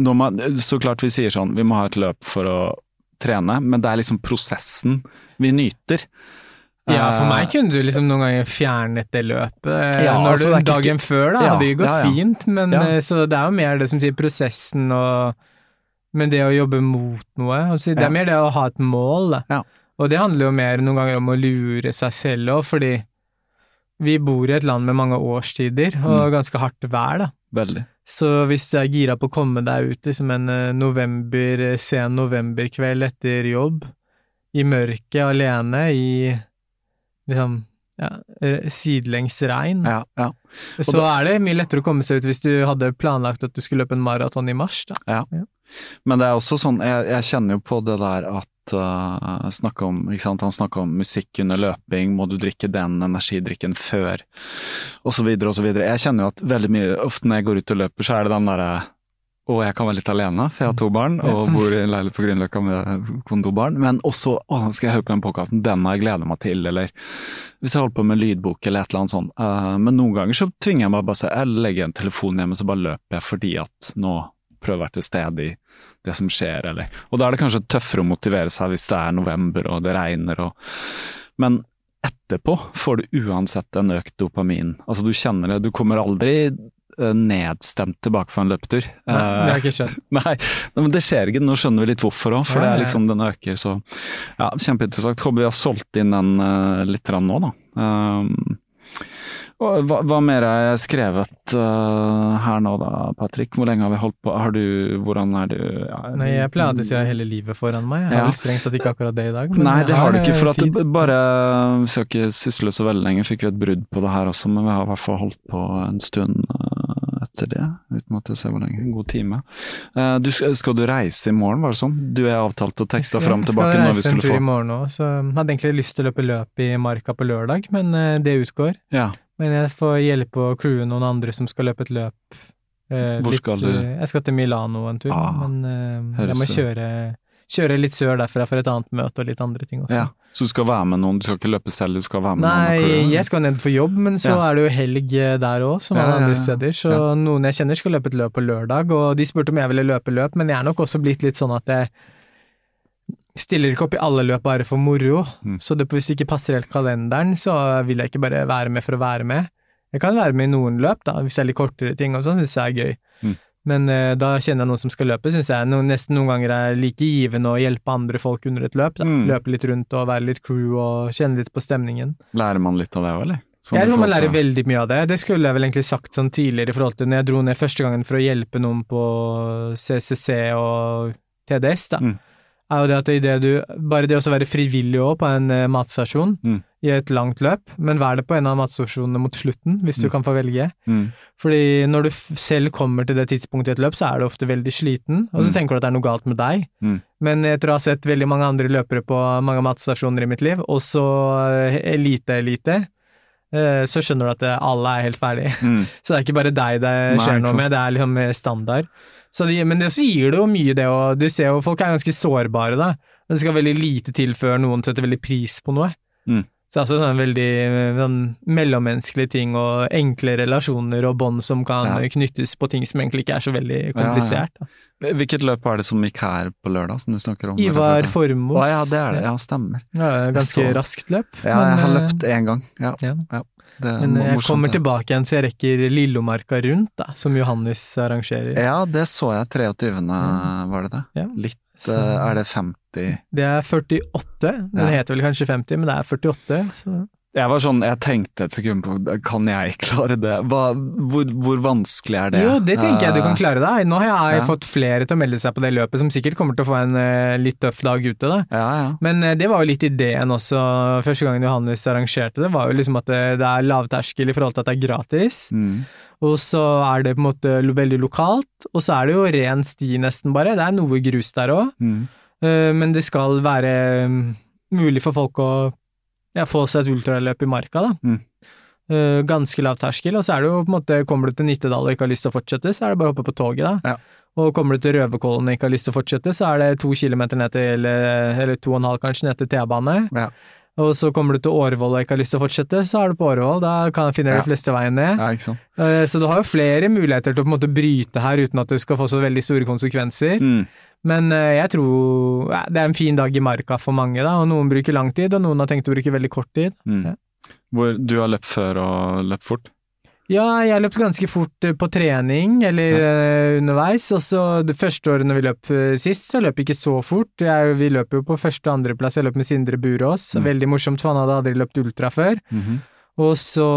når man, Så klart vi sier sånn, vi må ha et løp for å trene, men det er liksom prosessen vi nyter. Ja, for meg Eh, kunne du liksom noen ganger fjernet det løpet eh, Ja, når altså, du, det dagen ikke- før, da. Ja, hadde det gått ja, ja. fint, men eh, så det er jo mer det som sier prosessen og Men det å jobbe mot noe, altså, det er mer det å ha et mål, da. Ja. Og det handler jo mer noen ganger om å lure seg selv òg, fordi vi bor i et land med mange årstider og Mm. ganske hardt vær, da. Veldig. Så hvis du er gira på å komme deg ut liksom en eh, november, sen novemberkveld etter jobb, i mørket, alene, i liksom ja, eh, sidelengs regn, Ja, ja. så er det mye lettere å komme seg ut hvis du hadde planlagt at du skulle løpe en maraton i mars, da. Men det er også sånn, jeg, jeg kjenner jo på det der at uh, snakke om, ikke sant? Han snakka om musikk under løping, må du drikke den energidrikken før, og så og så videre. Jeg kjenner jo at veldig mye, ofte når jeg går ut og løper, så er det den derre å, jeg kan være litt alene, for jeg har to barn og bor i en leilighet på Grünerløkka med kondobarn. Men også å, skal jeg høre på den podkasten, den har jeg gleda meg til, eller hvis jeg holder på med lydbok eller et eller annet sånt. Uh, men noen ganger så tvinger jeg meg bare å si jeg legger en telefon hjemme, så bare løper jeg fordi at nå prøver jeg å være til stede i det som skjer, eller Og da er det kanskje tøffere å motivere seg hvis det er november og det regner og Men etterpå får du uansett en økt dopamin. Altså du kjenner det, du kommer aldri eh, nedstemt tilbake fra en løpetur. Nei, det har Eh, ikke skjønt. (laughs) Nei, men det skjer ikke. Nå skjønner vi litt hvorfor òg, for Ja, det er liksom den øker, så ja, kjempeinteressant. Håper vi har solgt inn den uh, litt nå, da. Um, hva, hva mer er jeg skrevet uh, her nå da, Patrick? Hvor lenge har vi holdt på? Har du, hvordan er du ja, Nei, jeg pleier alltid å si jeg har hele livet foran meg. Jeg har Ja. vel strengt tatt ikke akkurat det i dag. men Nei, det har du ikke, for at du det bare Vi skal ikke sysle så veldig lenge, fikk vi et brudd på det her også, men vi har i hvert fall holdt på en stund eh, etter det, uten at jeg ser hvor lenge. En god time. Uh, du, skal du reise i morgen, var det sånn? Du er avtalt og teksta fram tilbake når vi skulle Jeg skal reise en tur i morgen òg, så jeg hadde egentlig lyst til å løpe løp i Marka på lørdag, men eh, det utgår. Ja, Men jeg får hjelpe å crewe noen andre som skal løpe et løp. eh, Hvor litt, skal du? eh, Jeg skal til Milano en tur, Ah, men eh, jeg må kjøre, kjøre litt sør derfra for et annet møte og litt andre ting også. ja. Så du skal være med noen, du skal ikke løpe selv, du skal være med Nei, noen? jeg skal ned for jobb, men så Ja. er det jo helg eh, der òg, som alle ja, andre steder. Så noen jeg kjenner skal løpe et løp på lørdag, og de spurte om jeg ville løpe løp, men jeg er nok også blitt litt sånn at jeg stiller ikke opp i alle løp bare for moro. Mm. Så det, hvis det ikke passer helt kalenderen, så vil jeg ikke bare være med for å være med. Jeg kan være med i noen løp, da, hvis det er litt kortere ting og sånn, syns jeg er gøy. Mm. Men uh, da kjenner jeg noen som skal løpe, syns jeg no, nesten noen ganger er like givende å hjelpe andre folk under et løp. Mm. Løpe litt rundt og være litt crew og kjenne litt på stemningen. Lærer man litt av det òg, eller? Sånn jeg tror man lærer veldig mye av det. Det skulle jeg vel egentlig sagt sånn tidligere i forhold til når jeg dro ned første gangen for å hjelpe noen på CCC og TDS, da. Mm. Er jo det at det du Bare det å være frivillig òg på en eh, matstasjon Mm. i et langt løp, men vær det på en av matstasjonene mot slutten, hvis du Mm. kan få velge. Mm. Fordi når du selv kommer til det tidspunktet i et løp, så er du ofte veldig sliten, og så Mm. tenker du at det er noe galt med deg. Mm. Men etter å ha sett veldig mange andre løpere på mange matstasjoner i mitt liv, også elite-elite, eh, så skjønner du at eh, alle er helt ferdige. Mm. (laughs) Så det er ikke bare deg det skjer Nei, noe med, det er liksom standard. Så det, men det så gir det jo mye det, og du ser jo folk er ganske sårbare da. Det skal veldig lite til før noen setter veldig pris på noe. Mm. Så det er også sånn veldig sånn mellommenneskelige ting og enkle relasjoner og bånd som kan Ja. knyttes på ting som egentlig ikke er så veldig Ja, ja. komplisert. da. Hvilket løp er det som gikk her på lørdag, som du snakker om? Ivar Formos. Å ja, det er det. Ja, stemmer. Ja, ganske raskt løp. Ja, jeg har men, eh, løpt én gang. Ja. Det Men jeg morsomt, kommer tilbake igjen så jeg rekker Lillomarka rundt, da, som Johannes arrangerer. Ja, det så jeg 23., var det det? Ja. Litt Så- eh, Er det 50 Det er 48. Den Ja. heter vel kanskje 50, men det er 48. Så. Jeg var sånn, jeg tenkte et sekund på kan jeg (laughs) klare det? Hva, hvor, hvor vanskelig er det? Jo, det tenker jeg du kan Eh, klare deg. Nå har jeg Ja. fått flere til å melde seg på det løpet, som sikkert kommer til å få en uh, litt tøff dag ute. da. Ja, ja. Men uh, det var jo litt ideen også, første gangen Johannes arrangerte det, var jo liksom at det, det er lavterskel i forhold til at det er gratis. Mm. Og så er det på en måte veldig lokalt, og så er det jo ren sti nesten bare. Det er noe grus der òg, Mm. men det skal være mm, mulig for folk å ja, få seg et ultraløp i marka, da. Mm. Uh, ganske lav terskel, og så er det jo på en måte, kommer du til Nittedal og ikke har lyst til å fortsette, så er det bare å hoppe på toget, da. Ja. Og kommer du til Røverkollen og ikke har lyst til å fortsette, så er det to kilometer ned til, eller, eller to og en halv kanskje, ned til T-bane. Ja. Og så kommer du til Årvoll og ikke har lyst til å fortsette, så er du på Årvoll, da kan, jeg du Ja. de fleste veien ned. ja. Eh, Så du har jo flere muligheter til å på en måte bryte her uten at det skal få så veldig store konsekvenser. Mm. Men eh, jeg tror ja, det er en fin dag i marka for mange, da, og noen bruker lang tid, og noen har tenkt å bruke veldig kort tid. Mm. Hvor du har løpt før og løpt fort? Ja, jeg løpt ganske fort eh, på trening eller eh, underveis, og så det første året når vi løp eh, sist, så løp jeg ikke så fort. Jeg, vi løp jo på første- og andreplass, jeg løp med Sindre Burås, Mm. veldig morsomt, for han hadde aldri løpt ultra før. Mhm. Og så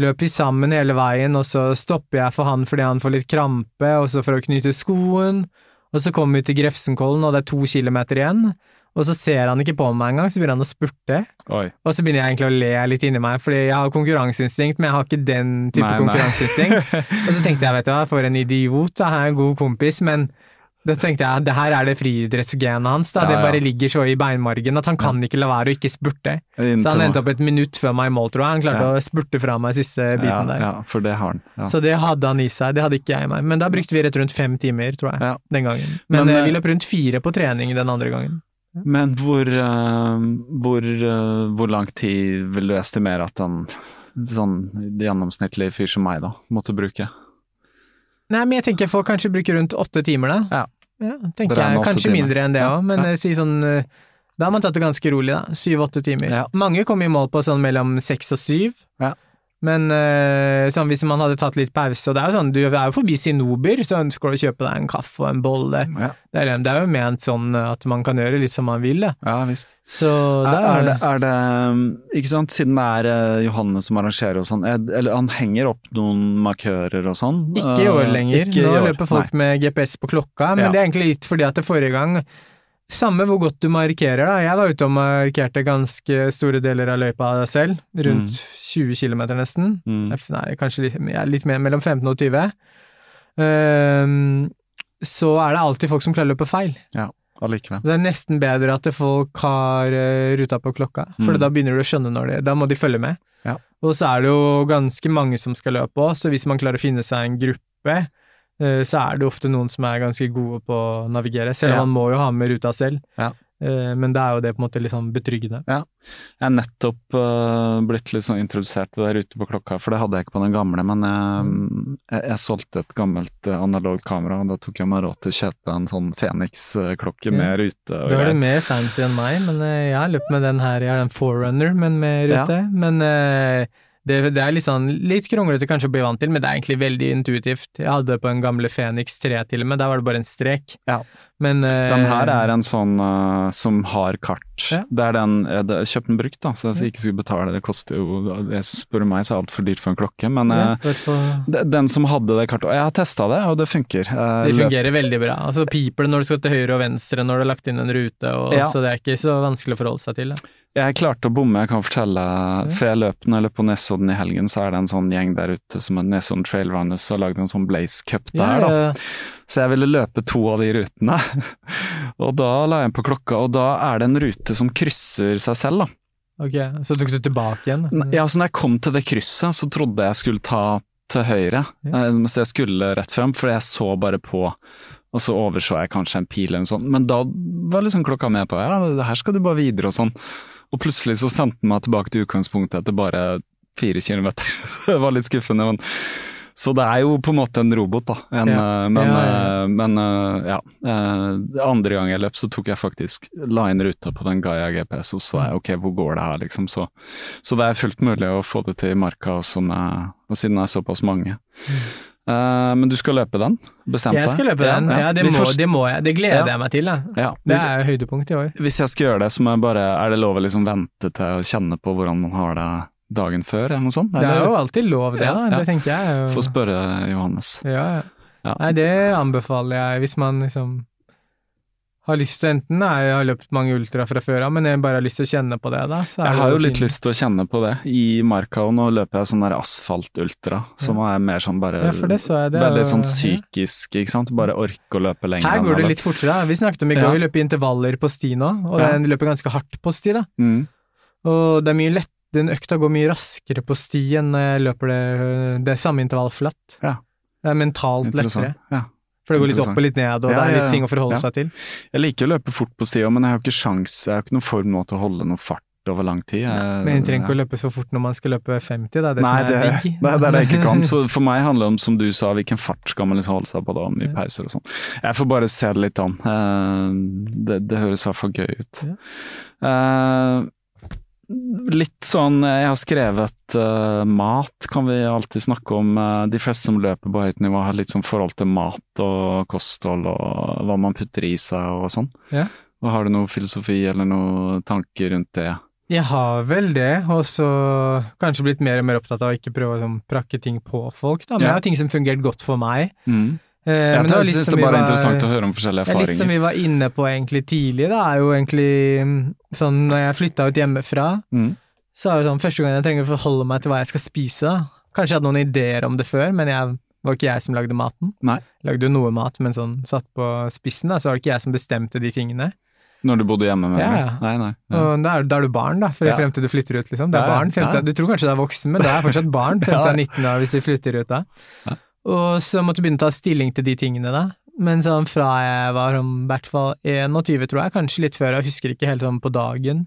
løp vi sammen hele veien, og så stopper jeg for han fordi han får litt krampe, og så for å knyte skoen, og så kommer vi til Grefsenkollen, og det er to kilometer igjen, og så ser han ikke på meg engang, så begynner han å spurte, Oi. og så begynner jeg egentlig å le litt inni meg, fordi jeg har konkurranseinstinkt, men jeg har ikke den type Nei, nei. konkurranseinstinkt. (laughs) og så tenkte jeg, vet du hva, for en idiot, da har jeg en god kompis, men da tenkte jeg, det her er det friidrettsgenet hans, da. Ja, det bare ligger så i beinmargen at han kan ikke la være å ikke spurte. Inntil Så han endte opp et minutt før meg i mål, tror jeg. Han klarte Ja. å spurte fra meg siste biten der. Ja, for det har han. Ja. Så det hadde han i seg, det hadde ikke jeg i meg. Men da brukte vi rett rundt fem timer, tror jeg, Ja. den gangen. Men, Men, eh, eh, vi løp rundt fire på trening den andre gangen. Men hvor, eh, hvor, eh, hvor lang tid vil du estimere at en sånn gjennomsnittlig fyr som meg da, måtte bruke? Nei, men jeg tenker jeg får kanskje bruke rundt åtte timer, da. Ja. Ja, tenker jeg. Kanskje timer. mindre enn det Ja, òg, men ja. eh, si sånn Da har man tatt det ganske rolig, da. Syv-åtte timer. Ja. Mange kommer i mål på sånn mellom seks og syv. Ja. Men eh, sånn, hvis man hadde tatt litt pause, og det er jo sånn, du er jo forbi Sinober, så ønsker du å kjøpe deg en kaffe og en bolle. Ja, Det er, det er jo ment sånn at man kan gjøre litt som man vil, Det. ja visst. Så Er, er, det, er det Ikke sant, siden det er eh, Johannes som arrangerer og sånn, er- eller han henger opp noen markører og sånn? Ikke i år Eh, lenger. ikke Nå år, løper folk nei. med GPS på klokka, men Ja. det er egentlig litt fordi at det forrige gang Samme hvor godt du markerer, da. Jeg var ute og markerte ganske store deler av løypa selv. Rundt 20 km nesten. Mm. Nei, kanskje litt, litt mer, mellom 15 og 20. Um, så er det alltid folk som klarer å løpe feil. Ja, Allikevel. Det er nesten bedre at folk har eh, ruta på klokka, for Mm. da begynner du å skjønne når de Da må de følge med. Ja. Og så er det jo ganske mange som skal løpe òg, så hvis man klarer å finne seg en gruppe, så er det ofte noen som er ganske gode på å navigere, selv Ja. om man må jo ha med ruta selv. Ja. Eh, Men det er jo det på en måte litt sånn betryggende. Jeg er nettopp uh, blitt litt sånn introdusert til det rute på klokka, for det hadde jeg ikke på den gamle, men jeg, jeg, jeg solgte et gammelt uh, analogt kamera, og da tok jeg meg råd til å kjøpe en sånn Fenix-klokke Ja. med rute Da er du mer fancy enn meg, men eh, jeg har løpt med den her, jeg har den Forerunner, men med Ja. rute. Men eh, det, det er litt sånn, litt kronglete kanskje å bli vant til, men det er egentlig veldig intuitivt. Jeg hadde det på en gamle Fenix 3 til og med, der var det bare en strek. Ja. Men uh, Den her er en sånn uh, som har kart. Ja. Det er den, jeg hadde kjøpt den brukt, da, så jeg ikke skulle betale. Det koster jo, jeg spør meg, så er altfor dyrt for en klokke, men ja, eh, for den som hadde det kartet, jeg har testa det, og det funker. Eh, det løp- fungerer veldig bra. Altså piper det når du skal til høyre og venstre når du har lagt inn en rute, og, Ja. så det er ikke så vanskelig å forholde seg til. Da. Jeg klarte å bomme, jeg kan fortelle. For jeg løp jeg på Nesodden i helgen, så er det en sånn gjeng der ute som er Nesodden Trail Runners og har lagd en sånn Blaze Cup der, da. Så jeg ville løpe to av de rutene. (laughs) og da la jeg på klokka, og da er det en rute som krysser seg selv, da. ok, så tok du tilbake igjen? Ja, så når jeg kom til det krysset, så trodde jeg skulle ta til høyre, Ja. eh, mens jeg skulle rett frem, for jeg så bare på, og så overså jeg kanskje en pil eller noe sånt. Men da var liksom klokka med på, ja, det her skal du bare videre og sånn. Og plutselig så sendte den meg tilbake til utgangspunktet etter bare fire kilometer. (laughs) det var litt skuffende. men så det er jo på en måte en robot, da. En, Ja. eh, Men, Ja, ja. eh, men eh, ja. Andre gang jeg løp, så tok jeg faktisk la inn ruta på den Gaia GPS, og så Mm. jeg ok, hvor går det her, liksom. Så, så det er fullt mulig å få det til i marka, og, sånn, eh, og siden det er såpass mange. Eh, men du skal løpe den? Bestemt deg? Mm. Jeg skal løpe den. Ja, det, må, får- det må jeg. Det gleder Ja. jeg meg til. Ja, Det er høydepunkt i år. Hvis jeg skal gjøre det, så må jeg bare Er det lov å liksom vente til å kjenne på hvordan man har det dagen før, eller noe sånt? Det er jo alltid lov, det. Ja, da. ja. Det tenker jeg. Få spørre Johannes. Ja, ja. Ja. Nei, det anbefaler jeg hvis man liksom har lyst til enten Nei, jeg har løpt mange ultra fra før av, men jeg bare har lyst til å kjenne på det, da. Så Jeg har jo fin- litt lyst til å kjenne på det i marka, og nå løper jeg sånn der asfaltultra, som er mer sånn bare Ja, det så jeg. Det Veldig sånn ja. psykisk, ikke sant. Bare orke å løpe lenger. Her går det litt fortere. Vi snakket om i går, Ja. vi løper intervaller på sti nå, og Ja. den løper ganske hardt på sti, da. Mm. Og det er mye lett, den økta går mye raskere på sti enn når jeg løper det, det samme intervall flatt. Ja. Det er mentalt lettere. Ja. For det går litt opp og litt ned, og Ja, det er litt ja. ting å forholde Ja. seg til. Jeg liker å løpe fort på stia, men jeg har ikke sjans, jeg har ikke noen form nå til å holde noe fart over lang tid. Jeg, Men en trenger ikke å løpe så fort når man skal løpe 50, det er det Nei, som er det, Nei, det er det jeg ikke kan. Så (laughs) for meg handler det om, som du sa, hvilken fart skal man liksom holde seg på da, om nye pauser og sånn. Jeg får bare se det litt an. Eh, Det, det høres i hvert fall gøy ut. Eh, Litt sånn, jeg har skrevet uh, mat, kan vi alltid snakke om. Eh, de fleste som løper på høyt nivå har litt sånn forhold til mat og kosthold og hva man putter i seg og sånn. Ja. Og Har du noe filosofi eller noen tanker rundt det? Jeg har vel det, og så kanskje blitt mer og mer opptatt av å ikke prøve å sånn, prakke ting på folk, da. Men Ja. jeg har ting som fungerte godt for meg. Mm. Eh, Jeg men det syns det bare er var- interessant å høre om forskjellige erfaringer. litt som vi var inne på egentlig tidlig, da, er jo egentlig mm, sånn når jeg flytta ut hjemmefra, Mm. så er det sånn første gang jeg trenger å forholde meg til hva jeg skal spise. Kanskje jeg hadde noen ideer om det før, men jeg var ikke jeg som lagde maten. Nei. Lagde jo noe mat, men sånn satt på spissen, da, så var det ikke jeg som bestemte de tingene. Når du bodde hjemme med Ja, ja. Nei, nei. Ja. Og da er, da er du barn, da, for Ja. frem til du flytter ut, liksom. Det er barn. Til. Du tror kanskje du er voksen, men du er fortsatt barn frem til (laughs) jeg du er 19 år hvis vi flytter ut da. Ja. Og så måtte jeg begynne å ta stilling til de tingene, da. Men sånn fra jeg var om i hvert fall 21, tror jeg, kanskje litt før, jeg husker ikke helt sånn på dagen,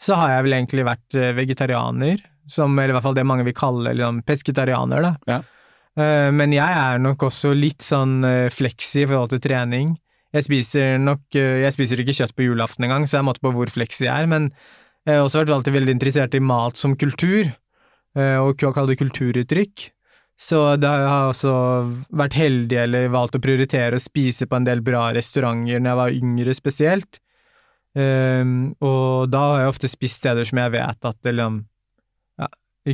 så har jeg vel egentlig vært eh, vegetarianer, som, eller i hvert fall det mange vil kalle liksom, pesketarianer, da. Ja. Eh, Men jeg er nok også litt sånn fleksi i forhold til trening. Jeg spiser nok Jeg spiser ikke kjøtt på julaften engang, så jeg måtte på hvor fleksi jeg er, men jeg har også vært alltid veldig interessert i mat som kultur, og kaller det kulturuttrykk. Så det har også vært heldig eller valgt å prioritere å spise på en del bra restauranter når jeg var yngre spesielt. Um, og da har jeg ofte spist steder som jeg vet at liksom, ja,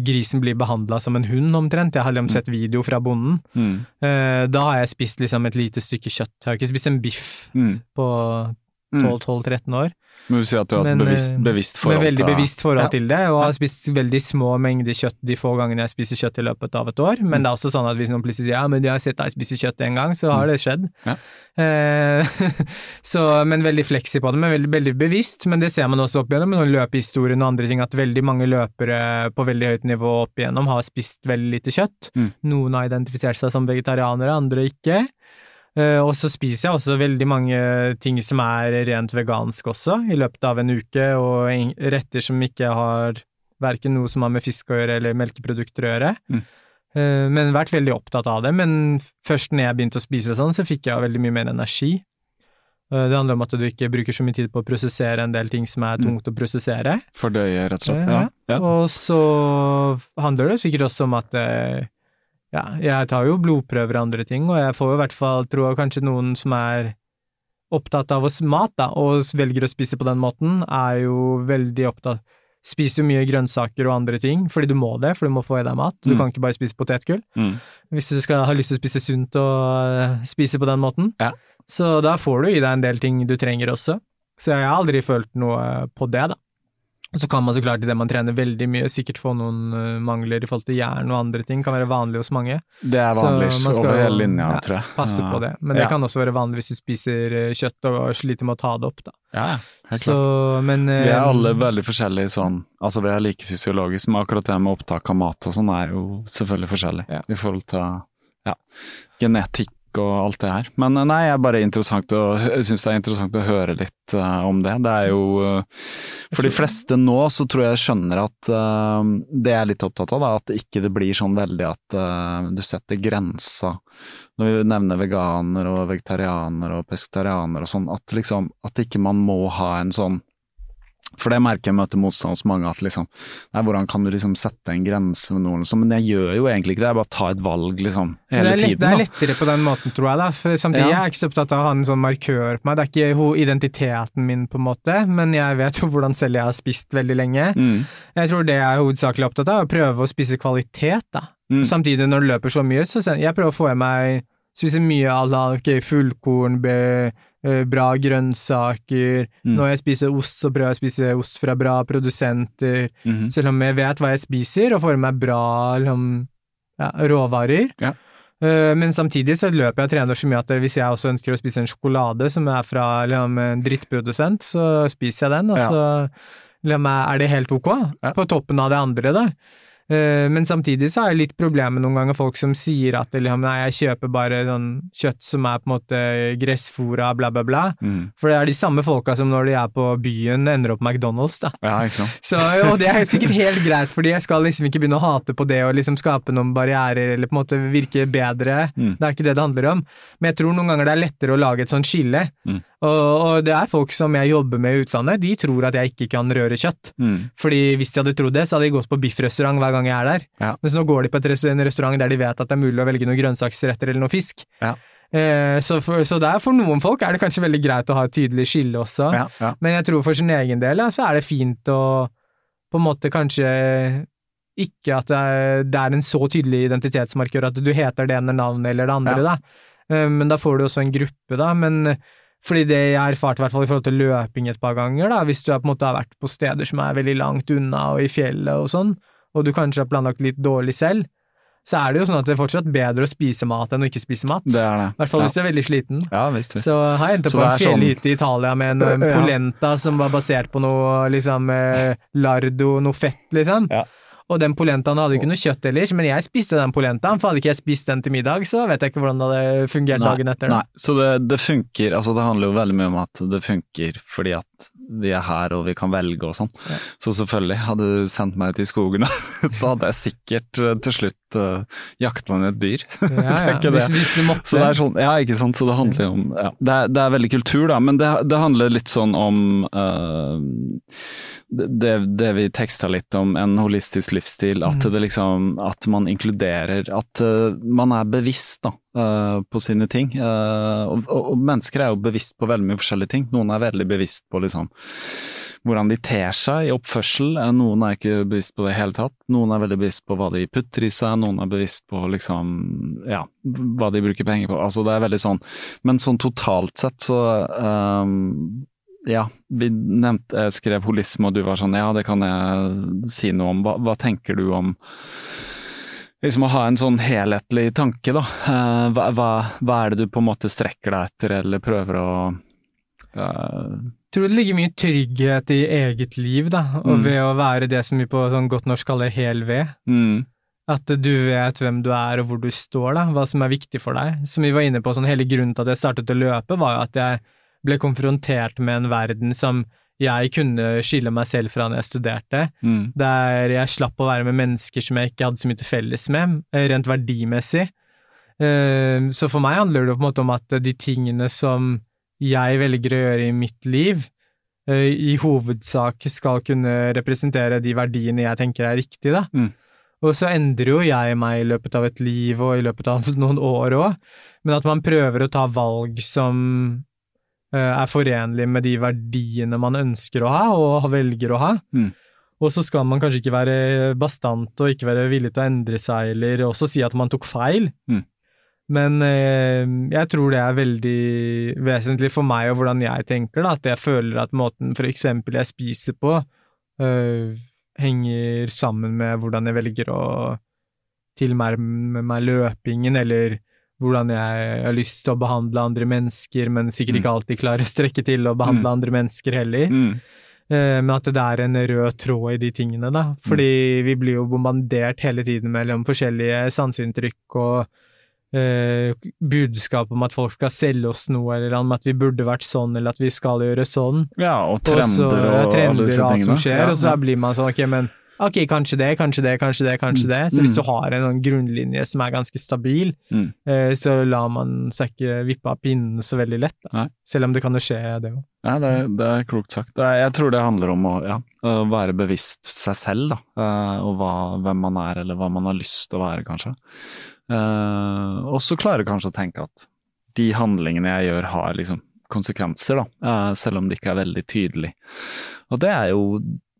grisen blir behandla som en hund omtrent. Jeg har liksom sett video fra bonden. Mm. Uh, da har jeg spist liksom et lite stykke kjøtt. Jeg har ikke spist en biff Mm. på Mm. 12-13 år. Men du sier at du har et bevisst, eh, bevisst forhold Med veldig bevisst forhold Ja. til det, og har spist veldig små mengder kjøtt de få gangene jeg spiser kjøtt i løpet av et år. Men det er også sånn at hvis noen plutselig sier ja, men jeg har sett deg spise kjøtt en gang, så har det skjedd. Ja. Eh, (laughs) så, men veldig fleksi på det, men veldig, veldig bevisst. Men det ser man også opp igjennom med sånn løpehistorien og andre ting, at veldig mange løpere på veldig høyt nivå opp igjennom har spist veldig lite kjøtt. Mm. Noen har identifisert seg som vegetarianere, andre ikke. Eh, og så spiser jeg også veldig mange ting som er rent vegansk også, i løpet av en uke, og retter som ikke har verken noe som har med fisk å gjøre eller melkeprodukter å gjøre. Mm. Eh, men vært veldig opptatt av det. Men først når jeg begynte å spise sånn, så fikk jeg veldig mye mer energi. Eh, det handler om at du ikke bruker så mye tid på å prosessere en del ting som er tungt å prosessere. Fordøye, rett og slett. Ja, Ja. Og så handler det sikkert også om at ja, jeg tar jo blodprøver og andre ting, og jeg får jo i hvert fall, tror jeg kanskje noen som er opptatt av oss mat, da, og velger å spise på den måten, er jo veldig opptatt Spiser jo mye grønnsaker og andre ting, fordi du må det, for du må få i deg mat. Du Mm. kan ikke bare spise potetgull. Mm. Hvis du skal ha lyst til å spise sunt og eh, spise på den måten. Ja. Så da får du i deg en del ting du trenger også. Så jeg har aldri følt noe på det, da. Så kan man så klart idet man trener veldig mye, sikkert få noen eh, mangler i forhold til jern og andre ting, kan være vanlig hos mange. Det er Så vanlig man skal over hele linja, ja, tror jeg. Passe Ja. på det. Men det Ja. kan også være vanlig hvis du spiser eh, kjøtt og sliter med å ta det opp, da. Ja, helt Så, klart. men Vi er eh, alle veldig forskjellige sånn, altså vi er like fysiologiske, men akkurat det med opptak av mat og sånn er jo selvfølgelig forskjellig i forhold til ja, genetikk og alt det her. Men nei, jeg bare interessant å, syns det er interessant å høre litt uh, om det. Det er jo uh, For de fleste nå så tror jeg skjønner at uh, det jeg er litt opptatt av, da, at ikke det blir sånn veldig at du setter grensa når vi nevner veganer og vegetarianer og pesketarianer og sånn, at liksom at ikke man må ha en sånn for det merker jeg møter motstand hos mange, at liksom Nei, hvordan kan du liksom sette en grense med noen, liksom? Men jeg gjør jo egentlig ikke det, jeg bare tar et valg, liksom, hele det tiden. Det er lettere på den måten, tror jeg, da. For samtidig ja. jeg er ikke så opptatt av å ha en sånn markør på meg. Det er ikke identiteten min, på en måte, men jeg vet (laughs) jo hvordan selv jeg har spist veldig lenge. Mm. Jeg tror det jeg er hovedsakelig opptatt av, er å prøve å spise kvalitet, da. Mm. Samtidig, når du løper så mye, så jeg prøver å få i meg Spise mye à la okay, fullkorn, Eh, bra grønnsaker. Mm. Når jeg spiser ost, så prøver jeg å spise ost fra bra produsenter. Mm. Selv om jeg vet hva jeg spiser, og får i meg bra liksom, ja, råvarer. Ja. Uh, men samtidig så løper jeg og trener så mye at hvis jeg også ønsker å spise en sjokolade som er fra liksom, en drittprodusent, så spiser jeg den, og så liksom, er det helt ok. På toppen av det andre, da. Eh, men samtidig så har jeg litt problemer noen ganger folk som sier at liksom, nei, jeg kjøper bare sånn kjøtt som er på en måte gressfora, bla, bla, bla. Mm. For det er de samme folka som når de er på byen, ender opp på McDonald's, da. Ja. Så, og det er sikkert helt greit, fordi jeg skal liksom ikke begynne å hate på det og liksom skape noen barrierer eller på en måte virke bedre. Mm. Det er ikke det det handler om. Men jeg tror noen ganger det er lettere å lage et sånt skille. Mm. Og, og, det er folk som jeg jobber med i utlandet, de tror at jeg ikke kan røre kjøtt. Mm. Fordi hvis de hadde trodd det, så hadde de gått på biffrestaurant hver gang jeg er der. Ja. Mens nå går de på en restaurant der de vet at det er mulig å velge noen grønnsaksretter eller noe fisk. Ja. Eh, så, for, så der, for noen folk er det kanskje veldig greit å ha et tydelig skille også, ja, men jeg tror for sin egen del så er det fint å på en måte kanskje ikke at det er, det er en så tydelig identitetsmarkør at du heter det ene navnet eller det andre, da. Eh, men da får du også en gruppe, da. Men fordi det jeg har erfart, i hvert fall i forhold til løping et par ganger, da, hvis du på en måte har vært på steder som er veldig langt unna og i fjellet og sånn, og du kanskje har planlagt litt dårlig selv, så er det jo sånn at det er fortsatt bedre å spise mat enn å ikke spise mat. Det er det. I hvert fall ja. hvis du er veldig sliten. Ja, visst, visst. Så har jeg endt på en fjellhytte sånn... i Italia med en, (laughs) polenta ja. som var basert på noe liksom eh, lardo, noe fett, liksom. Ja. Og den polentaen hadde ikke noe kjøtt ellers, men jeg spiste den polentaen, for hadde ikke jeg spist den til middag, så vet jeg ikke hvordan det hadde fungert nei, dagen etter. Da. Nei, så det, det, funker, altså det handler jo veldig mye om at det funker fordi at vi er her og vi kan velge og sånn. Ja. Så selvfølgelig, hadde du sendt meg ut i skogen, (laughs) så hadde jeg sikkert uh, til slutt uh, jaktet meg ned et dyr. (laughs) Ja, ja. Hvis, hvis, du måtte. Så det er sånn, ja, ikke sant. Så det handler jo om ja. det, er, det, er, veldig kultur, da, men det, det handler litt sånn om uh, det, det, vi teksta litt om, en holistisk livsstil. At, mm. liksom, at man inkluderer At uh, man er bevisst da, uh, på sine ting. Uh, og, og, og, mennesker er jo bevisst på veldig mye forskjellige ting. Noen er veldig bevisst på liksom, hvordan de ter seg i oppførsel. Noen er ikke bevisst på det i hele tatt. Noen er veldig bevisst på hva de putter i seg, noen er bevisst på liksom, ja, hva de bruker penger på. Altså, det er veldig sånn. Men sånn totalt sett så um, ja, vi nevnte, jeg skrev holisme, og du var sånn ja, det kan jeg si noe om. Hva, hva tenker du om liksom å ha en sånn helhetlig tanke, da? Eh, hva, hva, hva, er det du på en måte strekker deg etter, eller prøver å uh... Tror det ligger mye trygghet i eget liv, da, og mm. ved å være det som vi på sånn godt norsk kaller hel ved. Mm. At du vet hvem du er og hvor du står, da, hva som er viktig for deg. Som vi var inne på, sånn hele grunnen til at jeg startet å løpe, var jo at jeg ble konfrontert med en verden som jeg kunne skille meg selv fra når jeg studerte, mm. der jeg slapp å være med mennesker som jeg ikke hadde så mye til felles med, eh, rent verdimessig. Eh, så for meg handler det på en måte om at de tingene som jeg velger å gjøre i mitt liv, eh, i hovedsak skal kunne representere de verdiene jeg tenker er riktige, da. Mm. Og så endrer jo jeg meg i løpet av et liv og i løpet av (laughs) noen år òg, men at man prøver å ta valg som er forenlig med de verdiene man ønsker å ha og velger å ha. Mm. Og så skal man kanskje ikke være bastant og ikke være villig til å endre seg, eller også si at man tok feil. Mm. Men eh, jeg tror det er veldig vesentlig for meg og hvordan jeg tenker, da, at jeg føler at måten for eksempel jeg spiser på, øh, henger sammen med hvordan jeg velger å tilnærme meg løpingen, eller hvordan jeg har lyst til å behandle andre mennesker, men sikkert ikke mm. alltid klarer å strekke til å behandle mm. andre mennesker heller. Mm. Eh, men at det er en rød tråd i de tingene, da. Fordi vi blir jo bombardert hele tiden mellom forskjellige sanseinntrykk og eh, budskap om at folk skal selge oss noe, eller om at vi burde vært sånn, eller at vi skal gjøre sånn. Ja, og Og så- trender og, alle disse tingene. og alt som skjer, Ja, og så blir man sånn, ok, men ok, kanskje det, kanskje det, kanskje det, kanskje det. Så hvis du har en sånn grunnlinje som er ganske stabil, Mm. eh, så lar man seg ikke vippe av pinnen så veldig lett, da. Selv om det kan jo skje, det òg. Nei, det, det er klokt sagt. Jeg tror det handler om å ja, å være bevisst seg selv, da. eh, Og hva, hvem man er, eller hva man har lyst til å være, kanskje. Eh, og så klare kanskje å tenke at de handlingene jeg gjør, har liksom konsekvenser, da. selv om det ikke er veldig tydelig. Og det er jo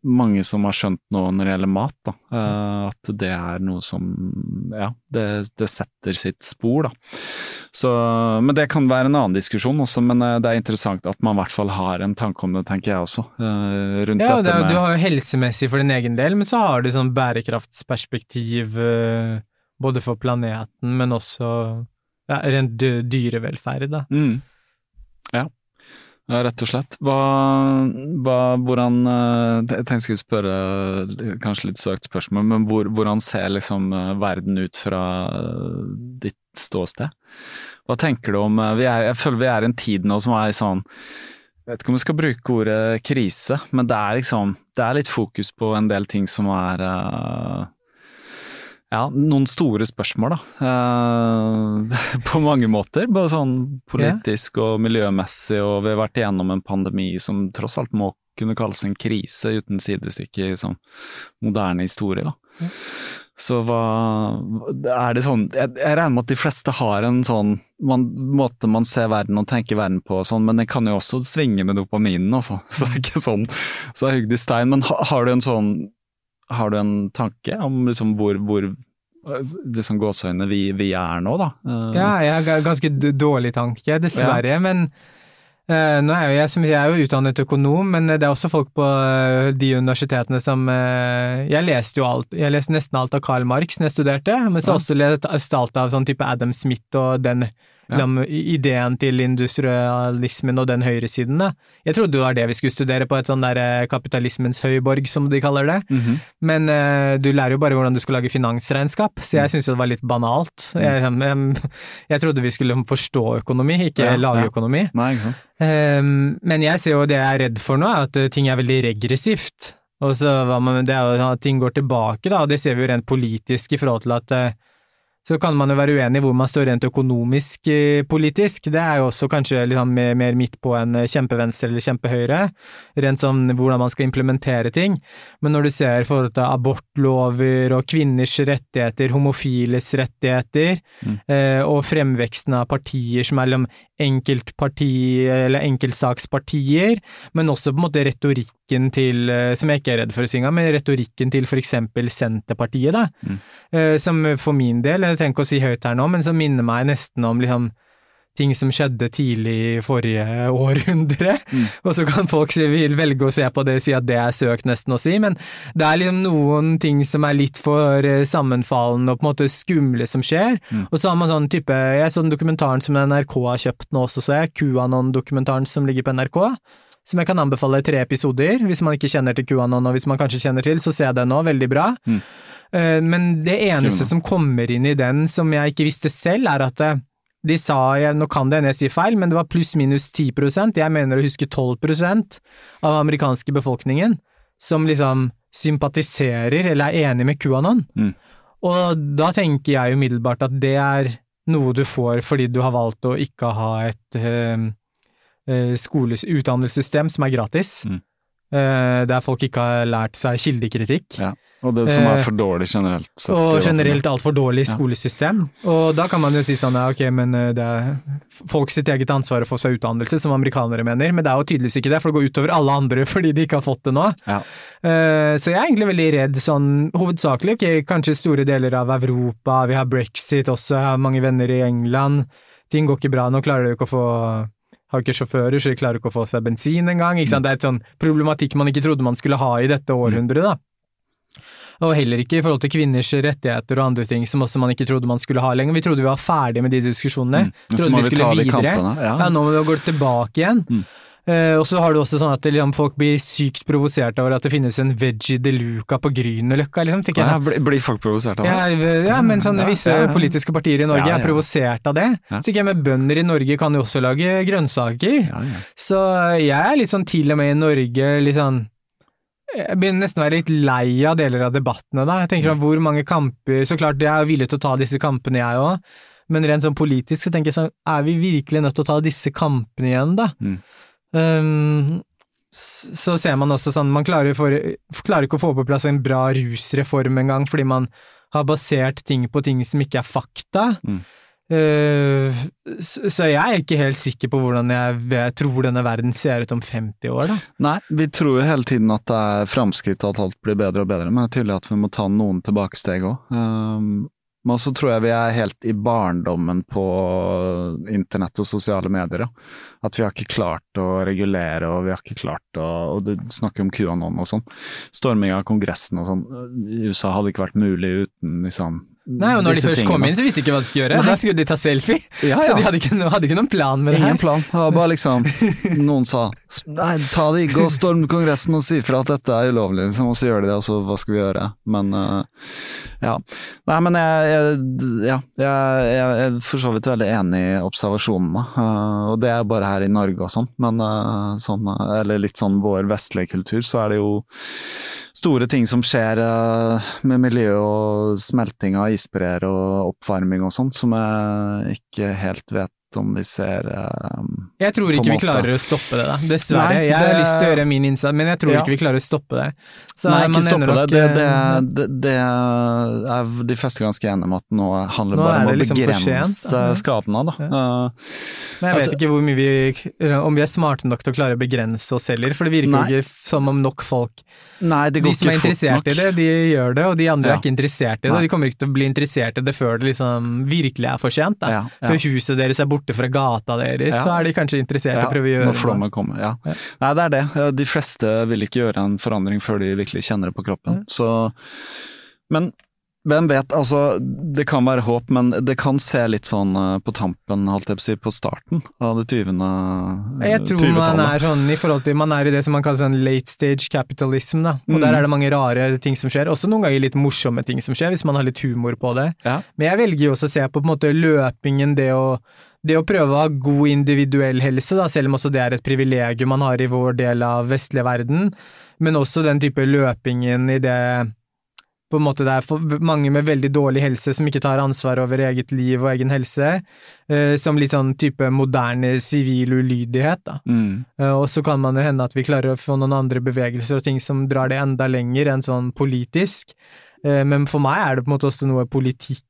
mange som har skjønt noe når det gjelder mat, da. eh, at det er noe som Ja, det, det setter sitt spor, da. Så, men det kan være en annen diskusjon også, men eh, det er interessant at man i hvert fall har en tanke om det, tenker jeg også. eh, rundt Ja, det dette med du har jo helsemessig for din egen del, men så har du sånn bærekraftsperspektiv både for planeten, men også ja, rent dyrevelferd, da. mm. Ja. Ja, rett og slett. Hva, hva hvordan eh, Jeg tenkte jeg skulle spørre kanskje litt søkt spørsmål, men hvor, hvordan ser liksom eh, verden ut fra eh, ditt ståsted? Hva tenker du om eh, er, Jeg føler vi er i en tid nå som er sånn jeg vet ikke om vi skal bruke ordet krise, men det er liksom Det er litt fokus på en del ting som er eh, ja, noen store spørsmål, da. Eh, (laughs) på mange måter. Både sånn politisk og miljømessig, og vi har vært igjennom en pandemi som tross alt må kunne kalles en krise uten sidestykke i sånn moderne historie, da. Så hva Er det sånn Jeg, jeg regner med at de fleste har en sånn man, måte man ser verden og tenker verden på og sånn, men det kan jo også svinge med dopaminen, altså. (laughs) Så det er ikke sånn så er hugd i stein. Men har, har du en sånn Har du en tanke om liksom hvor, hvor liksom gåseøyne vi, vi er nå, da? Eh, Ja, jeg har ganske dårlig tanke, dessverre, men uh, nå er jo jeg, som jeg er jo utdannet økonom, men det er også folk på eh, de universitetene som uh, Jeg leste jo alt, jeg leste nesten alt av Karl Marx når jeg studerte, men så Ja. også leste alt av sånn type Adam Smith og den Ja. Ideen til industrialismen og den høyresiden. Jeg trodde det var det vi skulle studere på et sånn der eh, kapitalismens høyborg, som de kaller det. mhm. Men uh, du lærer jo bare hvordan du skal lage finansregnskap, så Mm. jeg syntes jo det var litt banalt. Jeg, jeg, jeg trodde vi skulle forstå økonomi, ikke Ja, lage ja. økonomi. Nei, ikke sant. Um, men jeg ser jo det jeg er redd for nå, er at eh, ting er veldig regressivt. Og så hva man, det er jo at ting går tilbake, da, og det ser vi jo rent politisk i forhold til at så kan man jo være uenig i hvor man står rent økonomisk eh, politisk. Det er jo også kanskje liksom mer, mer midt på en eh, kjempevenstre eller kjempehøyre, rent sånn hvordan man skal implementere ting. Men når du ser forhold til abortlover og kvinners rettigheter, homofiles rettigheter, Mm. eh, og fremveksten av partier som er liksom enkeltparti, eller enkeltsakspartier, men også på en måte retorikken til, eh, som jeg ikke er redd for å si engang, men retorikken til for eksempel Senterpartiet, da, Mm. eh, som for min del, jeg trenger ikke å si høyt her nå, men som minner meg nesten om liksom ting som skjedde tidlig i forrige (laughs) århundre, Mm. og så kan folk velge å se på det og si at det er søkt nesten å si, men det er liksom noen ting som er litt for eh, sammenfallende og på en måte skumle som skjer, Mm. og så har man sånn type, jeg så den dokumentaren som NRK har kjøpt nå også, så jeg, QAnon-dokumentaren som ligger på NRK, som jeg kan anbefale tre episoder, hvis man ikke kjenner til QAnon, og hvis man kanskje kjenner til, så se den nå, veldig bra. Mm. Eh, Men det eneste Skrivende. som kommer inn i den som jeg ikke visste selv, er at eh, de sa, nå kan det hende jeg sier feil, men det var pluss-minus 10% jeg mener å huske 12 av amerikanske befolkningen som liksom sympatiserer eller er enig med QAnon. Mm. Og da tenker jeg umiddelbart at det er noe du får fordi du har valgt å ikke ha et eh, skoles utdannelsessystem som er gratis, Mm. øh, der folk ikke har lært seg kildekritikk. Ja. Og det som er Eh, for dårlig generelt sett. Og generelt altfor dårlig Ja. skolesystem. Og da kan man jo si sånn ja, ok, men eh, det er folk sitt eget ansvar å få seg utdannelse, som amerikanere mener, men det er jo tydeligvis ikke det, for det går utover alle andre (laughs) fordi de ikke har fått det nå. Ja. Eh, Så jeg er egentlig veldig redd sånn, hovedsakelig, ok, kanskje store deler av Europa, vi har brexit også, jeg har mange venner i England, ting går ikke bra, nå klarer de ikke å få har ikke sjåfører, så de klarer ikke å få seg bensin engang. Ikke sant? Det er et sånn problematikk man ikke trodde man skulle ha i dette århundret, da. Og heller ikke i forhold til kvinners rettigheter og andre ting som også man ikke trodde man skulle ha lenger. Vi trodde vi var ferdig med de diskusjonene. Mm. Trodde vi vi skulle videre. kampene. Ja. Ja, nå må vi gå tilbake igjen. Mm. Uh, og så har du også sånn at liksom, folk blir sykt provosert over at det finnes en veggie de luca på Grünerløkka, liksom. tenker jeg Ja, blir, folk provosert av det? Ja, ja, men sånn, visse ja, politiske partier i Norge er provosert av det. Så ikke jeg med bønder i Norge kan jo også lage grønnsaker. Så jeg er litt sånn til og med i Norge litt sånn Jeg begynner nesten å være litt lei av deler av debattene, da. Jeg tenker om hvor mange kamper Så klart, jeg er villig til å ta disse kampene, jeg òg. Men rent sånn politisk så tenker jeg sånn, er vi virkelig nødt til å ta disse kampene igjen, da? Mm. Um, så ser man også sånn, man klarer, for, klarer ikke å få på plass en bra rusreform engang, fordi man har basert ting på ting som ikke er fakta. Mm. Uh, så jeg er ikke helt sikker på hvordan jeg, tror denne verden ser ut om 50 år, da. Nei, vi tror jo hele tiden at det er framskritt og at alt blir bedre og bedre, men det er tydelig at vi må ta noen tilbakesteg òg. Um, men så tror jeg vi er helt i barndommen på internett og sosiale medier. Da. At vi har ikke klart å regulere, og vi har ikke klart å Og du snakker om QAnon og sånn. Storming av Kongressen og sånn. I USA hadde ikke vært mulig uten liksom Nei, og når de først kom inn, så visste de ikke hva de skulle gjøre. Nei. Da skulle de ta selfie. (laughs) Ja, Så de hadde ikke, hadde ikke noen plan med det Ingen her. plan. Det var bare liksom (laughs) Noen sa Nei, ta det, gå og storm Kongressen og si fra at dette er ulovlig, liksom, og så gjør de det, og så hva skal vi gjøre? Men uh, ja. Nei, men jeg, jeg, ja, jeg, jeg er for så vidt veldig enig i observasjonene. Uh, og det er bare her i Norge og sånn, men uh, sånn, eh, eller litt sånn vår vestlige kultur, så er det jo store ting som skjer eh, med miljø og smelting av isbreer og oppvarming og sånt, som jeg ikke helt vet om vi ser um, Jeg tror ikke vi klarer å stoppe det, da. Dessverre. Nei, Jeg har lyst til å gjøre min innsats, men jeg tror Ja. ikke vi klarer å stoppe det. Så Nei, ikke stoppe det. nok, Det, det, eh, det, det er de fleste ganske enige om at nå handler Nå det bare om å det liksom begrense sent, da. Ja. skadene. Eh, Men jeg vet Altså- ikke hvor mye vi, om vi er smarte nok til å klare å begrense oss heller, for det virker Nei. jo ikke som om nok folk nei, det De som er interessert i det, de gjør det, og de andre Ja. er ikke interessert i det. Og De kommer ikke til å bli interessert i det før det liksom virkelig er for sent. Da. Før huset deres er borte fra gata deres, Ja. så er de kanskje interessert i Ja, å prøve å gjøre når flommen kommer, ja. Nei, det er det. De fleste vil ikke gjøre en forandring før de virkelig kjenner det på kroppen. Så, men hvem vet, altså det kan være håp, men det kan se litt sånn eh, på tampen, holdt jeg på å si, på starten av det 20. Jeg tror man er sånn i forhold til Man er i det som man kaller sånn late stage capitalism, da. Og Mm. der er det mange rare ting som skjer. Også noen ganger litt morsomme ting som skjer, hvis man har litt humor på det. Ja. Men jeg velger jo også å se på på en måte løpingen, det å det å prøve å ha god individuell helse, da, selv om også det er et privilegium man har i vår del av vestlige verden, men også den type løpingen i det på en måte det er for mange med veldig dårlig helse som ikke tar ansvar over eget liv og egen helse, eh, som litt sånn type moderne sivil ulydighet, da. Mm. Eh, Og så kan man jo hende at vi klarer å få noen andre bevegelser og ting som drar det enda lenger enn sånn politisk. Eh, Men for meg er det på en måte også noe politikk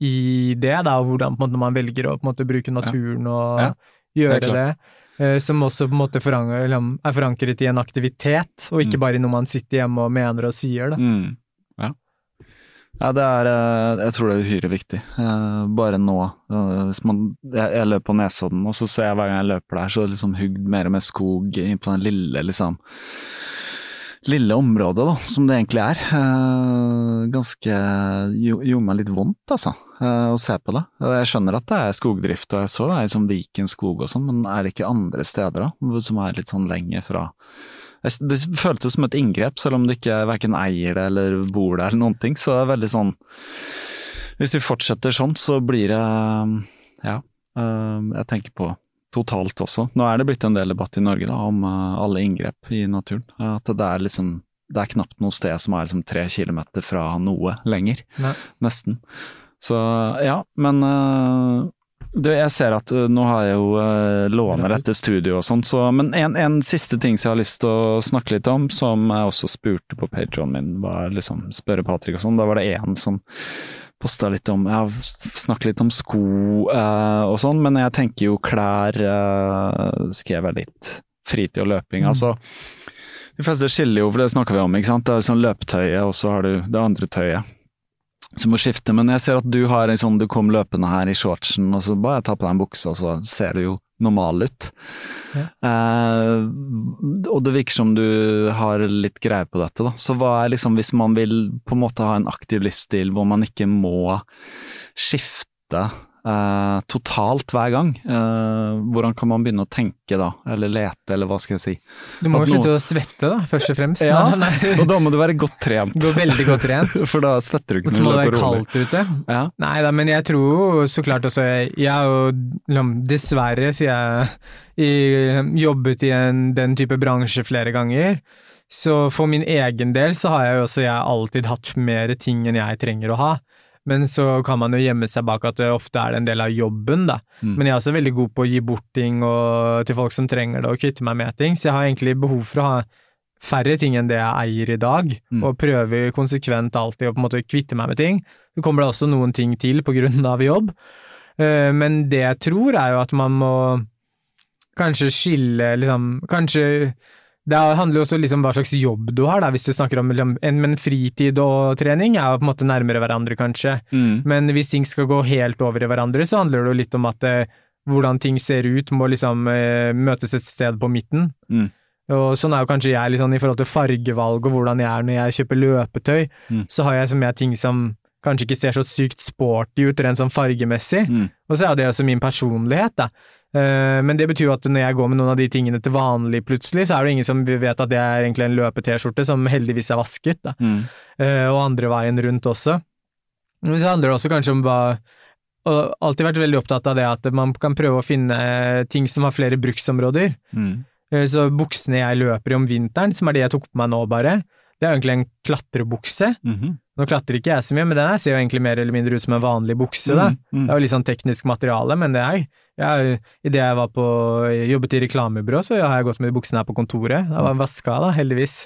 i det, da, hvordan på en måte man velger å på en måte bruke naturen og Ja, gjøre det, det. uh, Som også på en måte forankret, eller er forankret i en aktivitet, og ikke Mm. bare i noe man sitter hjemme og mener og sier. Da. Mm. Ja. ja, det er eh, Jeg tror det er uhyre viktig. Uh, Bare nå. Uh, Hvis man Jeg, jeg løper på Nesodden, og så ser jeg hver gang jeg løper der, så er det liksom hugd mer og mer skog inn på den lille, liksom Lille området, da, som det egentlig er. Eh, Ganske Gjorde meg litt vondt, altså, eh, å se på det. Jeg skjønner at det er skogdrift, og jeg så det er sånn Viken skog og sånn, men er det ikke andre steder da, som er litt sånn lenger fra Det føltes som et inngrep, selv om det ikke verken eier det eller bor der eller noen ting. Så det er veldig sånn Hvis vi fortsetter sånn, så blir det Ja. øh, Jeg tenker på totalt også. Nå er det blitt en del debatt i Norge da, om øh, alle inngrep i naturen. At det er liksom Det er knapt noe sted som er liksom tre kilometer fra noe lenger. Nei. Nesten. Så ja, men øh, du, jeg ser at øh, nå har jeg jo uh, låner dette studioet og sånn, så Men en, en siste ting som jeg har lyst til å snakke litt om, som jeg også spurte på Patreon min, var liksom spørre Patrick og sånn. Da var det en som posta litt om Jeg har snakket litt om sko eh, og sånn, men jeg tenker jo klær eh, Skrev jeg litt. Fritid og løping. Altså, de fleste skiller jo, for det snakker vi om, ikke sant. Det er sånn løpetøyet, og så har du det andre tøyet. som må skifte, men jeg ser at du har en sånn, du kom løpende her i shortsen, og så bare jeg tar på deg en bukse, og så ser du jo normal ut. Eh, og det virker som du har litt greie på dette, da. Så hva er liksom, hvis man vil på en måte ha en aktiv livsstil hvor man ikke må skifte eh, totalt hver gang, eh, hvordan kan man begynne å tenke da, eller lete, eller hva skal jeg si? Du må jo slutte noe- å svette, da, først og fremst. (laughs) Ja, Nei, nei. og da må du være godt trent. Gå veldig godt trent. (laughs) For da svetter du ikke når du løper rolig. kaldt ute. Ja. Nei da, men jeg tror så klart også Jeg har jo dessverre, sier jeg, i, jobbet i en, den type bransje flere ganger. Så for min egen del så har jeg jo også jeg alltid hatt mer ting enn jeg trenger å ha. Men så kan man jo gjemme seg bak at det ofte er en del av jobben, da. Mm. Men jeg er også veldig god på å gi bort ting og, til folk som trenger det, og kvitte meg med ting. Så jeg har egentlig behov for å ha færre ting enn det jeg eier i dag, Mm. og prøver konsekvent alltid å på en måte kvitte meg med ting. Så kommer det også noen ting til på grunn av jobb. Eh, Men det jeg tror er jo at man må kanskje skille liksom Kanskje det handler jo også liksom hva slags jobb du har, da. Hvis du snakker om liksom, en, men fritid og trening er jo på en måte nærmere hverandre, kanskje. Mm. Men hvis ting skal gå helt over i hverandre, så handler det jo litt om at eh, hvordan ting ser ut, må liksom eh, møtes et sted på midten. Mm. Og sånn er jo kanskje jeg sånn i forhold til fargevalg og hvordan jeg er når jeg kjøper løpetøy, Mm. så har jeg som jeg ting som kanskje ikke ser så sykt sporty ut rent sånn fargemessig, Mm. og så er det også min personlighet, da. Eh, Men det betyr jo at når jeg går med noen av de tingene til vanlig plutselig, så er det ingen som vet at det er egentlig en løpe-T-skjorte som heldigvis er vasket, da. Mm. Eh, og andre veien rundt også. Men så handler det også kanskje om hva Og alltid vært veldig opptatt av det at man kan prøve å finne ting som har flere bruksområder. Mm. Eh, Så buksene jeg løper i om vinteren, som er de jeg tok på meg nå bare, det er jo egentlig en klatrebukse. Mhm. Nå klatrer ikke jeg så mye, men den her ser jo egentlig mer eller mindre ut som en vanlig bukse, da. Mm. Mm. Det er jo litt sånn teknisk materiale, men det er jeg, Idet jeg var på, jobbet i reklamebyrå, så har jeg gått med de buksene her på kontoret. Da var den vaska, da, heldigvis.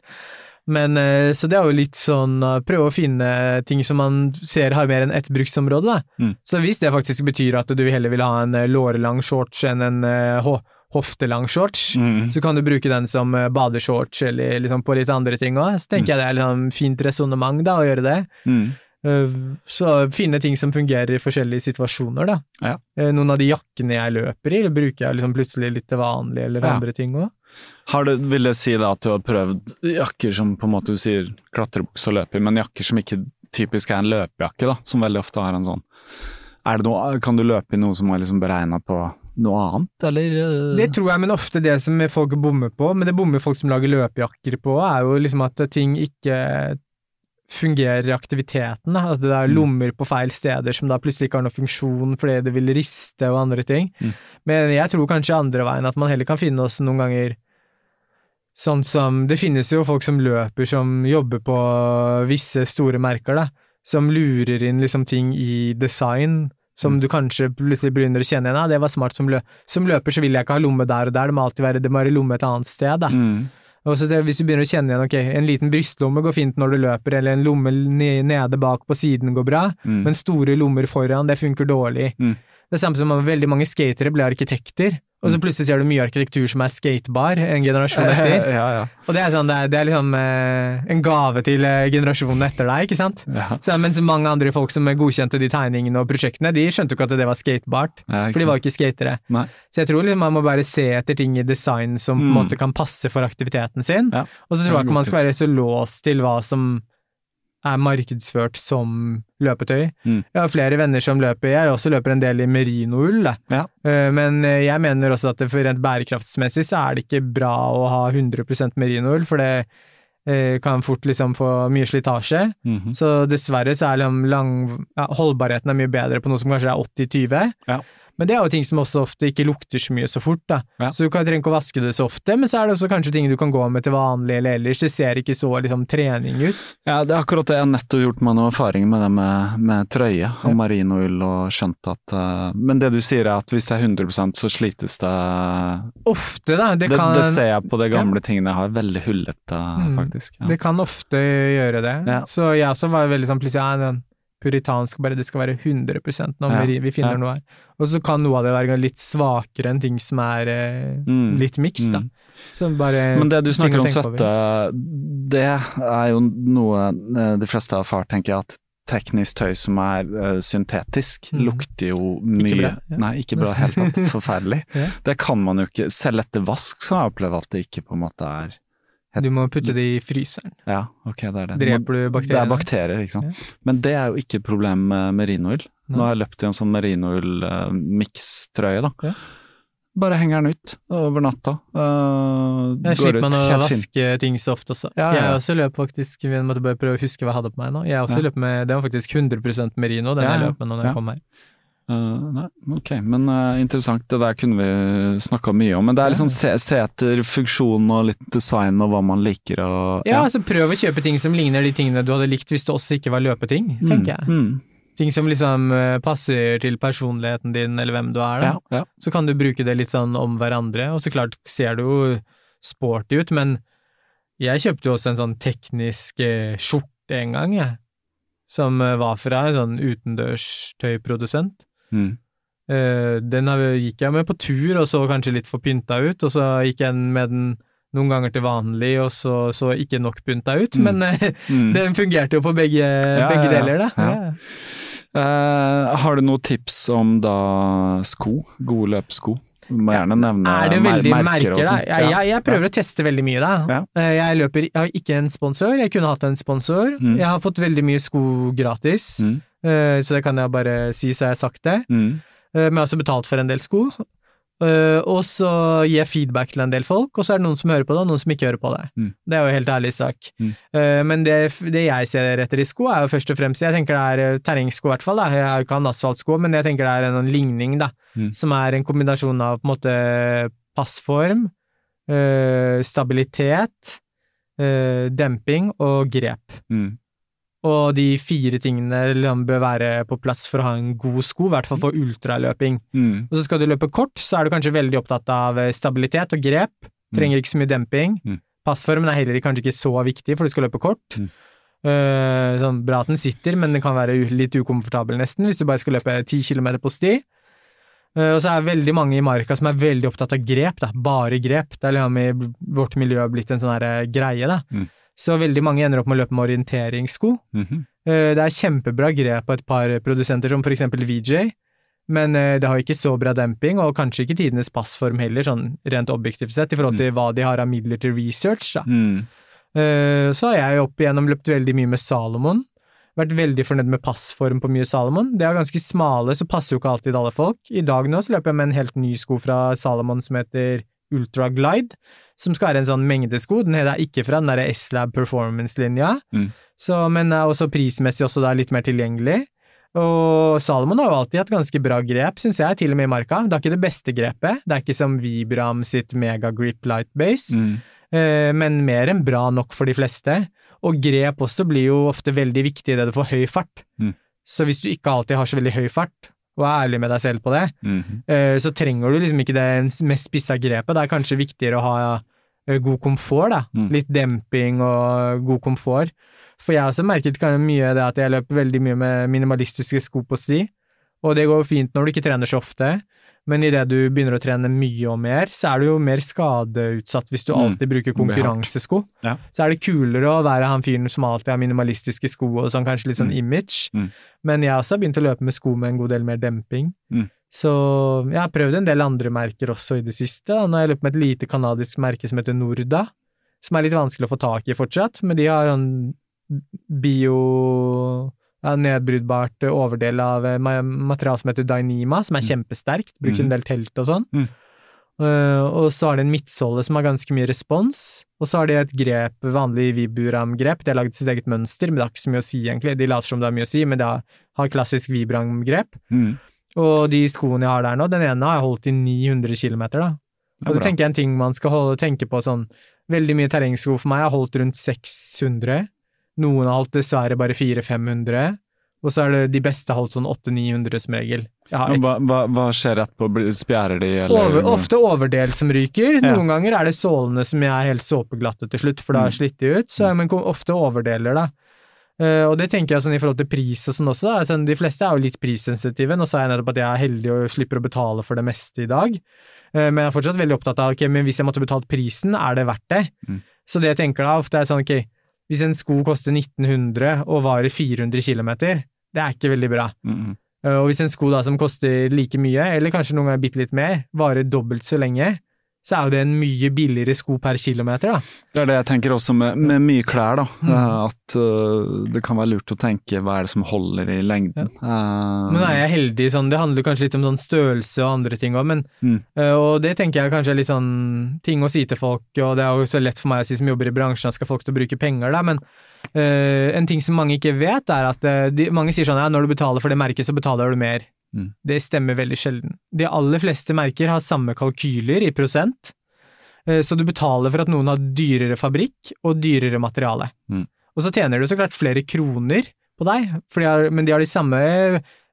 Men eh, Så det er jo litt sånn å prøve å finne ting som man ser har mer enn ett bruksområde, da. Mm. Så hvis det faktisk betyr at du heller vil ha en lårelang shorts enn en eh, ho hoftelang shorts, Mm. så kan du bruke den som eh, badeshorts eller liksom på litt andre ting òg. Så tenker jeg det er liksom fint resonnement, å gjøre det. Mm. Eh, Så finne ting som fungerer i forskjellige situasjoner, da. Ja. Eh, Noen av de jakkene jeg løper i, bruker jeg liksom plutselig litt til vanlig, eller Ja. andre ting òg. Har du, vil det si da at du har prøvd jakker som på en måte du sier klatrebukse og løper i, men jakker som ikke typisk er en løpejakke, da, som veldig ofte har en sånn er det noe, Kan du løpe i noe som er liksom beregna på noe annet, eller? eh? Det tror jeg, men ofte det som folk bommer på, men det bommer folk som lager løpejakker på, er jo liksom at ting ikke fungerer i aktiviteten. Da. At det er Mm. lommer på feil steder som da plutselig ikke har noen funksjon fordi det vil riste og andre ting. Mm. Men jeg tror kanskje andre veien, at man heller kan finne oss noen ganger Sånn som Det finnes jo folk som løper som jobber på visse store merker, da, som lurer inn liksom ting i design som Mm. du kanskje plutselig begynner å kjenne igjen. Ja, det var smart som, lø som løper, så vil jeg ikke ha lomme der og der, det må alltid være, det må være lomme et annet sted. Mm. Og så hvis du begynner å kjenne igjen, ok, en liten brystlomme går fint når du løper, eller en lomme nede bak på siden går bra, Mm. men store lommer foran, det funker dårlig. Mm. Det er samme som om veldig mange skatere ble arkitekter, og så Mm. plutselig ser du mye arkitektur som er skatebar en generasjon etter. (laughs) ja, ja. Og det er sånn, det er, det er liksom eh, en gave til eh, generasjonen etter deg, ikke sant? ja. Så, mens mange andre folk som godkjente de tegningene og prosjektene, de skjønte jo ikke at det var skatebart, for de var ikke skatere. Nei. Så jeg tror liksom man må bare se etter ting i design som Mm. måte kan passe for aktiviteten sin, Ja. og så tror jeg ikke man skal være så låst til hva som er markedsført som løpetøy. Mm. Jeg har flere venner som løper, jeg også løper en del i merinoull. Ja. Eh, men eh, jeg mener også at for rent bærekraftsmessig så er det ikke bra å ha 100% merinoull, for det eh, kan fort liksom få mye slitasje. Mhm. Så dessverre så er liksom lang, ja, holdbarheten er mye bedre på noe som kanskje er 80-20. Ja. Men det er jo ting som også ofte ikke lukter så mye så fort, da. Ja. Så du kan, trenger ikke å vaske det så ofte, men så er det også kanskje ting du kan gå med til vanlig eller ellers. Det ser ikke så liksom trening ut. Ja, det er akkurat det. Jeg har nettopp gjort meg noen erfaringer med det med, med trøye og Ja. marinoull og skjønt at uh, Men det du sier er at hvis det er 100 så slites det Ofte, da. Det det, kan, det ser jeg på de gamle tingene jeg har. Veldig hullete, Mm. faktisk. Ja. det kan ofte gjøre det. Ja. Så jeg også var veldig sånn plutselig ja, den puritansk, bare det skal være 100 når Ja. vi, vi finner Ja. noe her. Og så kan noe av det være litt svakere enn ting som er eh, Mm. litt miks, da. Mm. Bare Men det du snakker om svette, det er jo noe eh, de fleste har erfart, tenker jeg, at teknisk tøy som er uh, syntetisk, Mm. lukter jo mye bra, ja. Nei, ikke bra i det hele tatt. (laughs) Forferdelig. Ja. Det kan man jo ikke Selv etter vask så har jeg opplevd at det ikke på en måte er Du må putte det i fryseren. Ja, ok, det er det. Dreper du bakterier? Det er bakterier, ikke sant. Men det er jo ikke et problem med merinoil. Nå har jeg løpt i en sånn merinoil-mikstrøye, da. Ja. Bare henger den ut over natta. Uh, Jeg slipper meg å vaske ting så ofte også. Ja, ja, ja. Jeg også løp faktisk, vi måtte bare prøve å huske hva jeg hadde på meg nå. Jeg også Ja. løp med, det var faktisk 100% merino, den Ja, jeg løp med når Ja. jeg kom her. Uh, nei, ok, men uh, interessant. Det der kunne vi snakka mye om. Men det er liksom se, se etter funksjon og litt design og hva man liker og Ja, altså prøv å kjøpe ting som ligner de tingene du hadde likt hvis det også ikke var løpeting, tenker jeg. Mm, Ting som liksom eh, passer til personligheten din eller hvem du er, da. ja, ja. Så kan du bruke det litt sånn om hverandre, og så klart ser du jo sporty ut, men jeg kjøpte jo også en sånn teknisk eh, skjorte en gang, jeg, som var fra en sånn utendørstøyprodusent. Mm. Eh, Den gikk jeg med på tur, og så kanskje litt for pynta ut, og så gikk jeg med den noen ganger til vanlig, og så så ikke nok pynta ut, Mm. men eh, Mm. (laughs) den fungerte jo på begge, begge ja, ja. deler, da. Ja. Uh, har du noen tips om da sko? Gode løpssko? Du må gjerne nevne Er det mer- merker merker, da? Jeg, jeg, jeg prøver å teste veldig mye, da. Ja. Jeg løper Jeg har ikke en sponsor, jeg kunne hatt en sponsor. Mm. Jeg har fått veldig mye sko gratis, Mm. Eh, så det kan jeg bare si, så har jeg sagt det. Mm. Eh, Men jeg har også betalt for en del sko. Eh, Og så gir jeg feedback til en del folk, og så er det noen som hører på det, og noen som ikke hører på det. Mm. Det er jo en helt ærlig sak. Mm. Men det, det jeg ser etter i sko, er jo først og fremst Jeg tenker det er terrengsko, i hvert fall. Da. Jeg har jo ikke hatt asfaltsko, men jeg tenker det er en ligning, da. Mm. Som er en kombinasjon av på en måte passform, stabilitet, demping og grep. Mm. Og de fire tingene liksom bør være på plass for å ha en god sko, i hvert fall for ultraløping. Mm. Og så skal du løpe kort, så er du kanskje veldig opptatt av eh, stabilitet og grep. Trenger ikke så mye demping. Mm. Passformen er heller kanskje ikke så viktig, for du skal løpe kort. Mm. Uh, sånn bra at den sitter, men den kan være litt ukomfortabel nesten, hvis du bare skal løpe ti kilometer på sti. Uh, og så er det veldig mange i marka som er veldig opptatt av grep, da. Bare grep. Det er liksom i vårt miljø blitt en sånn greie, da. Mm. Så veldig mange ender opp med å løpe med orienteringssko. Mm -hmm. Det er kjempebra grep på et par produsenter, som for eksempel VJ, men eh, det har ikke så bra demping, og kanskje ikke tidenes passform heller, sånn rent objektivt sett, i forhold til hva de har av midler til research. Da. Mm. Eh, Så har jeg opp igjennom løpt veldig mye med Salomon. Vært veldig fornøyd med passform på mye Salomon. Det er ganske smale, så passer jo ikke alltid alle folk. I dag nå så løper jeg med en helt ny sko fra Salomon som heter Ultra Glide, som skal være en sånn mengdesko. Den er ikke fra den derre S-Lab Performance-linja, Mm. men er også prismessig også da litt mer tilgjengelig. Og Salomon har jo alltid hatt ganske bra grep, syns jeg, til og med i marka. Det er ikke det beste grepet, det er ikke som Vibram sitt Mega Grip Light Base, Mm. eh, men mer enn bra nok for de fleste. Og grep også blir jo ofte veldig viktig idet du får høy fart. Mm. Så hvis du ikke alltid har så veldig høy fart, og er ærlig med deg selv på det, Mhm. eh, så trenger du liksom ikke det mest spissa grepet. Det er kanskje viktigere å ha eh, god komfort, da. Mm. Litt demping og god komfort. For jeg har også merket mye det at jeg løper veldig mye med minimalistiske sko på sti, og det går jo fint når du ikke trener så ofte, men idet du begynner å trene mye og mer, så er du jo mer skadeutsatt hvis du Mm. alltid bruker blir hardt. konkurransesko. Ja. Så er det kulere å være han fyren som alltid har minimalistiske sko og sånn, kanskje litt sånn Mm. image, Mm. men jeg har også begynt å løpe med sko med en god del mer demping. Mm. Så jeg har prøvd en del andre merker også i det siste. da. Nå har jeg løpt med et lite kanadisk merke som heter Norda, som er litt vanskelig å få tak i fortsatt, men de har sånn bio ja, nedbrytbart overdel av eh, materiale som heter Dynema, som er kjempesterkt, bruker Mm. en del telt og sånn. Mm. Uh, og så har de en midtsåle som har ganske mye respons, og så har de et grep, vanlig Vibram-grep, de har laget sitt eget mønster, men det har ikke så mye å si egentlig, de later som det har mye å si, men det har, har klassisk Vibram-grep. Mm. Og de skoene jeg har der nå, den ene har jeg holdt i 900 km, da. Og det tenker jeg en ting man skal holde, tenke på sånn, veldig mye terrengsko for meg har holdt rundt 600, noen har holdt dessverre bare 400-500, og så er det de beste holdt sånn 800-900 som regel. Jeg Hva, hva, hva skjer etterpå? på? Spjærer de, eller? over, ofte overdel som ryker. Ja. Noen ganger er det sålene som jeg er helt såpeglatte til slutt, for da har jeg slitt de ut, så, men ofte overdeler, da. Eh, og det tenker jeg sånn i forhold til pris og sånn også, da. Altså, de fleste er jo litt prissensitive. Nå sa jeg nettopp at jeg er heldig og slipper å betale for det meste i dag, Uh, men jeg er fortsatt veldig opptatt av ok, men hvis jeg måtte betalt prisen, er det verdt det? Mm. Så det jeg tenker da ofte er sånn ok, hvis en sko koster 1900 og varer 400 km, det er ikke veldig bra. Mm. Uh, Og hvis en sko da som koster like mye, eller kanskje noen ganger bitte litt mer, varer dobbelt så lenge, så er jo det en mye billigere sko per kilometer, da. Det er det jeg tenker også med, med mye klær, da. Mm. eh, At uh, det kan være lurt å tenke hva er det som holder i lengden. Eh, Men nå er jeg heldig sånn, det handler kanskje litt om sånn størrelse og andre ting òg, men Mm. uh, Og det tenker jeg kanskje er litt sånn ting å si til folk, og det er jo så lett for meg å si som jobber i bransjen, at skal folk til å bruke penger, da, men en ting som mange ikke vet, er at de, mange sier sånn ja, når du betaler for det merket, så betaler du mer. Mm. Det stemmer veldig sjelden. De aller fleste merker har samme kalkyler i prosent, øh, så du betaler for at noen har dyrere fabrikk og dyrere materiale. Mm. Og så tjener du så klart flere kroner på deg, de har, men de har de samme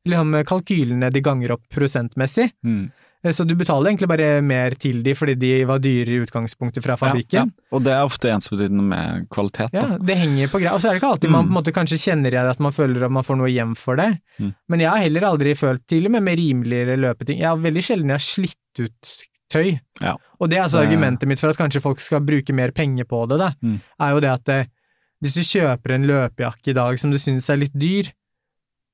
liksom, kalkylene de ganger opp prosentmessig. Mm. Eh, Så du betaler egentlig bare mer til de fordi de var dyre i utgangspunktet fra fabrikken. Ja, ja. Og det er ofte ensbetydende med kvalitet, Ja, det henger på greia. Og så er det ikke alltid man på en måte kanskje kjenner igjen at man føler at man får noe hjem for det. Mm. Men jeg har heller aldri følt, til og med med rimeligere løpeting, jeg har veldig sjelden jeg har slitt ut tøy. Ja. Og det er altså Det- argumentet mitt for at kanskje folk skal bruke mer penger på det, da, Mm. er jo det at eh, hvis du kjøper en løpejakke i dag som du syns er litt dyr,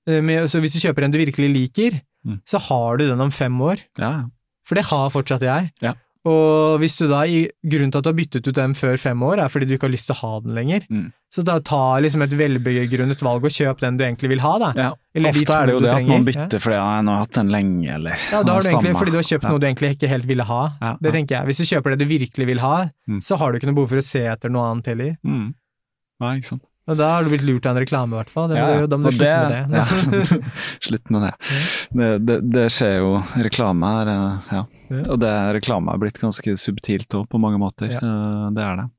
eh, med, så hvis du kjøper en du virkelig liker, Mm. så har du den om fem år. Ja, For det har fortsatt jeg. Ja. Og hvis du da, grunnen til at du har byttet ut den før fem år, er fordi du ikke har lyst til å ha den lenger, Mm. så da ta liksom et velbegrunnet valg og kjøp den du egentlig vil ha, da. ja. Eller Ofte er det jo det at man bytter bytter fordi ja, 'nå har hatt den lenge', eller Ja, da har du egentlig, samme. fordi du har kjøpt Ja. noe du egentlig ikke helt ville ha. Ja, Det tenker jeg. Hvis du kjøper det du virkelig vil ha, Mm. så har du ikke noe behov for å se etter noe annet heller. Mm. Nei, ikke sant. Og da har du blitt lurt av en reklame, i hvert fall. Det, Ja, Da må du slutte (laughs) med det. ja. Slutt med det. Det, det. det skjer jo. Reklame er eh, Ja. Og det reklame er blitt ganske subtilt òg, på mange måter. Eh, det er det.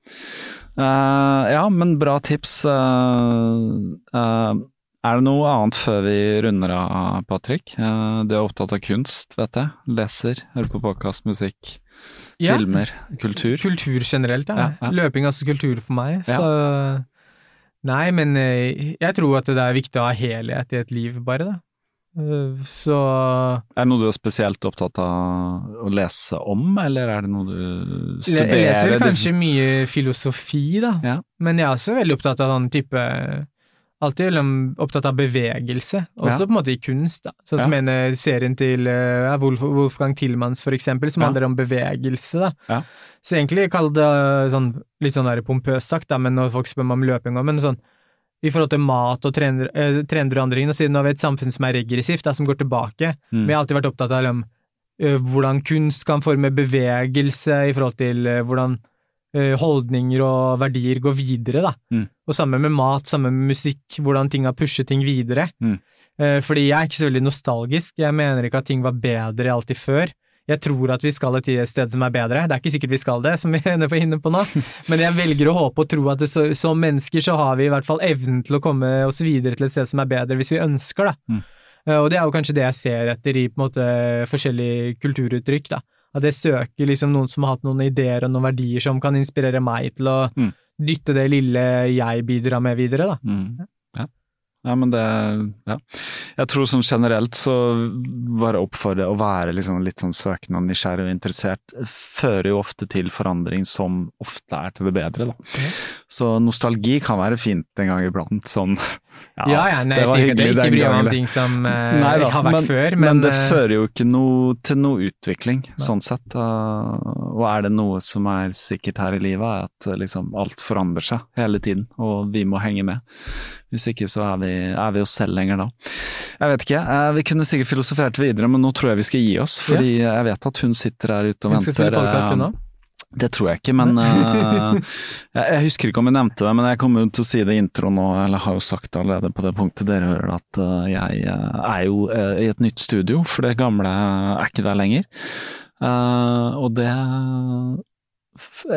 Uh, ja, men bra tips. Uh, uh, er det noe annet før vi runder av, Patrick? Du er opptatt av kunst, vet jeg. Leser, hører på podkast, musikk, filmer, kultur. Kultur generelt, ja. Løping er også kultur for meg, så Nei, men eh, jeg tror at det er viktig å ha helhet i et liv, bare, da. Eh, Så Er det noe du er spesielt opptatt av å lese om, eller er det noe du studerer? Jeg leser kanskje mye filosofi, da, Ja. men jeg er også veldig opptatt av sånn type Alltid liksom opptatt av bevegelse, også Ja. på en måte i kunst, da. Sånn som Ja. en eh, serien til uh, Wolf, Wolfgang Tillmans, for eksempel, som Ja. handler om bevegelse, da. Ja. Så egentlig kall det eh, sånn, litt sånn der pompøst sagt, da, men når folk spør meg om løping òg, men sånn i forhold til mat og trender, eh, trender og andre ting, og siden nå har vi et samfunn som er regressivt, da, som går tilbake, Mm. men jeg har alltid vært opptatt av liksom, hvordan kunst kan forme bevegelse i forhold til hvordan holdninger og verdier går videre, da. Mm. Og samme med mat, samme med musikk, hvordan ting har pushet ting videre. Mm. Eh, Fordi jeg er ikke så veldig nostalgisk, jeg mener ikke at ting var bedre alltid før. Jeg tror at vi skal et sted som er bedre, det er ikke sikkert vi skal det, som vi (laughs) er inne på, nå, (laughs) men jeg velger å håpe og tro at så, som mennesker så har vi i hvert fall evnen til å komme oss videre til et sted som er bedre, hvis vi ønsker, da. Mm. Eh, Og det er jo kanskje det jeg ser etter i på en måte forskjellige kulturuttrykk, da. At jeg søker liksom noen som har hatt noen ideer og noen verdier som kan inspirere meg til å Mm. dytte det lille jeg bidrar med videre, da. Mm. Ja. ja, men det Ja. Jeg tror sånn generelt så bare oppfordre å være liksom litt sånn søkende og nysgjerrig og interessert, fører jo ofte til forandring som ofte er til det bedre, da. Så nostalgi kan være fint en gang iblant, sånn Ja, ja, nei, det var sikkert hyggelig ikke den bry meg om ting som uh, (laughs) Nei da, har vært men, før, men, men, det eh, fører jo ikke noe til noe utvikling, sånn sett. Uh, og er det noe som er sikkert her i livet, er at uh, liksom alt forandrer seg hele tiden, og vi må henge med. Hvis ikke så er vi, er vi oss selv lenger da. Jeg vet ikke, eh, vi kunne sikkert filosofert videre, men nå tror jeg vi skal gi oss, fordi jeg vet at hun sitter der ute og Hun skal spille venter. podcast, hun eh, det tror jeg ikke, men uh, (laughs) jeg, jeg husker ikke om jeg nevnte det, men jeg kommer til å si det i introen nå, eller har jo sagt det allerede på det punktet dere hører, at uh, jeg uh, er jo i et nytt studio, for det gamle er ikke der lenger. Og det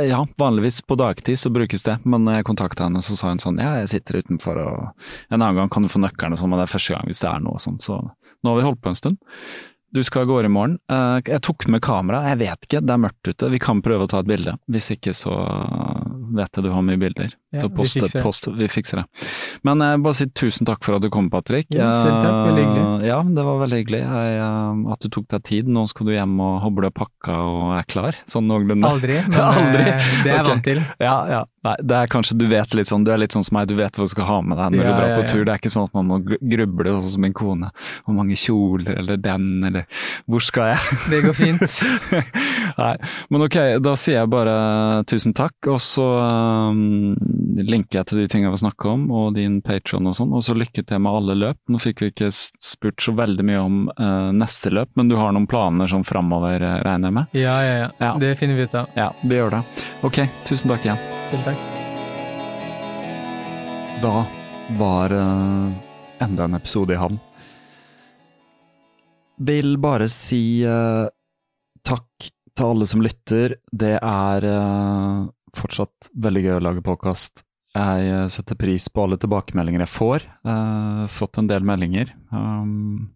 ja, vanligvis på dagtid så brukes det, men jeg kontakta henne så sa hun sånn ja, jeg sitter utenfor og en annen gang kan du få nøkkelen og sånn, men det er første gang hvis det er noe sånt, så nå har vi holdt på en stund. Du skal av gårde i morgen. Eh, Jeg tok med kamera, jeg vet ikke, det er mørkt ute. Vi kan prøve å ta et bilde. Hvis ikke så vet jeg du har mye bilder. Ja, Så vi fikser post, vi fikser det. Men jeg bare si tusen takk for at du kom, Patrick. Ja, selv takk, veldig hyggelig. Eh, Ja, det var veldig hyggelig jeg, eh, at du tok deg tid. Nå skal du hjem og hoble og pakke og er klar, sånn noenlunde. Aldri, (laughs) men Aldri. eh, det er jeg okay. vant til. Ja, ja. Nei, det er kanskje du vet litt sånn, du er litt sånn som meg, du vet hva du skal ha med deg når Ja, du drar på tur. Det er ikke sånn at man må gruble sånn som min kone. Hvor mange kjoler, eller den, eller hvor skal jeg? Det går fint. (laughs) Nei, men ok, da sier jeg bare tusen takk, og så um, linker jeg til de tingene vi snakker om, og din Patron og sånn, og så lykke til med alle løp. Nå fikk vi ikke spurt så veldig mye om uh, neste løp, men du har noen planer sånn framover, eh, regner jeg med? Ja, ja, ja. Ja. Det finner vi ut av. Ja, vi gjør det. Ok, tusen takk igjen. Selv takk. Da var uh, enda en episode i havn. Vil bare si uh, takk til alle som lytter. Det er fortsatt veldig gøy å lage podkast. Jeg eh, setter pris på alle tilbakemeldinger jeg får. Uh, fått en del meldinger. Um,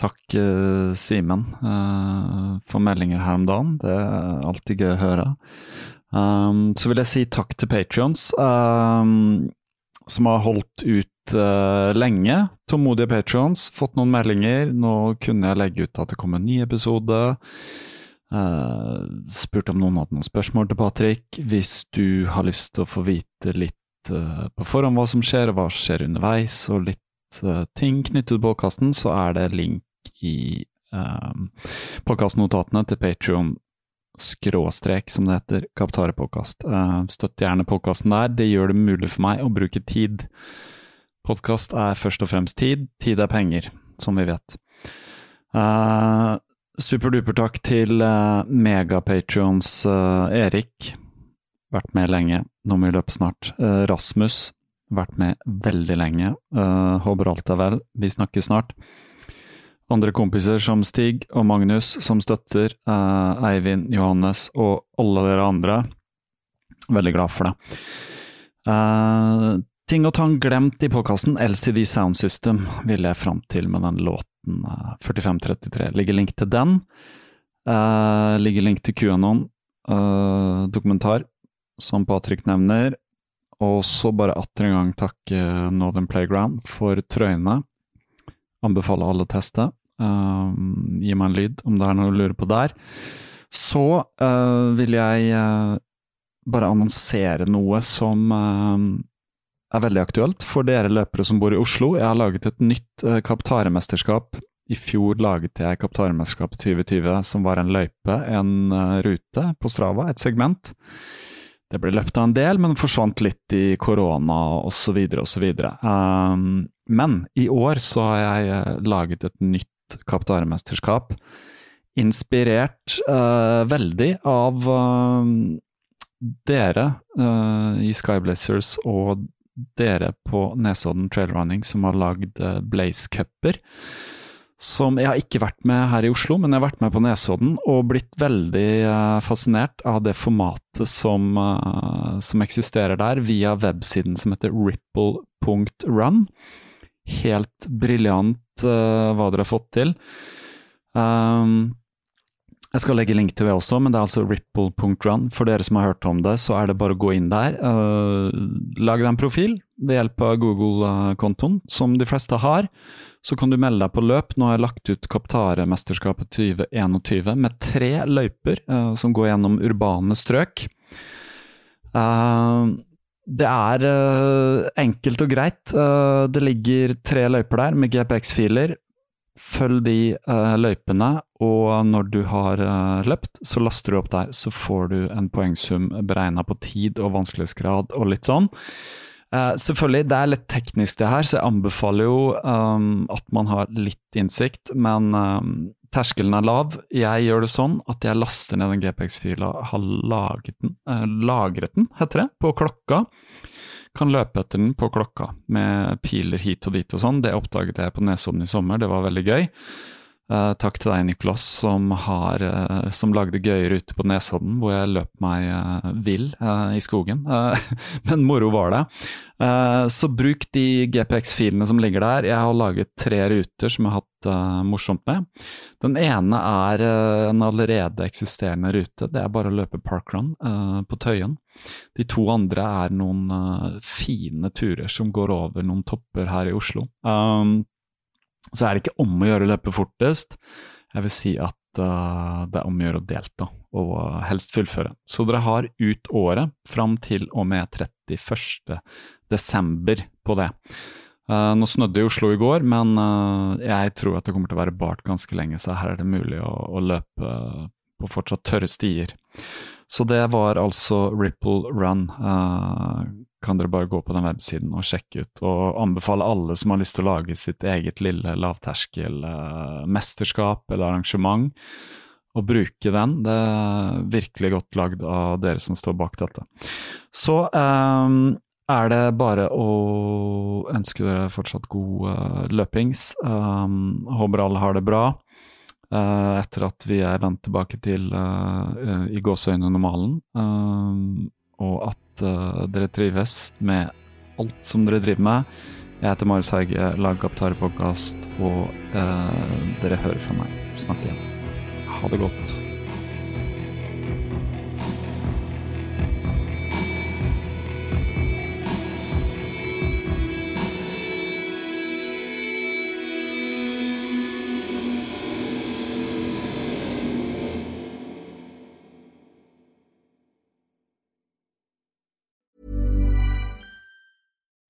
takk, uh, Simen, uh, for meldinger her om dagen. Det er alltid gøy å høre. Um, så vil jeg si takk til Patrions, um, som har holdt ut lenge. Tålmodige Patrions, fått noen meldinger. Nå kunne jeg legge ut at det kom en ny episode. Uh, spurt om noen hadde noen spørsmål til Patrick. Hvis du har lyst til å få vite litt uh, på forhånd hva som skjer, og hva som skjer underveis, og litt uh, ting knyttet til podkasten, så er det link i uh, podkastnotatene til Patrion skråstrek, som det heter, Kaptarepodkast. Uh, støtt gjerne podkasten der, det gjør det mulig for meg å bruke tid. Podkast er først og fremst tid, tid er penger, som vi vet. Uh, Superduper takk til uh, megapatrions uh, Erik, vært med lenge, nå må vi løpe snart. Uh, Rasmus, vært med veldig lenge, uh, håper alt er vel, vi snakkes snart. Andre kompiser som Stig og Magnus som støtter, eh, Eivind, Johannes og alle dere andre. Veldig glad for det. Eh, ting og tang glemt i podkasten, LCD Sound System vil jeg fram til med den låten eh, 4533. Ligger link til den. Uh, ligger link til QAnon-dokumentar, dokumentar, som Patrick nevner. Og så bare atter en gang takke Northern Playground for trøyene. Anbefaler alle å teste. Uh, gi meg en lyd om det er noe å lure på der. Så uh, vil jeg uh, bare annonsere noe som uh, er veldig aktuelt for dere løpere som bor i Oslo. Jeg har laget et nytt uh, Kaptaremesterskap. I fjor laget jeg Kaptaremesterskapet 2020, som var en løype, en uh, rute på Strava, et segment. Det ble løpt av en del, men forsvant litt i korona osv. osv. Um, men i år så har jeg uh, laget et nytt Kaptaremesterskap, inspirert uh, veldig av uh, dere uh, i Skyblazers og dere på Nesodden Trailrunning som har lagd Blaze Cuper. Som jeg har ikke vært med her i Oslo, men jeg har vært med på Nesodden og blitt veldig fascinert av det formatet som, som eksisterer der, via websiden som heter ripple.run. Helt briljant hva dere har fått til. Um, jeg skal legge link til det også, men det er altså ripple.run. For dere som har hørt om det, så er det bare å gå inn der. Uh, lag deg en profil ved hjelp av Google-kontoen, som de fleste har. Så kan du melde deg på løp. Nå har jeg lagt ut Kaptare-mesterskapet 2021 med tre løyper uh, som går gjennom urbane strøk. Uh, det er uh, enkelt og greit. Uh, det ligger tre løyper der med GPX-filer. Følg de uh, løypene, og når du har løpt, så laster du opp der. Så får du en poengsum beregna på tid og vanskelighetsgrad og litt sånn. selvfølgelig, det er litt teknisk det her, så jeg anbefaler jo um, at man har litt innsikt, men um, terskelen er lav. Jeg gjør det sånn at jeg laster ned den GPX-fila, har laget den, eh, lagret den, heter det, på klokka. Kan løpe etter den på klokka med piler hit og dit og sånn. Det oppdaget jeg på Nesodden i sommer, det var veldig gøy. Uh, takk til deg, Niklas, som, uh, som lagde gøye ruter på Nesodden, hvor jeg løp meg uh, vill i skogen. (laughs) men moro var det. så bruk de GPX-filene som ligger der. Jeg har laget tre ruter som jeg har hatt morsomt med. Den ene er en allerede eksisterende rute. Det er bare å løpe parkrun på Tøyen. De to andre er noen fine turer som går over noen topper her i Oslo. Um, så er det ikke om å gjøre å løpe fortest. Jeg vil si at uh, det er om å gjøre å delta, og uh, helst fullføre. Så dere har ut året fram til og med 31. desember på det. Uh, nå snødde det i Oslo i går, men jeg tror at det kommer til å være bart ganske lenge, så her er det mulig å, å løpe på fortsatt tørre stier. Så det var altså Ripple Run kan dere bare gå på den websiden og sjekke ut. Og anbefale alle som har lyst til å lage sitt eget lille lavterskel uh, mesterskap eller arrangement, å bruke den. Det er virkelig godt lagd av dere som står bak dette. Så um, er det bare å ønske dere fortsatt god uh, løpings. Um, håper alle har det bra. Uh, etter at vi er vendt tilbake til uh, i gåseøynene normalen, og og uh, dere trives med alt som dere driver med. Jeg heter Marius Hauge, lager Kaptarepodkast, og uh, dere hører fra meg snart igjen. Ha det godt.